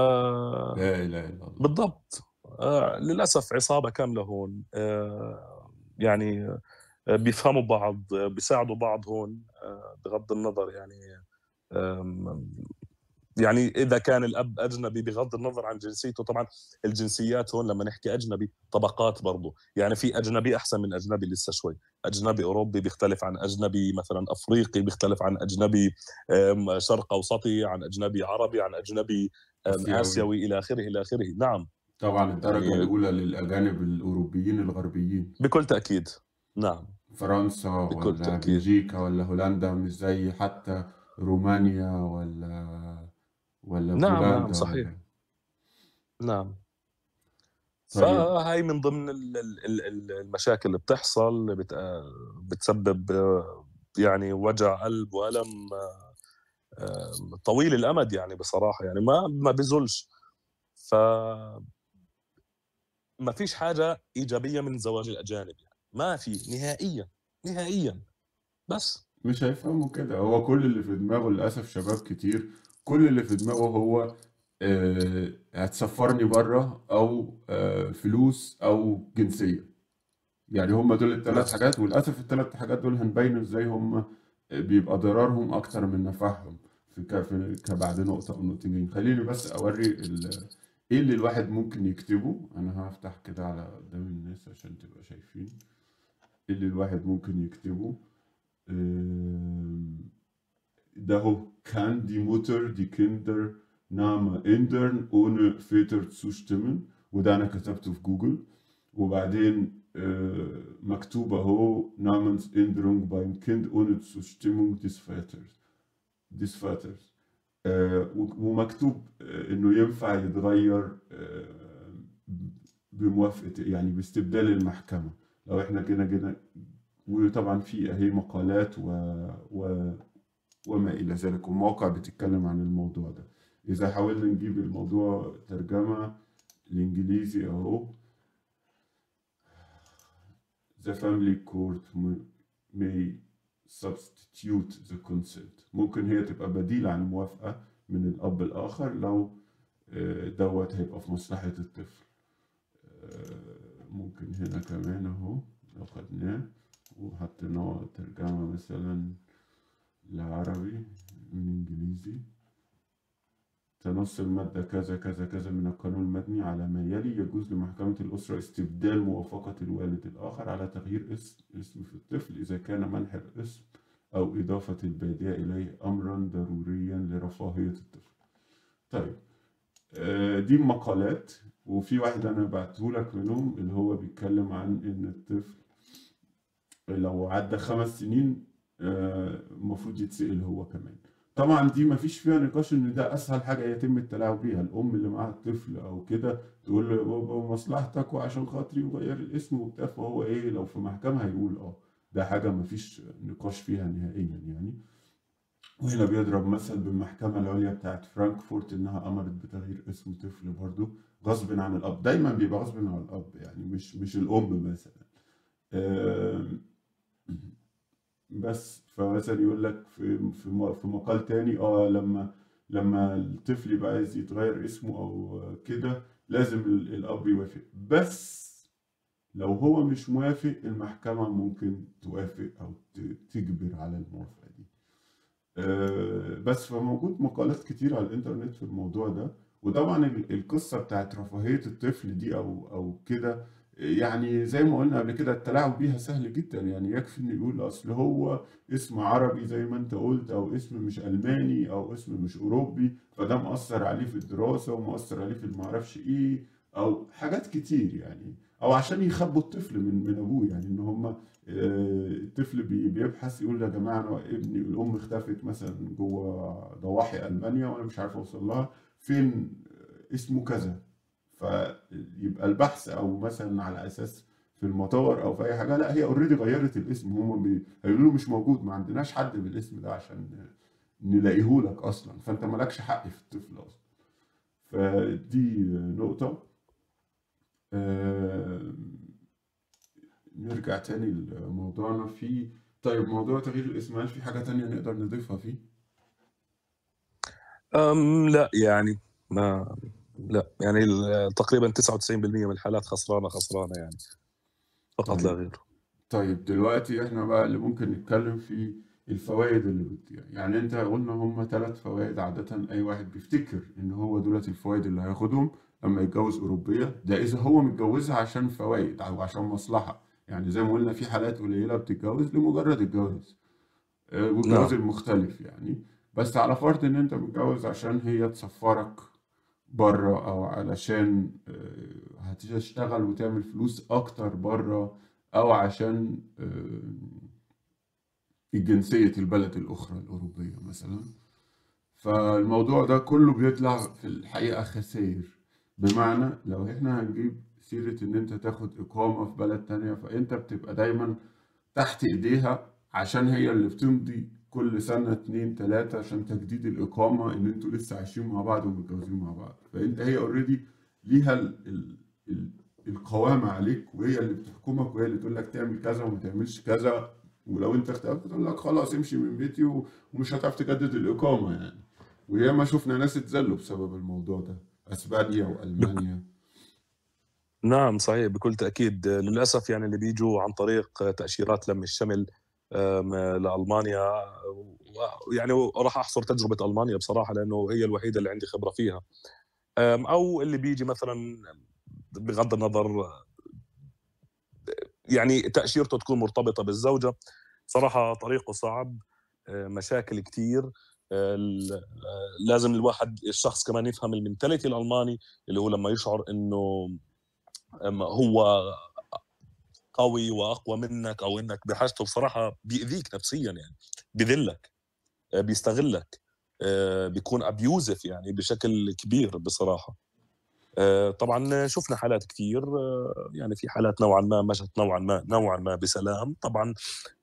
لا إله إلا الله. بالضبط. آه، للأسف عصابة كاملة هون آه، يعني آه، بيفهموا بعض بيساعدوا بعض هون بغض النظر يعني يعني إذا كان الأب أجنبي بغض النظر عن جنسيته طبعا الجنسيات هون لما نحكي أجنبي طبقات برضه يعني في أجنبي أحسن من أجنبي لسه شوي. أجنبي أوروبي بيختلف عن أجنبي مثلا أفريقي بيختلف عن أجنبي شرق أوسطي عن أجنبي عربي عن أجنبي آسيوي إلى آخره إلى آخره. نعم. طبعا الدرجة يعني الأولى للأجانب الأوروبيين الغربيين. بكل تأكيد. نعم. فرنسا بكل ولا تأكيد. بلجيكا ولا هولندا مش زي حتى رومانيا ولا ولا نعم نعم بولندا صحيح. ولا نعم. طيب. فهاي من ضمن ال- ال- ال- ال- المشاكل اللي بتحصل بت- بتسبب يعني وجع قلب وألم آه، طويل الأمد يعني بصراحة يعني ما ما بزولش. ف ما فيش حاجة إيجابية من زواج الأجانب يعني. ما في نهائيا نهائيا. بس. مش هيفهموا كده. هو كل اللي في دماغه للأسف شباب كتير كل اللي في دماغه هو آه، هتسفرني بره أو آه، فلوس أو جنسية. يعني هم دول الثلاث حاجات وللأسف الثلاث حاجات دول هنبين إزاي هم بيبقى ضررهم أكتر من نفعهم في كبعد نقطة أو نقطتين. خليني بس أوري ال- إيه اللي الواحد ممكن يكتبه. أنا هفتح كده على قدام الناس عشان تبقى شايفين. إيه اللي الواحد ممكن يكتبه؟ آم، هو kann die Mutter die Kinder Name ändern ohne Väter zustimmen وده أنا كتبته في جوجل وبعدين مكتوب اهو Namensänderung beim Kind ohne Zustimmung des Vaters des Vaters ومكتوب انه ينفع يتغير بموافقة يعني باستبدال المحكمة لو إحنا جينا جينا وطبعا في اهي مقالات و... و... وما إلى ذلك. ومواقع بتتكلم عن الموضوع ده. إذا حاولنا نجيب الموضوع ترجمة الانجليزي اهو the family court may substitute the consent. ممكن هي تبقى بديل عن موافقة من الأب الآخر لو آه، دوت هيبقى في مصلحة الطفل. آه، ممكن هنا كمان أهو لو خدناه وحطيناه ترجمة مثلا. لعربي من إنجليزي تنص المادة كذا كذا كذا من القانون المدني على ما يلي يجوز لمحكمة الأسرة استبدال موافقة الوالد الآخر على تغيير اسم اسم في الطفل إذا كان منح الاسم أو إضافة البادية إليه أمرا ضروريا لرفاهية الطفل. طيب آه، دي مقالات وفي واحد أنا بعتهولك منهم اللي هو بيتكلم عن إن الطفل لو عدى خمس سنين المفروض يتسأل هو كمان. طبعا دي ما فيش فيها نقاش إن ده أسهل حاجة يتم التلاعب بيها. الأم اللي معاها الطفل أو كده تقول له بابا مصلحتك وعشان خاطري وغير الاسم وبتاع. فهو إيه لو في محكمة هيقول آه. ده حاجة ما فيش نقاش فيها نهائيا يعني. وهنا بيضرب مثل بالمحكمة العليا بتاعت فرانكفورت إنها أمرت بتغيير اسم طفل برضه غصب عن الأب. دايما بيبقى غصب عن الأب يعني مش مش الأم مثلا. بس فمثلا يقول لك في في في مقال تاني آه لما لما الطفل يبقى عايز يتغير اسمه أو كده لازم ال- الأب يوافق. بس لو هو مش موافق المحكمة ممكن توافق أو تجبر على الموافقة دي. آه، بس فموجود مقالات كتير على الإنترنت في الموضوع ده. وطبعا ال- القصة بتاعت رفاهية الطفل دي أو أو كده يعني زي ما قلنا قبل كده التلاعب بيها سهل جدا. يعني يكفي إنه يقول أصل هو اسم عربي زي ما أنت قلت أو اسم مش ألماني أو اسم مش أوروبي فده مؤثر عليه في الدراسة ومؤثر عليه في المعرفش إيه أو حاجات كتير يعني. أو عشان يخبوا الطفل من من أبوه يعني إن هم آه، الطفل بي- بيبحث يقول يا جماعة أنا ابني الأم اختفت مثلا جوه ضواحي ألمانيا وأنا مش عارف أوصل لها فين اسمه كذا؟ فيبقى البحث أو مثلا على أساس في المطار أو في أي حاجة لأ هي already غيرت الاسم. هم بي... هيقولوا مش موجود ما عندناش حد بالاسم ده عشان نلاقيه لك أصلا. فأنت مالكش حق في الطفل أصلا. فدي نقطة. آه، نرجع تاني لموضوعنا في طيب موضوع تغيير الاسم هل في حاجة تانية نقدر نضيفها فيه؟ أم لأ يعني ما لا يعني تقريبا 99% من الحالات خسرانة خسرانة يعني. فقط لا طيب. غير طيب دلوقتي إحنا بقى اللي ممكن نتكلم في الفوائد اللي بتضيع يعني أنت قلنا هم ثلاث فوائد عادة أي واحد بيفتكر إن هو دولت الفوائد اللي هياخدهم لما يتجوز أوروبية. ده إذا هو متجوزها عشان فوائد أو عشان مصلحة. يعني زي ما قلنا في حالات قليلة بتتجوز لمجرد الجواز آه، والجواز نعم. المختلف يعني. بس على فرض إن أنت متجوز عشان هي تسفرك بره أو علشان آه، هتشتغل وتعمل فلوس أكتر بره أو عشان آه، جنسية البلد الأخرى الأوروبية مثلا. فالموضوع ده كله بيطلع في الحقيقة خسائر بمعنى لو إحنا هنجيب سيرة إن أنت تاخد إقامة في بلد تانية فأنت بتبقى دايما تحت إيديها عشان هي اللي بتمضي كل سنة اتنين تلاتة عشان تجديد الإقامة إن أنتوا لسه عايشين مع بعض ومتجوزين مع بعض. فأنت هي اوريدي ليها ال ال ال القوامة عليك وهي اللي بتحكمك وهي اللي تقول لك تعمل كذا وما تعملش كذا. ولو انت اختلفت تقول لك خلاص امشي من بيتي ومش هتعرف تجدد الإقامة يعني. وياما شفنا ناس اتذلوا بسبب الموضوع ده أسبانيا بك... وألمانيا. نعم صحيح بكل تأكيد. للأسف يعني اللي بيجوا عن طريق تأشيرات لم الشمل و- يعني راح أحصر تجربة ألمانيا بصراحة لأنه هي الوحيدة اللي عندي خبرة فيها. أو اللي بيجي مثلا بغض النظر يعني تأشيرته تكون مرتبطة بالزوجة. صراحة طريقه صعب أه، مشاكل كتير. أه، ال- أه، لازم الواحد الشخص كمان يفهم المنتاليتي الألماني اللي هو لما يشعر أم، هو قوي وأقوى منك أو إنك بحاجته بصراحة بيأذيك نفسيا يعني بذلك آه، بيستغلك آه، بيكون ابيوزف يعني بشكل كبير بصراحة. آه، طبعا شفنا حالات كثير يعني في حالات نوعا ما مشت نوعا ما نوعا ما بسلام. طبعا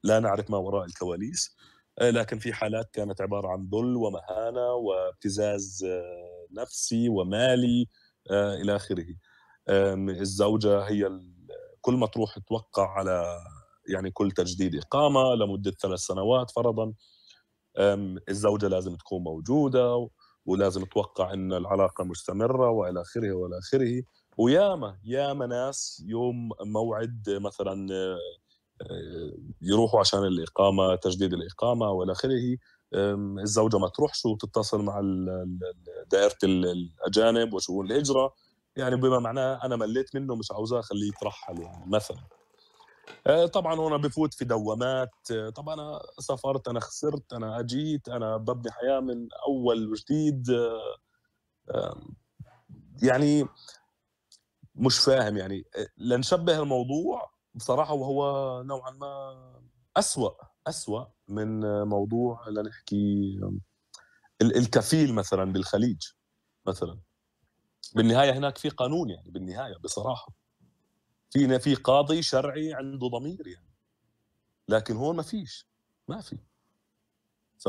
لا نعرف ما وراء الكواليس لكن في حالات كانت عبارة عن ذل ومهانة وابتزاز نفسي ومالي إلى آخره. الزوجة هي كل ما تروح توقع على يعني كل تجديد إقامة لمدة ثلاث سنوات فرضا الزوجة لازم تكون موجودة ولازم توقع إن العلاقة مستمرة وإلى آخره وإلى آخره. وياما ياما ناس يوم موعد مثلا يروحوا عشان الإقامة تجديد الإقامة وإلى آخره الزوجة ما تروحش وتتصل مع دائرة الأجانب وشؤون الهجرة. يعني بما معناه أنا مليت منه مش عاوزاه أخليه يترحل يعني مثلا. آه، طبعا هنا بفوت في دوامات. آه، طبعا أنا سافرت أنا خسرت أنا أجيت أنا ببني حياة من أول وجديد. آه، يعني مش فاهم يعني. لنشبه الموضوع بصراحة وهو نوعا ما أسوأ أسوأ من موضوع لنحكي الكفيل مثلا بالخليج مثلا. بالنهاية هناك في قانون يعني بالنهاية بصراحة. في في قاضي شرعي عنده ضمير يعني. لكن هون ما فيش ما في. ف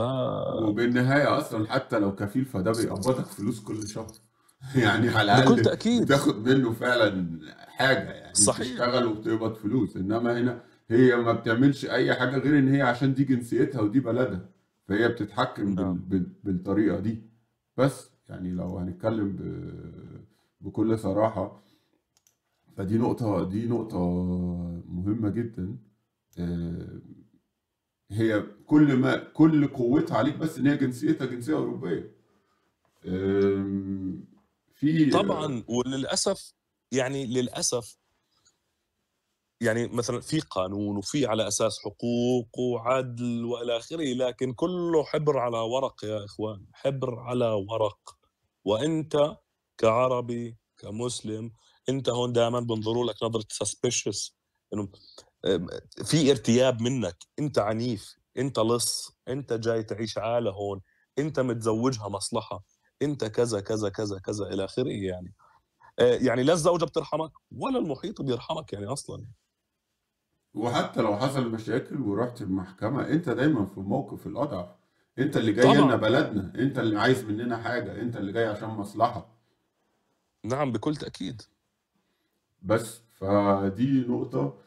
وبالنهاية أصلا حتى لو كفيل فده بيقبضك فلوس كل شهر. يعني على الأقل بكل تأكيد. بتاخد منه فعلا حاجة يعني. صحيح. بتشتغل وبتقبض فلوس. إنما هنا هي ما بتعملش أي حاجة غير إن هي عشان دي جنسيتها ودي بلدها. فهي بتتحكم نعم. بال... بالطريقة دي. بس. يعني لو هنتكلم. بكل صراحة فدي نقطة دي نقطة مهمة جدا آه، هي كل ما كل قوتها عليك بس إن هي جنسيتها جنسية أوروبية في طبعا وللأسف يعني للأسف يعني مثلا في قانون وفي على أساس حقوق وعدل وإلى آخره لكن كله حبر على ورق يا إخوان حبر على ورق. وأنت كعربي كمسلم أنت هون دائما بنظروا لك نظرة سسبشس إنه في ارتياب منك. أنت عنيف أنت لص أنت جاي تعيش عالة هون أنت متزوجها مصلحة أنت كذا كذا كذا كذا إلى آخره يعني. آه، يعني لا الزوجة بترحمك ولا المحيط بيرحمك يعني أصلا. وحتى لو حصل مشاكل ورحت المحكمة انت دايما في الموقف الاضعف انت اللي جاي لنا بلدنا. انت اللي عايز مننا حاجة. انت اللي جاي عشان مصلحة. نعم بكل تأكيد. بس فدي نقطة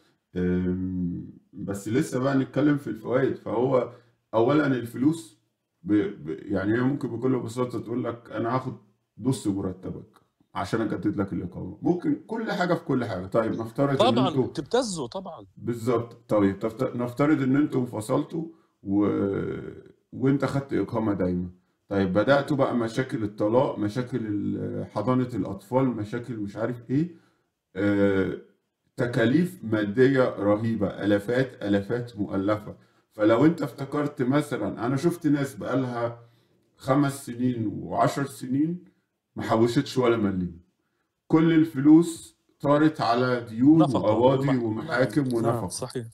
بس لسه بقى نتكلم في الفوائد. فهو أولا الفلوس ب... ب... يعني هي ممكن بكل بساطة تقول لك أنا هاخد نص مرتبك. عشان اجدد لك الإقامة. ممكن كل حاجة في كل حاجة. طيب نفترض طبعا ان أنتوا تبتزوا طبعا. بالظبط. طيب نفترض إن أنتوا انفصلتوا و... وأنت خدت إقامة دايما. طيب بدأتوا بقى مشاكل الطلاق مشاكل حضانة الأطفال مشاكل مش عارف إيه. آه، تكاليف مادية رهيبة ألافات ألافات مؤلفة. فلو أنت افتكرت مثلا أنا شفت ناس بقالها خمس سنين وعشر سنين ما حوشتش ولا مليم. كل الفلوس طارت على ديون وقواضي ومحاكم نعم، ونفق صحيح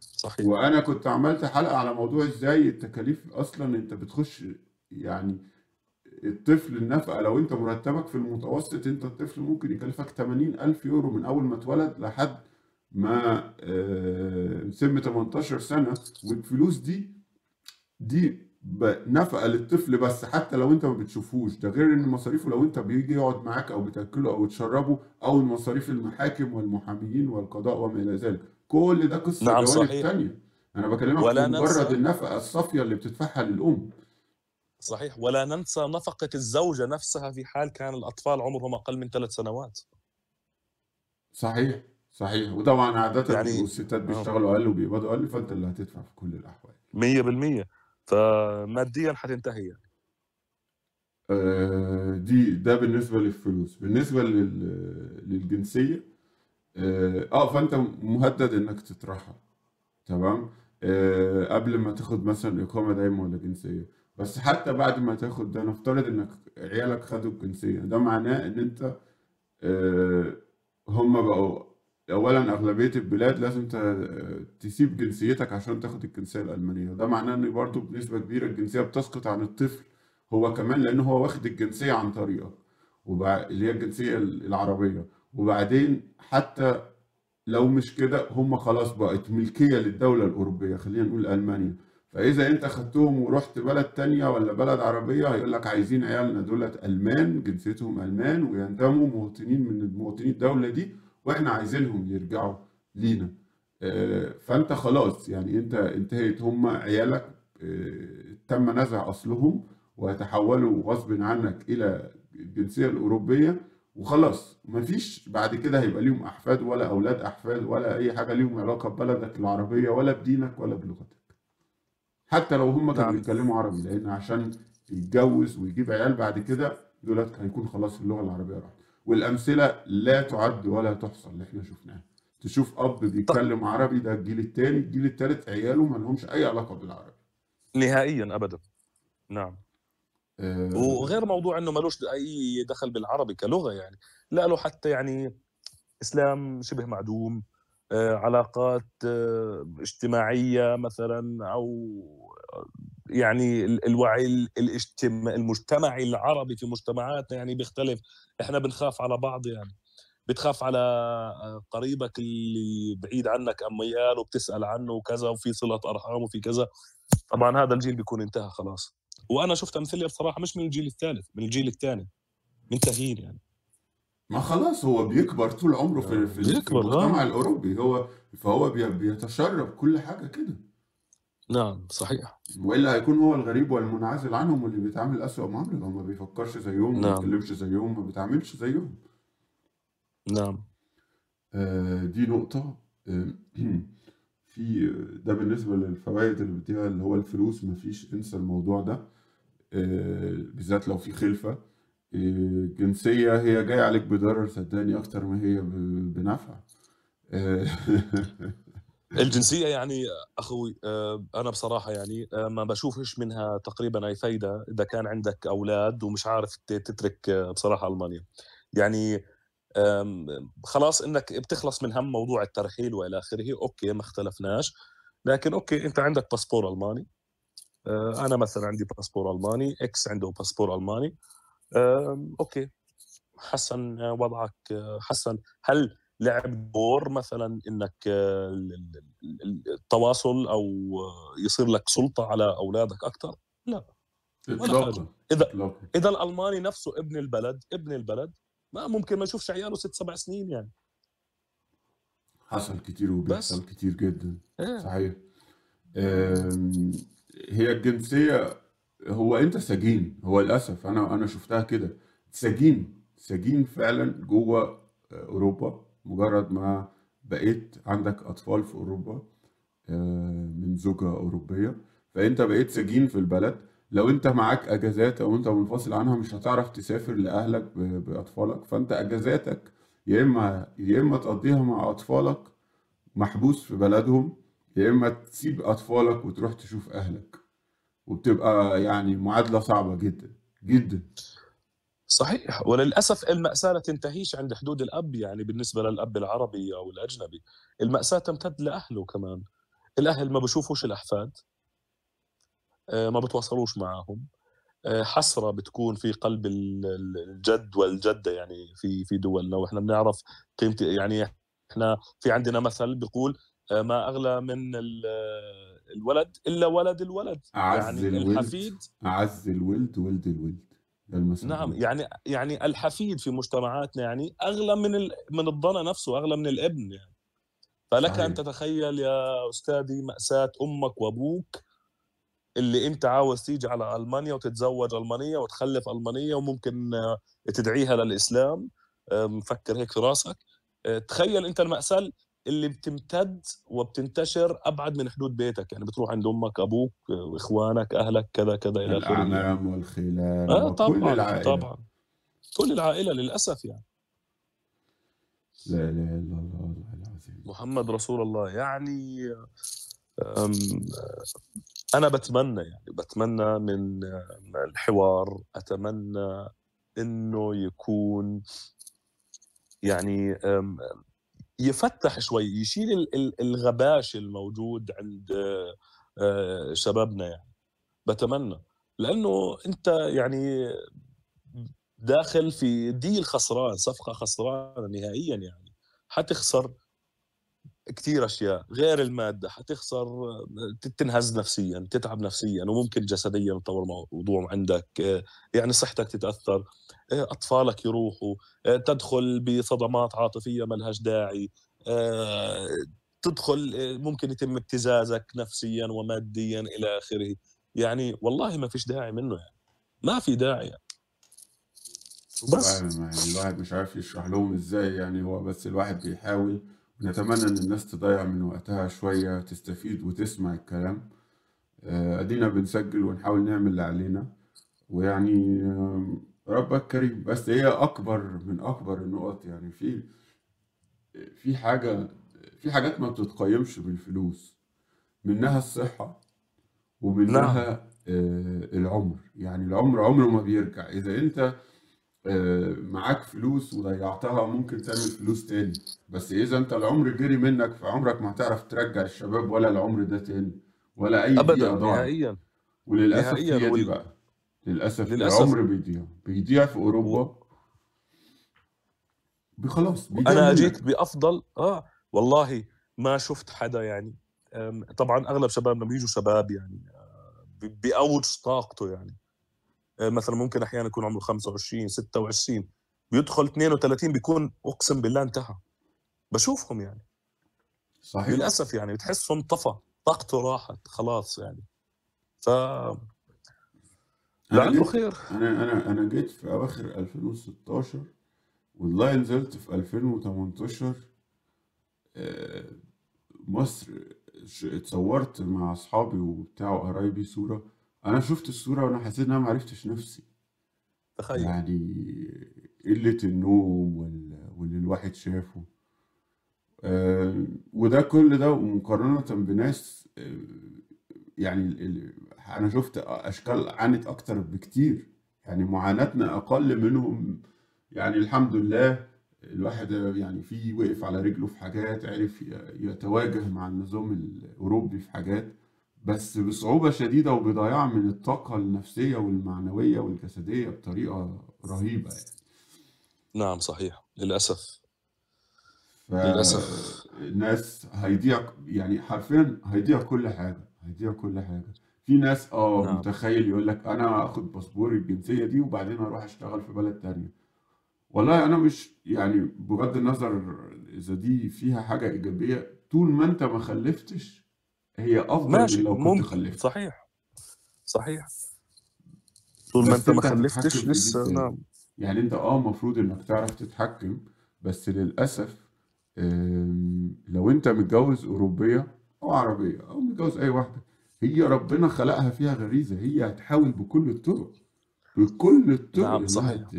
صحيح. وأنا كنت عملت حلقة على موضوع إزاي التكاليف أصلا أنت بتخش يعني الطفل النفقة لو أنت مرتبك في المتوسط أنت الطفل ممكن يكلفك 80 ألف يورو من أول ما اتولد لحد ما آه، سن 18 سنة. والفلوس دي دي نفقة للطفل بس حتى لو انت ما بتشوفوش. ده غير ان مصاريفه لو انت بيجي يقعد معاك أو بتاكله أو تشربه أو مصاريف المحاكم والمحاميين والقضاء وما إلى ذلك. كل ده قصة نعم جوانب تانية. أنا بكلمك في مجرد النفقة الصافية اللي بتدفعها للأم. صحيح. ولا ننسى نفقة الزوجة نفسها في حال كان الأطفال عمرهم أقل من ثلاث سنوات. صحيح صحيح. وطبعا عادة يعني الستات. بيشتغلوا أقل وبيقبضوا أقل فأنت اللي هتدفع في كل الأحوال. 100% فماديا حتنتهي. يعني. دي ده بالنسبة للفلوس. بالنسبة للجنسية آه, آه فأنت مهدد إنك تترحل تمام؟ آه قبل ما تاخد مثلا إقامة دايمة ولا جنسية. بس حتى بعد ما تاخد ده نفترض إنك عيالك خدوا الجنسية. ده معناه إن أنت آه، هم بقوا اولا أغلبية البلاد لازم تسيب جنسيتك عشان تاخد الجنسية الألمانية. وده معناه إن برضه بنسبة كبيرة الجنسية بتسقط عن الطفل هو كمان لأن هو واخد الجنسية عن طريقك اللي هي الجنسية العربية. وبعدين حتى لو مش كده هم خلاص بقت ملكية للدولة الأوروبية خلينا نقول ألمانيا. فإذا أنت خدتهم ورحت بلد تانية ولا بلد عربية هيقول لك عايزين عيالنا دولت ألمان جنسيتهم ألمان وينتموا مواطنين من مواطني الدولة دي وإحنا عايزينهم يرجعوا لينا. آه، فانت خلاص يعني انت انتهيت. هم عيالك آه، تم نزع أصلهم ويتحولوا غصب عنك إلى الجنسية الأوروبية وخلاص. مفيش بعد كده هيبقى ليهم أحفاد ولا أولاد أحفاد ولا أي حاجة ليهم علاقة ببلدك العربية ولا بدينك ولا بلغتك. حتى لو هم كانوا نعم. بيتكلموا عربي لأن عشان يتجوز ويجيب عيال بعد كده دولت هيكون خلاص اللغة العربية راحت. والأمثلة لا تعد ولا تحصى اللي إحنا شفناها. تشوف أب بيتكلم عربي ده الجيل الثاني الجيل الثالث عياله ما لهمش أي علاقة بالعربي. نهائيا ابدا. نعم. آه. وغير موضوع إنه ملوش أي دخل بالعربي كلغة يعني. لا له حتى يعني إسلام شبه معدوم آه، علاقات آه، اجتماعية مثلا أو يعني ال- الوعي ال- الاجتماع المجتمعي العربي في مجتمعاتنا يعني بيختلف. إحنا بنخاف على بعض يعني. بتخاف على آه، قريبك اللي بعيد عنك اميال وبتسال عنه وكذا وفي صلة أرحام وفي كذا. طبعا هذا الجيل بيكون انتهى خلاص. وأنا شفت أمثلة بصراحة مش من الجيل الثالث من الجيل الثاني منتهين يعني. ما خلاص هو بيكبر طول عمره في آه، في في المجتمع آه. الأوروبي. هو فهو بي- بيتشرب كل حاجة كده. نعم صحيح. وإلا هيكون هو الغريب والمنعزل عنهم واللي بيتعامل أسوأ معامله هو ما بيفكرش زيهم ما نعم. بيتكلمش زيهم ما بيتعاملش زيهم. نعم. آه، دي نقطة. آه، في ده بالنسبة للفوائد اللي بتديها اللي هو الفلوس مفيش انسى الموضوع ده. آه، بالذات لو في خلفة. آه، الجنسية هي جاية عليك بضرر صدقني أكتر ما هي ب- بنفع. آه، الجنسية يعني أخوي آه، أنا بصراحة يعني آه، ما بشوفش منها تقريبا أي فايدة إذا كان عندك أولاد ومش عارف تترك آه، بصراحة ألمانيا. يعني خلاص إنك بتخلص من هم موضوع الترحيل وإلى آخره okay ما اختلفناش. لكن okay أنت عندك باسبور ألماني أنا مثلا عندي باسبور ألماني X عنده باسبور ألماني okay. حسن وضعك حسن هل لعب دور مثلا إنك آه، ال- ال- ال- التواصل أو آه، يصير لك سلطة على أولادك أكثر؟ لا. ولا إذا إذا الألماني نفسه ابن البلد ابن البلد ما ممكن ما يشوفش عياله ست سبع سنين يعني. حصل كتير وبيحصل كتير جدا. إيه. صحيح. آم، هي الجنسية هو انت سجين؟ هو للأسف أنا أنا شفتها كده. سجين. سجين فعلا جوه أوروبا. مجرد ما بقيت عندك أطفال في أوروبا آه، من زوجة أوروبية. فأنت بقيت سجين في البلد. لو أنت معاك أجازات أو أنت منفصل عنها مش هتعرف تسافر لأهلك ب- بأطفالك. فأنت أجازاتك يا اما يا إما تقضيها مع أطفالك محبوس في بلدهم يا إما تسيب أطفالك وتروح تشوف أهلك. وبتبقى يعني معادلة صعبة جدا جدا. صحيح. وللأسف المأساة لا تنتهيش عند حدود الأب يعني بالنسبة للأب العربي أو الأجنبي. المأساة تمتد لأهله كمان. الأهل ما بشوفوش الأحفاد آه، ما بتواصلوش معهم آه، حسرة بتكون في قلب ال- ال- الجد والجدة يعني في في دولنا. وإحنا بنعرف قيمه يعني إحنا في عندنا مثل بيقول آه، ما أغلى من ال- الولد إلا ولد الولد. أعز يعني الولد الحفيد أعز الولد ولد الولد. المثل نعم يعني يعني الحفيد في مجتمعاتنا يعني أغلى من ال- من الضنا نفسه أغلى من الابن يعني. فلك أن صحيح. تتخيل يا أستاذي مأساة أمك وأبوك اللي أنت عاوز تيجي على ألمانيا وتتزوج ألمانية وتخلف ألمانية وممكن آه، تدعيها للإسلام آه، مفكر هيك في راسك. آه، تخيل أنت المأساة اللي بتمتد وبتنتشر أبعد من حدود بيتك يعني بتروح عند أمك أبوك آه، واخوانك أهلك كذا كذا إلى آخره. الأعمام والخلان آه وكل طبعا العائلة. طبعا. كل العائلة للأسف يعني. لا إله إلا الله العظيم. محمد رسول الله. يعني أنا بتمنى يعني بتمنى من الحوار أتمنى إنه يكون يعني يفتح شوي يشيل ال- ال- الغباش الموجود عند آه، شبابنا يعني. بتمنى. لأنه أنت يعني داخل في ديل خسران صفقة خسرانة نهائيا يعني. حتخسر كثير أشياء غير المادة حتخسر تنهز نفسيا تتعب نفسيا وممكن جسديا يطور الموضوع عندك آه، يعني صحتك تتأثر آه، أطفالك يروحوا آه، تدخل بصدمات عاطفية ما لهاش داعي تدخل ممكن يتم ابتزازك نفسيا وماديا إلى آخره. يعني والله ما فيش داعي منه يعني. ما في داعي يعني. بس. يعني الواحد مش عارف يشرح لهم إزاي يعني هو بس الواحد بيحاول ونتمنى إن الناس تضيع من وقتها شوية تستفيد وتسمع الكلام. آه، أدينا بنسجل ونحاول نعمل اللي علينا. ويعني آم، ربك كريم. بس هي أكبر من أكبر النقط يعني في في حاجة في حاجات ما بتتقيمش بالفلوس. منها الصحة نعم. ومنها آه، العمر. يعني العمر عمره ما بيرجع. إذا أنت آه، معاك فلوس وضيعتها ممكن تعمل فلوس تاني. بس إذا أنت العمر جري منك فعمرك ما هتعرف ترجع الشباب ولا العمر ده تاني ولا أي ابدا ضاعت. نهائيا. نهائيا. هي دي وال... بقى. للأسف للأسف. العمر بيضيع. بيضيع في و... أوروبا خلاص وأنا اجيت بأفضل آه والله ما شفت حدا يعني طبعا أغلب شبابنا بيجوا شباب يعني آه، ب- بأوج طاقته يعني. آه، مثلا ممكن أحيانا يكون عمره 25 26 بيدخل 32 بيكون أقسم بالله انتهى. بشوفهم يعني. صحيح. للأسف يعني بتحسهم طفى طاقته راحت خلاص يعني. ف لعله خير. أنا أنا أنا جيت في أواخر 2016 والله نزلت في 2018 آه، مصر اتصورت مع أصحابي وبتاع وقرايبي صورة. أنا شفت الصورة وأنا حسيت إن أنا معرفتش نفسي. تخيل. يعني قلة النوم وال- واللي الواحد شافه. آه، وده كل ده ومقارنة بناس آه، يعني ال- ال- أنا شفت أشكال عانت أكتر بكتير. يعني معاناتنا أقل منهم. يعني الحمد لله الواحد يعني في وقف على رجله في حاجات عرف ي- يتواجه مع النظام الأوروبي في حاجات. بس بصعوبة شديدة وبضياع من الطاقة النفسية والمعنوية والجسدية بطريقة رهيبة يعني. نعم صحيح. للأسف. للأسف. فالناس هيضيع يعني حرفيا هيضيع كل حاجة هيضيع كل حاجة. في ناس آه نعم. متخيل يقول لك أنا هاخد باسبور الجنسية دي وبعدين أروح أشتغل في بلد تانية. والله أنا مش يعني بغض النظر إذا دي فيها حاجة إيجابية طول ما أنت ما خلفتش هي أفضل من ماشي لو كنت ممكن خلفت صحيح صحيح. طول ما بس أنت ما أنت هتتحكم خلفتش في لسه نعم. يعني أنت آه المفروض إنك تعرف تتحكم بس للأسف آم، لو أنت متجوز أوروبية أو عربية أو متجوز أي واحدة هي ربنا خلقها فيها غريزة. هي هتحاول بكل الطرق بكل الطرق نعم إنها صحيح ت...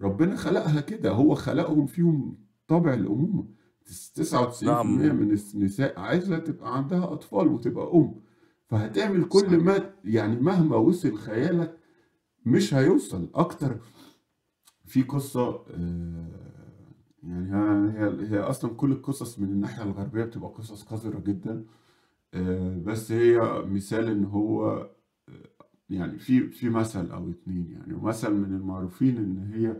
ربنا خلقها كده. هو خلقهم فيهم طبع الأمومة. 99% نعم. من النساء عايزة تبقى عندها أطفال وتبقى أم. فهتعمل كل صحيح. ما يعني مهما وصل خيالك مش هيوصل. أكتر في قصة آه، يعني هي هي أصلا كل القصص من الناحية الغربية بتبقى قصص قذرة جدا. آه، بس هي مثال إن هو آه، يعني في في مثل أو اتنين يعني. مثل من المعروفين إن هي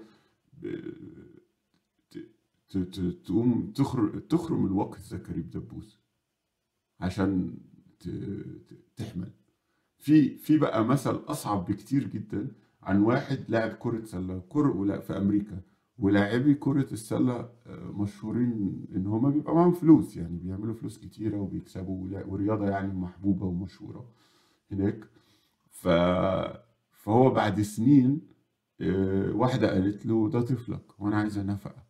تقوم تخرم الواقي الذكري بدبوس عشان تحمل. في في بقى مثل أصعب بكتير جدا عن واحد لاعب كرة سلة كرة ولا في أمريكا ولاعبي كرة السلة آه، مشهورين إن هما بيبقى معاهم فلوس يعني بيعملوا فلوس كتيرة وبيكسبوا ورياضة يعني محبوبة ومشهورة هناك. ف فهو بعد سنين آه، واحدة قالت له ده طفلك وأنا عايزة نفقة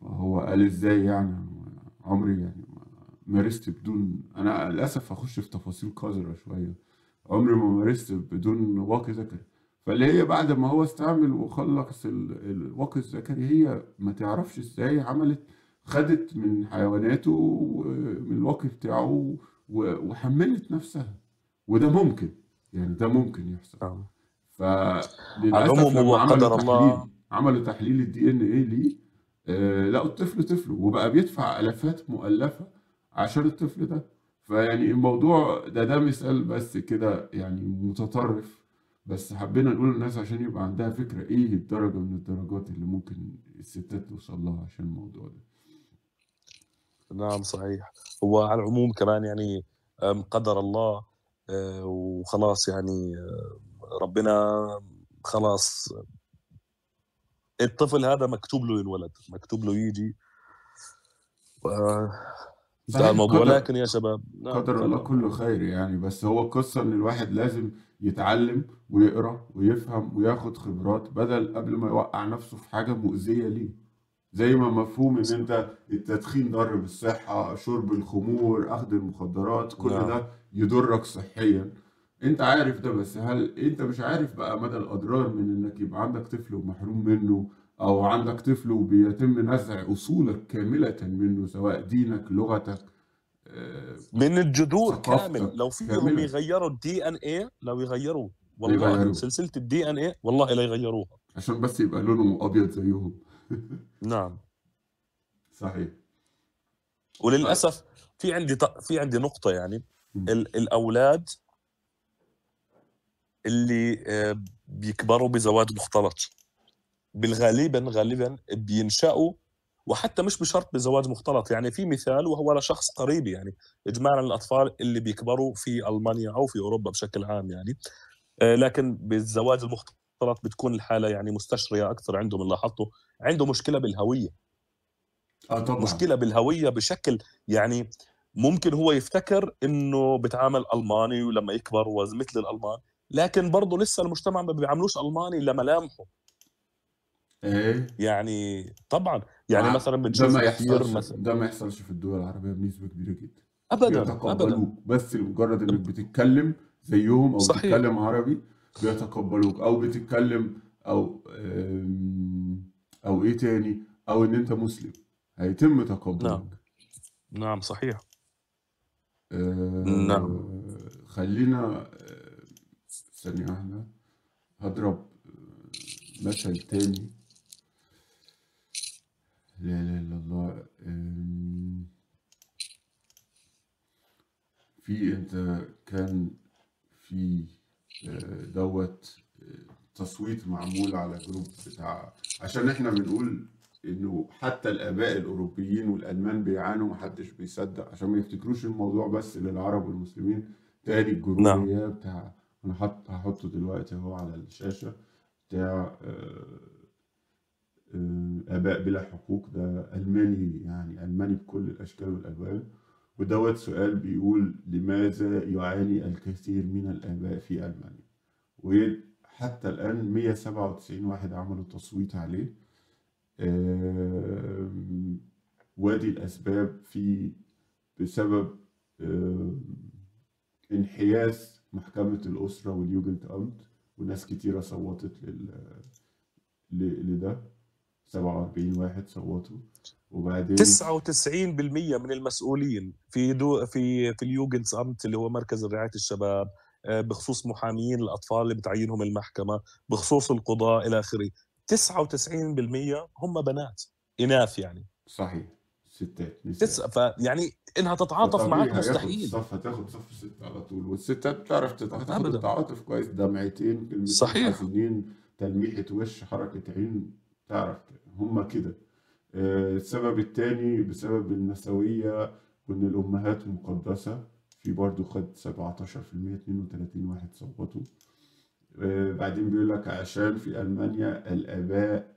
فهو قال إزاي يعني؟ عمري يعني ما مارست بدون أنا للأسف هخش في تفاصيل قذرة شوية. عمري ما مارست بدون واقي ذكري فاللي هي بعد ما هو استعمل وخلص ال- الواقي الذكري هي ما تعرفش إزاي عملت خدت من حيواناته ومن الواقي بتاعه وحملت نفسها. وده ممكن يعني ده ممكن يحصل. على فللاسف لما هو عملوا تحليل عملوا تحليل الدي ان إيه ليه آه لقوا الطفل طفله وبقى بيدفع آلافات مؤلفة عشان الطفل ده. فيعني الموضوع ده ده مثال بس كده يعني متطرف. بس حبينا نقول للناس عشان يبقى عندها فكرة إيه الدرجة من الدرجات اللي ممكن الستات توصل لها عشان الموضوع ده. نعم صحيح. هو على العموم كمان يعني قدر الله آه، وخلاص يعني آه، ربنا خلاص الطفل هذا مكتوب له ينولد مكتوب له يجي. آه، انتهى صحيح الموضوع. لكن يا شباب نعم قدر الله كله خير يعني. بس هو القصة إن الواحد لازم يتعلم ويقرأ ويفهم وياخد خبرات بدل قبل ما يوقع نفسه في حاجة مؤذية ليه. زي ما مفهوم إن أنت التدخين ضار بالصحة شرب الخمور أخذ المخدرات كل نعم. ده يضرك صحيا. أنت عارف ده بس هل أنت مش عارف بقى مدى الأضرار من إنك يبقى عندك طفل ومحروم منه أو عندك طفل وبيتم نزع أصولك كاملة منه سواء دينك لغتك آه، من الجذور كامل. لو فيهم يغيروا ال DNA لو يغيروا والله يغيروه. سلسلة ال DNA والله لا يغيروها. عشان بس يبقى لونه أبيض زيهم. نعم. صحيح. طيب. وللاسف في عندي في عندي نقطة يعني. م. الأولاد اللي آه، بيكبروا بزواج مختلط. بالغالبا غالبا بينشأوا وحتى مش بشرط بزواج مختلط يعني في مثال وهو لشخص قريب يعني اجمالا الأطفال اللي بيكبروا في ألمانيا أو في أوروبا بشكل عام يعني. آه، لكن بالزواج المختلط بتكون الحالة يعني مستشرية أكثر عندهم اللي لاحظته عنده مشكلة بالهوية. آه طبعا. مشكلة بالهوية بشكل يعني ممكن هو يفتكر إنه بتعامل ألماني ولما يكبر هو مثل الألمان لكن برضه لسه المجتمع ما بيعاملوش ألماني لملامحه إيه؟ يعني طبعا. يعني مثلا ده ما يحصلش مثلا ده ما يحصلش في الدول العربية بنسبة كبيرة جدا. ابدا ابدا. بيتقبلوك بس لمجرد إنك بتتكلم زيهم أو صحيح. بتتكلم عربي بيتقبلوك. أو بتتكلم أو آم، أو إيه تاني؟ أو إن أنت مسلم. هيتم نعم تقبلك. نعم. صحيح. نعم. آه، خلينا آه، ثانية واحدة. هضرب مثل تاني. لا إله إلا الله. في انت كان في آه، دوت آه، تصويت معمول على جروب بتاع عشان إحنا بنقول إنه حتى الآباء الأوروبيين والألمان بيعانوا محدش بيصدق عشان ما يفتكروش الموضوع بس للعرب والمسلمين تاني الجروب نعم. هي بتاع أنا حط هحطه دلوقتي أهو على الشاشة بتاع آه، آه، آباء بلا حقوق. ده ألماني يعني ألماني بكل الأشكال والألوان. ودوت سؤال بيقول لماذا يعاني الكثير من الآباء في ألمانيا؟ وحتى الآن 197 واحد عملوا تصويت عليه. وادي الأسباب في بسبب انحياز محكمة الأسرة واليوجنت أمت وناس كتيرة صوتت لل... لده. 47 واحد صوتوا. وبعدين 99% من المسؤولين في دو في في اليوجنز أمت اللي هو مركز رعايه الشباب آه، بخصوص محامين الأطفال اللي بتعينهم المحكمة بخصوص القضاء إلى آخره. 99% هم بنات إناث يعني. صحيح. ستات تس... نساء فيعني إنها تتعاطف هياخد مستحيل. صف هتاخد صف ست على طول والستات بتعرف تت- هتاخد ابدا. التعاطف كويس دمعتين كلمتين صحيح. حزينين تلميحة وش حركة عين تعرف هما كده. آه، السبب التاني بسبب النسوية وإن الأمهات مقدسة. في برضو خد 17% 32 واحد صوتوا. آه، بعدين بيقول لك عشان في ألمانيا الآباء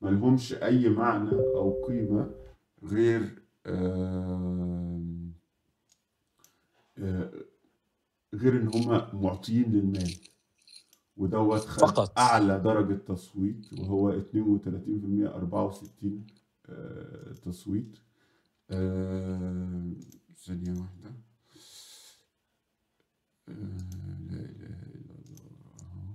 ملهمش أي معنى أو قيمة غير آه، غير إن هما معطيين للمال. ودوت خد فقط. أعلى درجة تصويت وهو 32% 64 آه، تصويت. آه، ثانية واحدة. آه، لا إله إلا الله.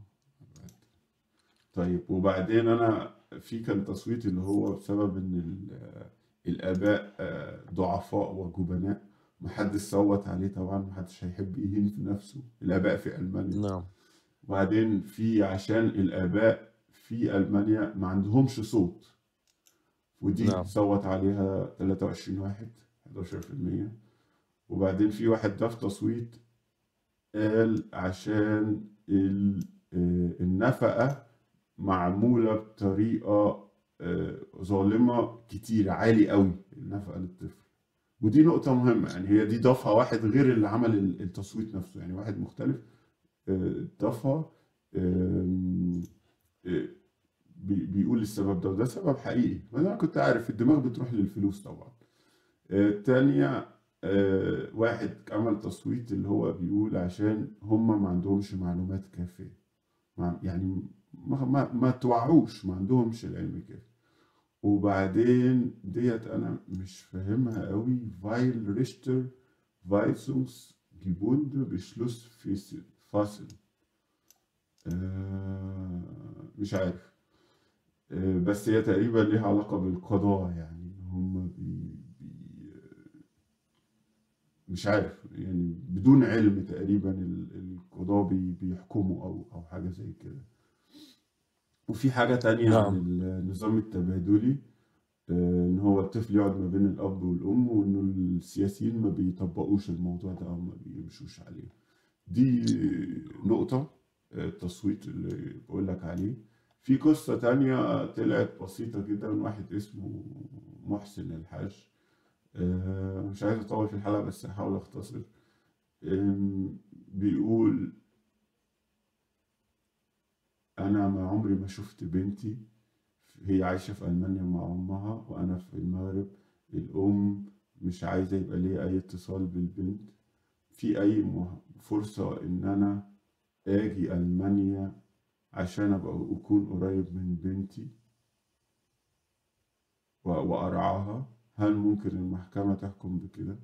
طيب وبعدين أنا في كان تصويت اللي هو بسبب ال- الآباء آه، ضعفاء وجبناء. محدش صوت عليه طبعا محدش هيحب يهين في نفسه. الآباء في ألمانيا. نعم. وبعدين في عشان الآباء في ألمانيا ما عندهمش صوت. ودي نعم. صوت عليها 23 واحد 11% وبعدين في واحد ده في تصويت قال عشان آه، النفقة معمولة بطريقة آه، ظالمة كتير عالي قوي النفقة للطفل. ودي نقطة مهمة يعني هي دي ضافها واحد غير اللي عمل ال- التصويت نفسه يعني واحد مختلف. آه، ضافها آه، بي- بيقول السبب ده وده سبب حقيقي. وأنا كنت عارف الدماغ بتروح للفلوس طبعا. التانية آه، واحد عمل تصويت اللي هو بيقول عشان هم ما عندهمش معلومات كافية. مع- يعني ما, ما, ما توعوش ما عندهمش العلم كافي. وبعدين ديت أنا مش فاهمها قوي weil Richter weisungsgebunden Beschluss fass- fassen آه، مش عارف. آه، بس هي تقريبا ليها علاقة بالقضاء يعني. هم بي بي مش عارف. يعني بدون علم تقريبا ال- القضاء بي بيحكموا أو أو حاجة زي كده. وفي حاجة تانية عن نعم النظام التبادلي آه، إن هو الطفل يقعد ما بين الأب والأم وإنه السياسيين ما بيطبقوش الموضوع ده أو ما بيمشوش عليه. دي نقطة آه، التصويت اللي بقول لك عليه. في قصة تانية طلعت بسيطة جدا من واحد اسمه محسن الحاج. آه، مش عايز أطول في الحلقة بس هحاول أختصر. آم، بيقول أنا ما عمري ما شفت بنتي هي عايشة في ألمانيا مع أمها وأنا في المغرب. الأم مش عايزة يبقى ليا أي اتصال بالبنت. في أي فرصة إن أنا آجي ألمانيا عشان أبقى أكون قريب من بنتي وأرعاها؟ هل ممكن المحكمة تحكم بكده؟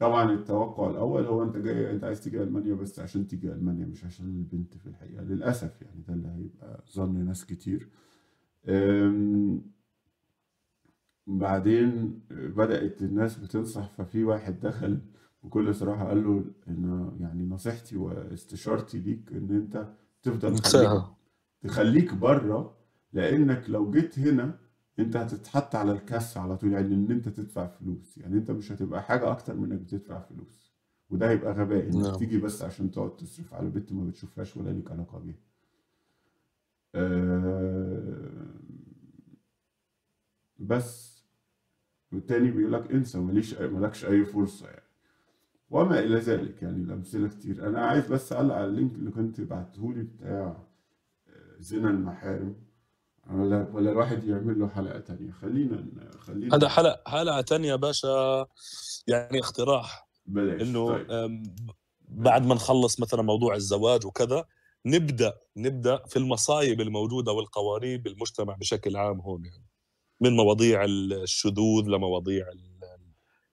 طبعا التوقع الأول هو أنت جاي أنت عايز تيجي ألمانيا بس عشان تيجي ألمانيا مش عشان البنت في الحقيقة. للأسف يعني ده اللي هيبقى ظن ناس كتير. بعدين بدأت الناس بتنصح ففي واحد دخل بكل صراحة قال له إن يعني نصيحتي واستشارتي ليك إن أنت تفضل خليك انساها تخليك بره لأنك لو جيت هنا أنت هتتحط على الكاس على طول يعني إن أنت تدفع فلوس. يعني أنت مش هتبقى حاجة أكتر من إنك بتدفع فلوس. وده هيبقى غباء إنك نعم. تيجي بس عشان تقعد تصرف على بنت ما بتشوفهاش ولا ليك علاقة بيها. أه بس. والتاني بيقول لك انسى ماليش مالكش أي فرصة يعني. وما إلى ذلك يعني الأمثلة كتير. أنا عايز بس أعلق على اللينك اللي كنت بعتهولي بتاع زنا المحارم. ولا ولا الواحد يعمل له حلقة تانية. خلينا خلينا هذا حلقة حلقة تانية باشا يعني اقتراح. بلاش. إنه طيب. بعد ما نخلص مثلا موضوع الزواج وكذا نبدأ نبدأ في المصايب الموجودة والقوانين بالمجتمع بشكل عام هون يعني. من مواضيع الشذوذ لمواضيع ال-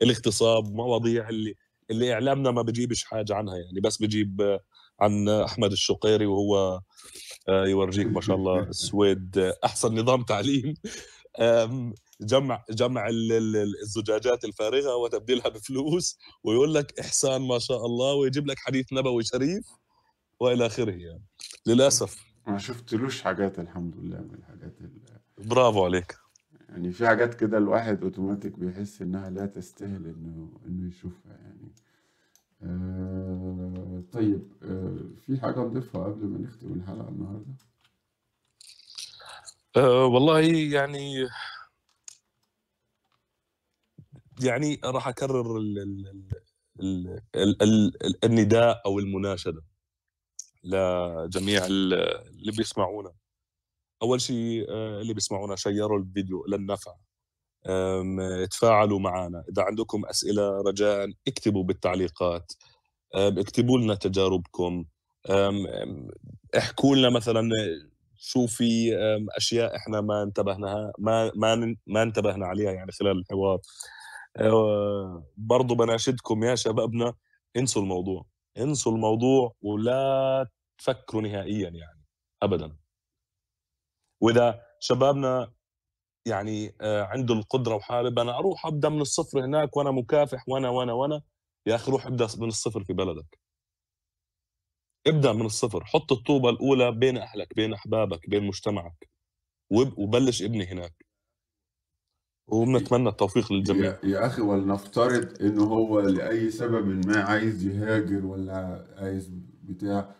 الاغتصاب مواضيع اللي اللي إعلامنا ما بجيبش حاجة عنها يعني. بس بجيب عن أحمد الشقيري وهو آه، يورجيك ما شاء الله السويد آه، أحسن نظام تعليم. جمع جمع ال- ال- الزجاجات الفارغة وتبديلها بفلوس ويقول لك إحسان ما شاء الله ويجيب لك حديث نبوي شريف وإلى آخره يعني. للأسف. ما شفتلوش حاجات الحمد لله من الحاجات اللي برافو عليك. يعني في حاجات كده الواحد أوتوماتيك بيحس إنها لا تستاهل إنه إنه يشوفها يعني. آه طيب. في حاجة نضيفها قبل ما نختم الحلقة النهاردة؟ أه والله يعني يعني راح أكرر ال ال ال ال ال ال النداء أو المناشدة لجميع ال- اللي بيسمعونا. أول شيء آه، اللي بيسمعونا شيروا الفيديو للنفع تفاعلوا معنا. إذا عندكم أسئلة رجاء اكتبوا بالتعليقات. اكتبوا لنا تجاربكم. احكوا لنا مثلا شو في أشياء إحنا ما انتبهناها ما ما ما انتبهنا عليها يعني خلال الحوار. أه، برضو بناشدكم يا شبابنا انسوا الموضوع انسوا الموضوع ولا تفكروا نهائيا يعني ابدا. وإذا شبابنا يعني آه، عنده القدرة وحابب أنا أروح أبدأ من الصفر هناك وأنا مكافح وأنا وأنا وأنا يا أخي روح ابدأ من الصفر في بلدك. ابدأ من الصفر. حط الطوبة الأولى بين أهلك بين أحبابك بين مجتمعك وب- وبلش ابني هناك. وبنتمنى التوفيق للجميع. يا, يا أخي ولنفترض إنه هو لأي سبب ما عايز يهاجر ولا عايز بتاع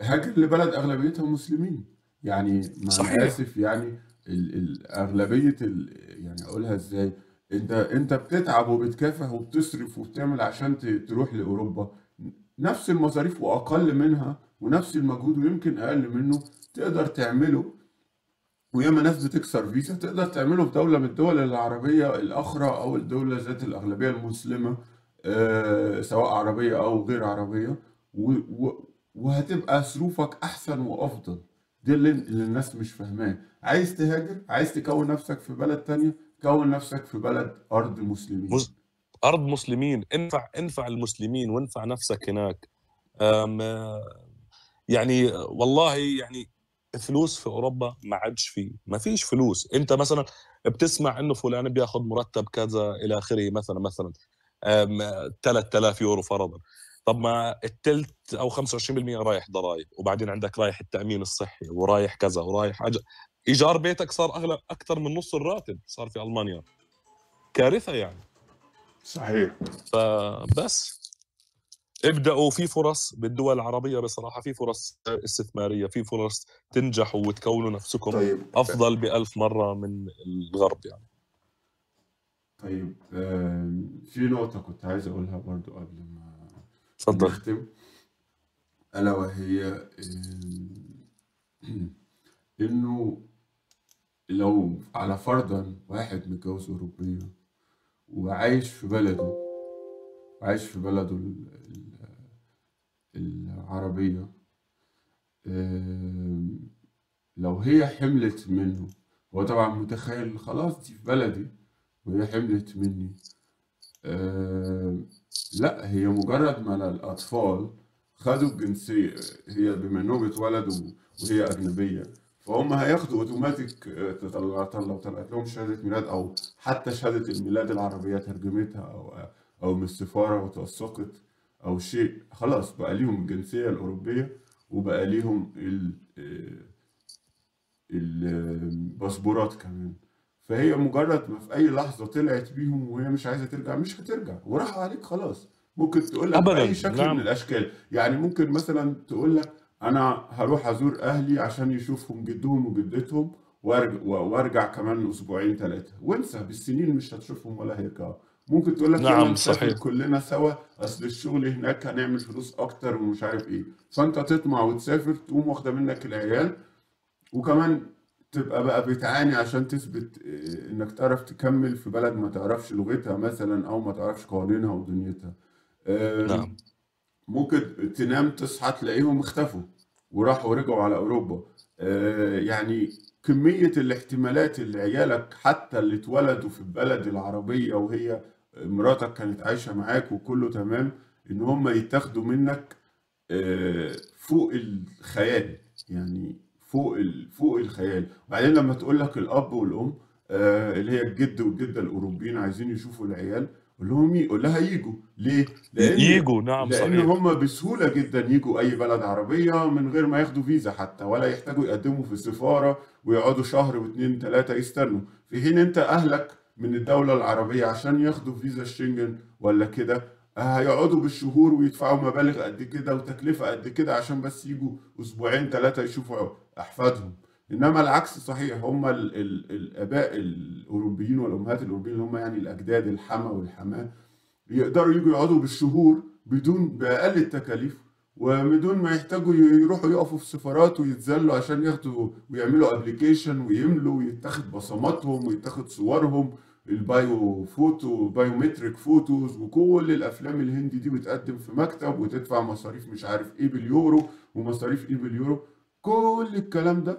هاجر لبلد أغلبيتها مسلمين. يعني أنا صحيح. آسف يعني ال يعني أقولها إزاي أنت أنت بتتعب وبتكافح وبتصرف وبتعمل عشان تروح لأوروبا. نفس المصاريف وأقل منها ونفس المجهود ويمكن أقل منه تقدر تعمله. وياما ناس بتكسر فيزا تقدر تعمله في دولة من الدول العربية الأخرى أو الدولة ذات الأغلبية المسلمة آه، سواء عربية أو غير عربية. وهتبقى ظروفك أحسن وأفضل. دي اللي, الناس مش فاهماه. عايز تهاجر؟ عايز تكون نفسك في بلد تانية؟ كون نفسك في بلد أرض مسلمين. أرض مسلمين انفع انفع المسلمين وانفع نفسك هناك. يعني والله يعني فلوس في أوروبا ما عادش فيه ما فيش فلوس. أنت مثلا بتسمع إنه فلان بياخذ مرتب كذا إلى آخره مثلا مثلا أم... 3000 يورو فرضا. طب ما التلت أو 25% رايح ضرائب وبعدين عندك رايح التأمين الصحي ورايح كذا ورايح أج... إيجار بيتك صار أغلى أكثر من نص الراتب صار في ألمانيا. كارثة يعني. صحيح. فبس. ابدأوا في فرص بالدول العربية بصراحة في فرص استثمارية في فرص تنجحوا وتكونوا نفسكم طيب. أفضل بألف مرة من الغرب يعني. طيب آم، في نقطة كنت عايز أقولها برضو قبل ما تفضل نختم. ألا وهي آم، إنه لو على فرضا واحد متجوز أوروبية وعايش في بلده وعايش في بلده ال- ال- العربية. لو هي حملت منه هو طبعا متخيل خلاص دي في بلدي وهي حملت مني. لا هي مجرد ما الأطفال خدوا الجنسية هي بما إنهم اتولدوا وهي أجنبية فهم هياخدوا اوتوماتيك آه، طلع طلعت لهم شهادة ميلاد أو حتى شهادة الميلاد العربية ترجمتها أو أو من السفارة وتوثقت أو شيء. خلاص بقى ليهم الجنسية الأوروبية وبقى ليهم ال آه، الباسبورات كمان. فهي مجرد ما في أي لحظة طلعت بيهم وهي مش عايزة ترجع مش هترجع. وراحوا عليك خلاص. ممكن تقول لك بأي شكل نعم. من الأشكال. يعني ممكن مثلا تقول لك أنا هروح أزور أهلي عشان يشوفهم جدهم وجدتهم وارجع, وأرجع كمان أسبوعين ثلاثة وانسى بالسنين مش هتشوفهم ولا هيرجعوا. ممكن تقول لك نعم، صحيح. كلنا سوا أصل الشغل هناك هنعمل فلوس أكتر ومش عارف إيه. فأنت تطمع وتسافر تقوم واخدة منك العيال وكمان تبقى بقى بتعاني عشان تثبت آه، إنك تعرف تكمل في بلد ما تعرفش لغتها مثلا أو ما تعرفش قوانينها ودنيتها. نعم. ممكن تنام تصحى تلاقيهم اختفوا وراحوا ورجعوا على أوروبا آه، يعني كمية الاحتمالات اللي عيالك حتى اللي اتولدوا في البلد العربية وهي مراتك كانت عايشة معاك وكله تمام إن هم يتاخدوا منك آه، فوق الخيال يعني فوق. فوق الخيال وبعدين لما تقول لك الأب والأم آه، اللي هي الجد والجدة الأوروبيين عايزين يشوفوا العيال قول لهم ي- قول لها يجوا ليه؟ لأن ييجوا نعم لأن صحيح. هم بسهولة جدا يجوا أي بلد عربية من غير ما ياخدوا فيزا حتى ولا يحتاجوا يقدموا في السفارة ويقعدوا شهر واثنين ثلاثة يستنوا. في حين أنت أهلك من الدولة العربية عشان ياخدوا فيزا الشنجن ولا كده هيقعدوا بالشهور ويدفعوا مبالغ قد كده وتكلفة قد كده عشان بس يجوا أسبوعين ثلاثة يشوفوا أحفادهم. إنما العكس صحيح هم ال ال الآباء الأوروبيين والأمهات الأوروبيين اللي هم يعني الأجداد الحما والحماة يقدروا يجوا يقعدوا بالشهور بدون بأقل التكاليف وبدون ما يحتاجوا يروحوا يقفوا في سفارات ويتذلوا عشان ياخدوا ويعملوا application ويملوا ويتاخد بصماتهم ويتاخد صورهم ال bio photo biometric photos وكل الأفلام الهندي دي بتقدم في مكتب وتدفع مصاريف مش عارف إيه باليورو ومصاريف إيه باليورو. كل الكلام ده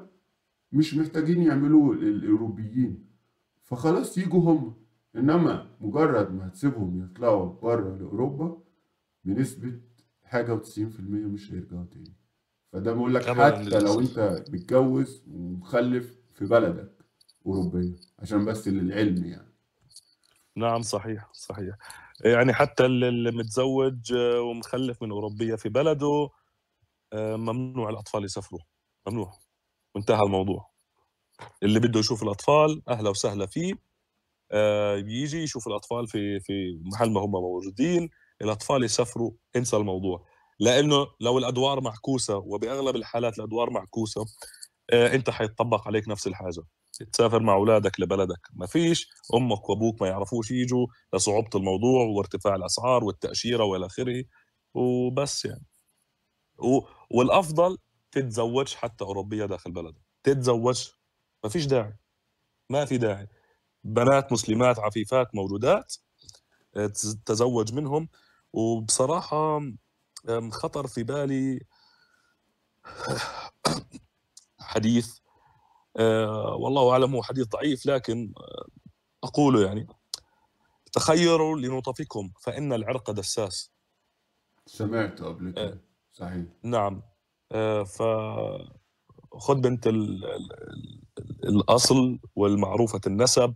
مش محتاجين يعملوه الأوروبيين. فخلاص يجوا هم. إنما مجرد ما هتسيبهم يطلعوا بره لأوروبا بنسبة حاجة و90% مش هيرجعوا تاني. فده بقول لك حتى لو. أنت متجوز ومخلف في بلدك أوروبية. عشان بس للعلم يعني. نعم صحيح صحيح. يعني حتى اللي متزوج ومخلف من أوروبية في بلده آه، ممنوع الأطفال يسافروا. ممنوع. وانتهى الموضوع. اللي بده يشوف الأطفال أهلا وسهلا فيه. آه، يجي يشوف الأطفال في في محل ما هم موجودين. الأطفال يسافروا انسى الموضوع. لأنه لو الأدوار معكوسة وبأغلب الحالات الأدوار معكوسة آه، أنت حيتطبق عليك نفس الحاجة. تسافر مع أولادك لبلدك. ما فيش. أمك وأبوك ما يعرفوش يجوا لصعوبة الموضوع وارتفاع الأسعار والتأشيرة وإلى آخره. وبس يعني. و... تتزوجش حتى أوروبية داخل بلدك. تتزوج ما فيش داعي. ما في داعي. بنات مسلمات عفيفات موجودات آه، تز- تزوج منهم. وبصراحة آم، خطر في بالي حديث آه، والله أعلم هو حديث ضعيف لكن آه، أقوله يعني. تخيروا لنطفكم فإن العرق دساس. سمعت قبل كده. صحيح. نعم. آه، فخذ بنت ال- ال- ال- الأصل والمعروفة النسب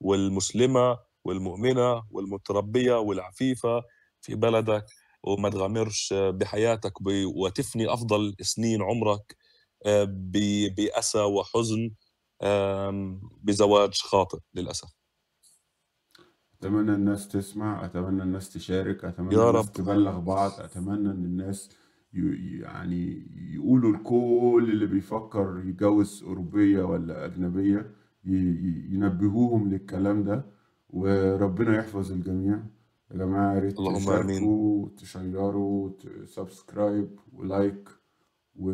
والمسلمة والمؤمنة والمتربية والعفيفة في بلدك وما تغامرش بحياتك ب- وتفني أفضل سنين عمرك آه، ب- بأسى وحزن بزواج خاطئ للأسف أتمنى الناس تسمع أتمنى الناس تشارك أتمنى يا الناس رب. تبلغ بعض أتمنى إن الناس يعني يقولوا لكل اللي بيفكر يتجوز أوروبية ولا أجنبية ينبهوهم للكلام ده وربنا يحفظ الجميع. يا جماعة يا ريت اللهم تشاركوا تشيروا subscribe و like و...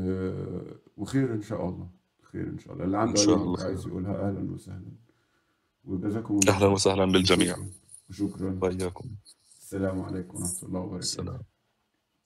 وخير إن شاء الله خير إن شاء الله. اللي عنده شاء أي الله. عايز. يقولها أهلا وسهلا. وجزاكم الله أهلا وسهلا بالجميع شكرا شكرا. وإياكم. السلام عليكم ورحمة الله وبركاته. السلام.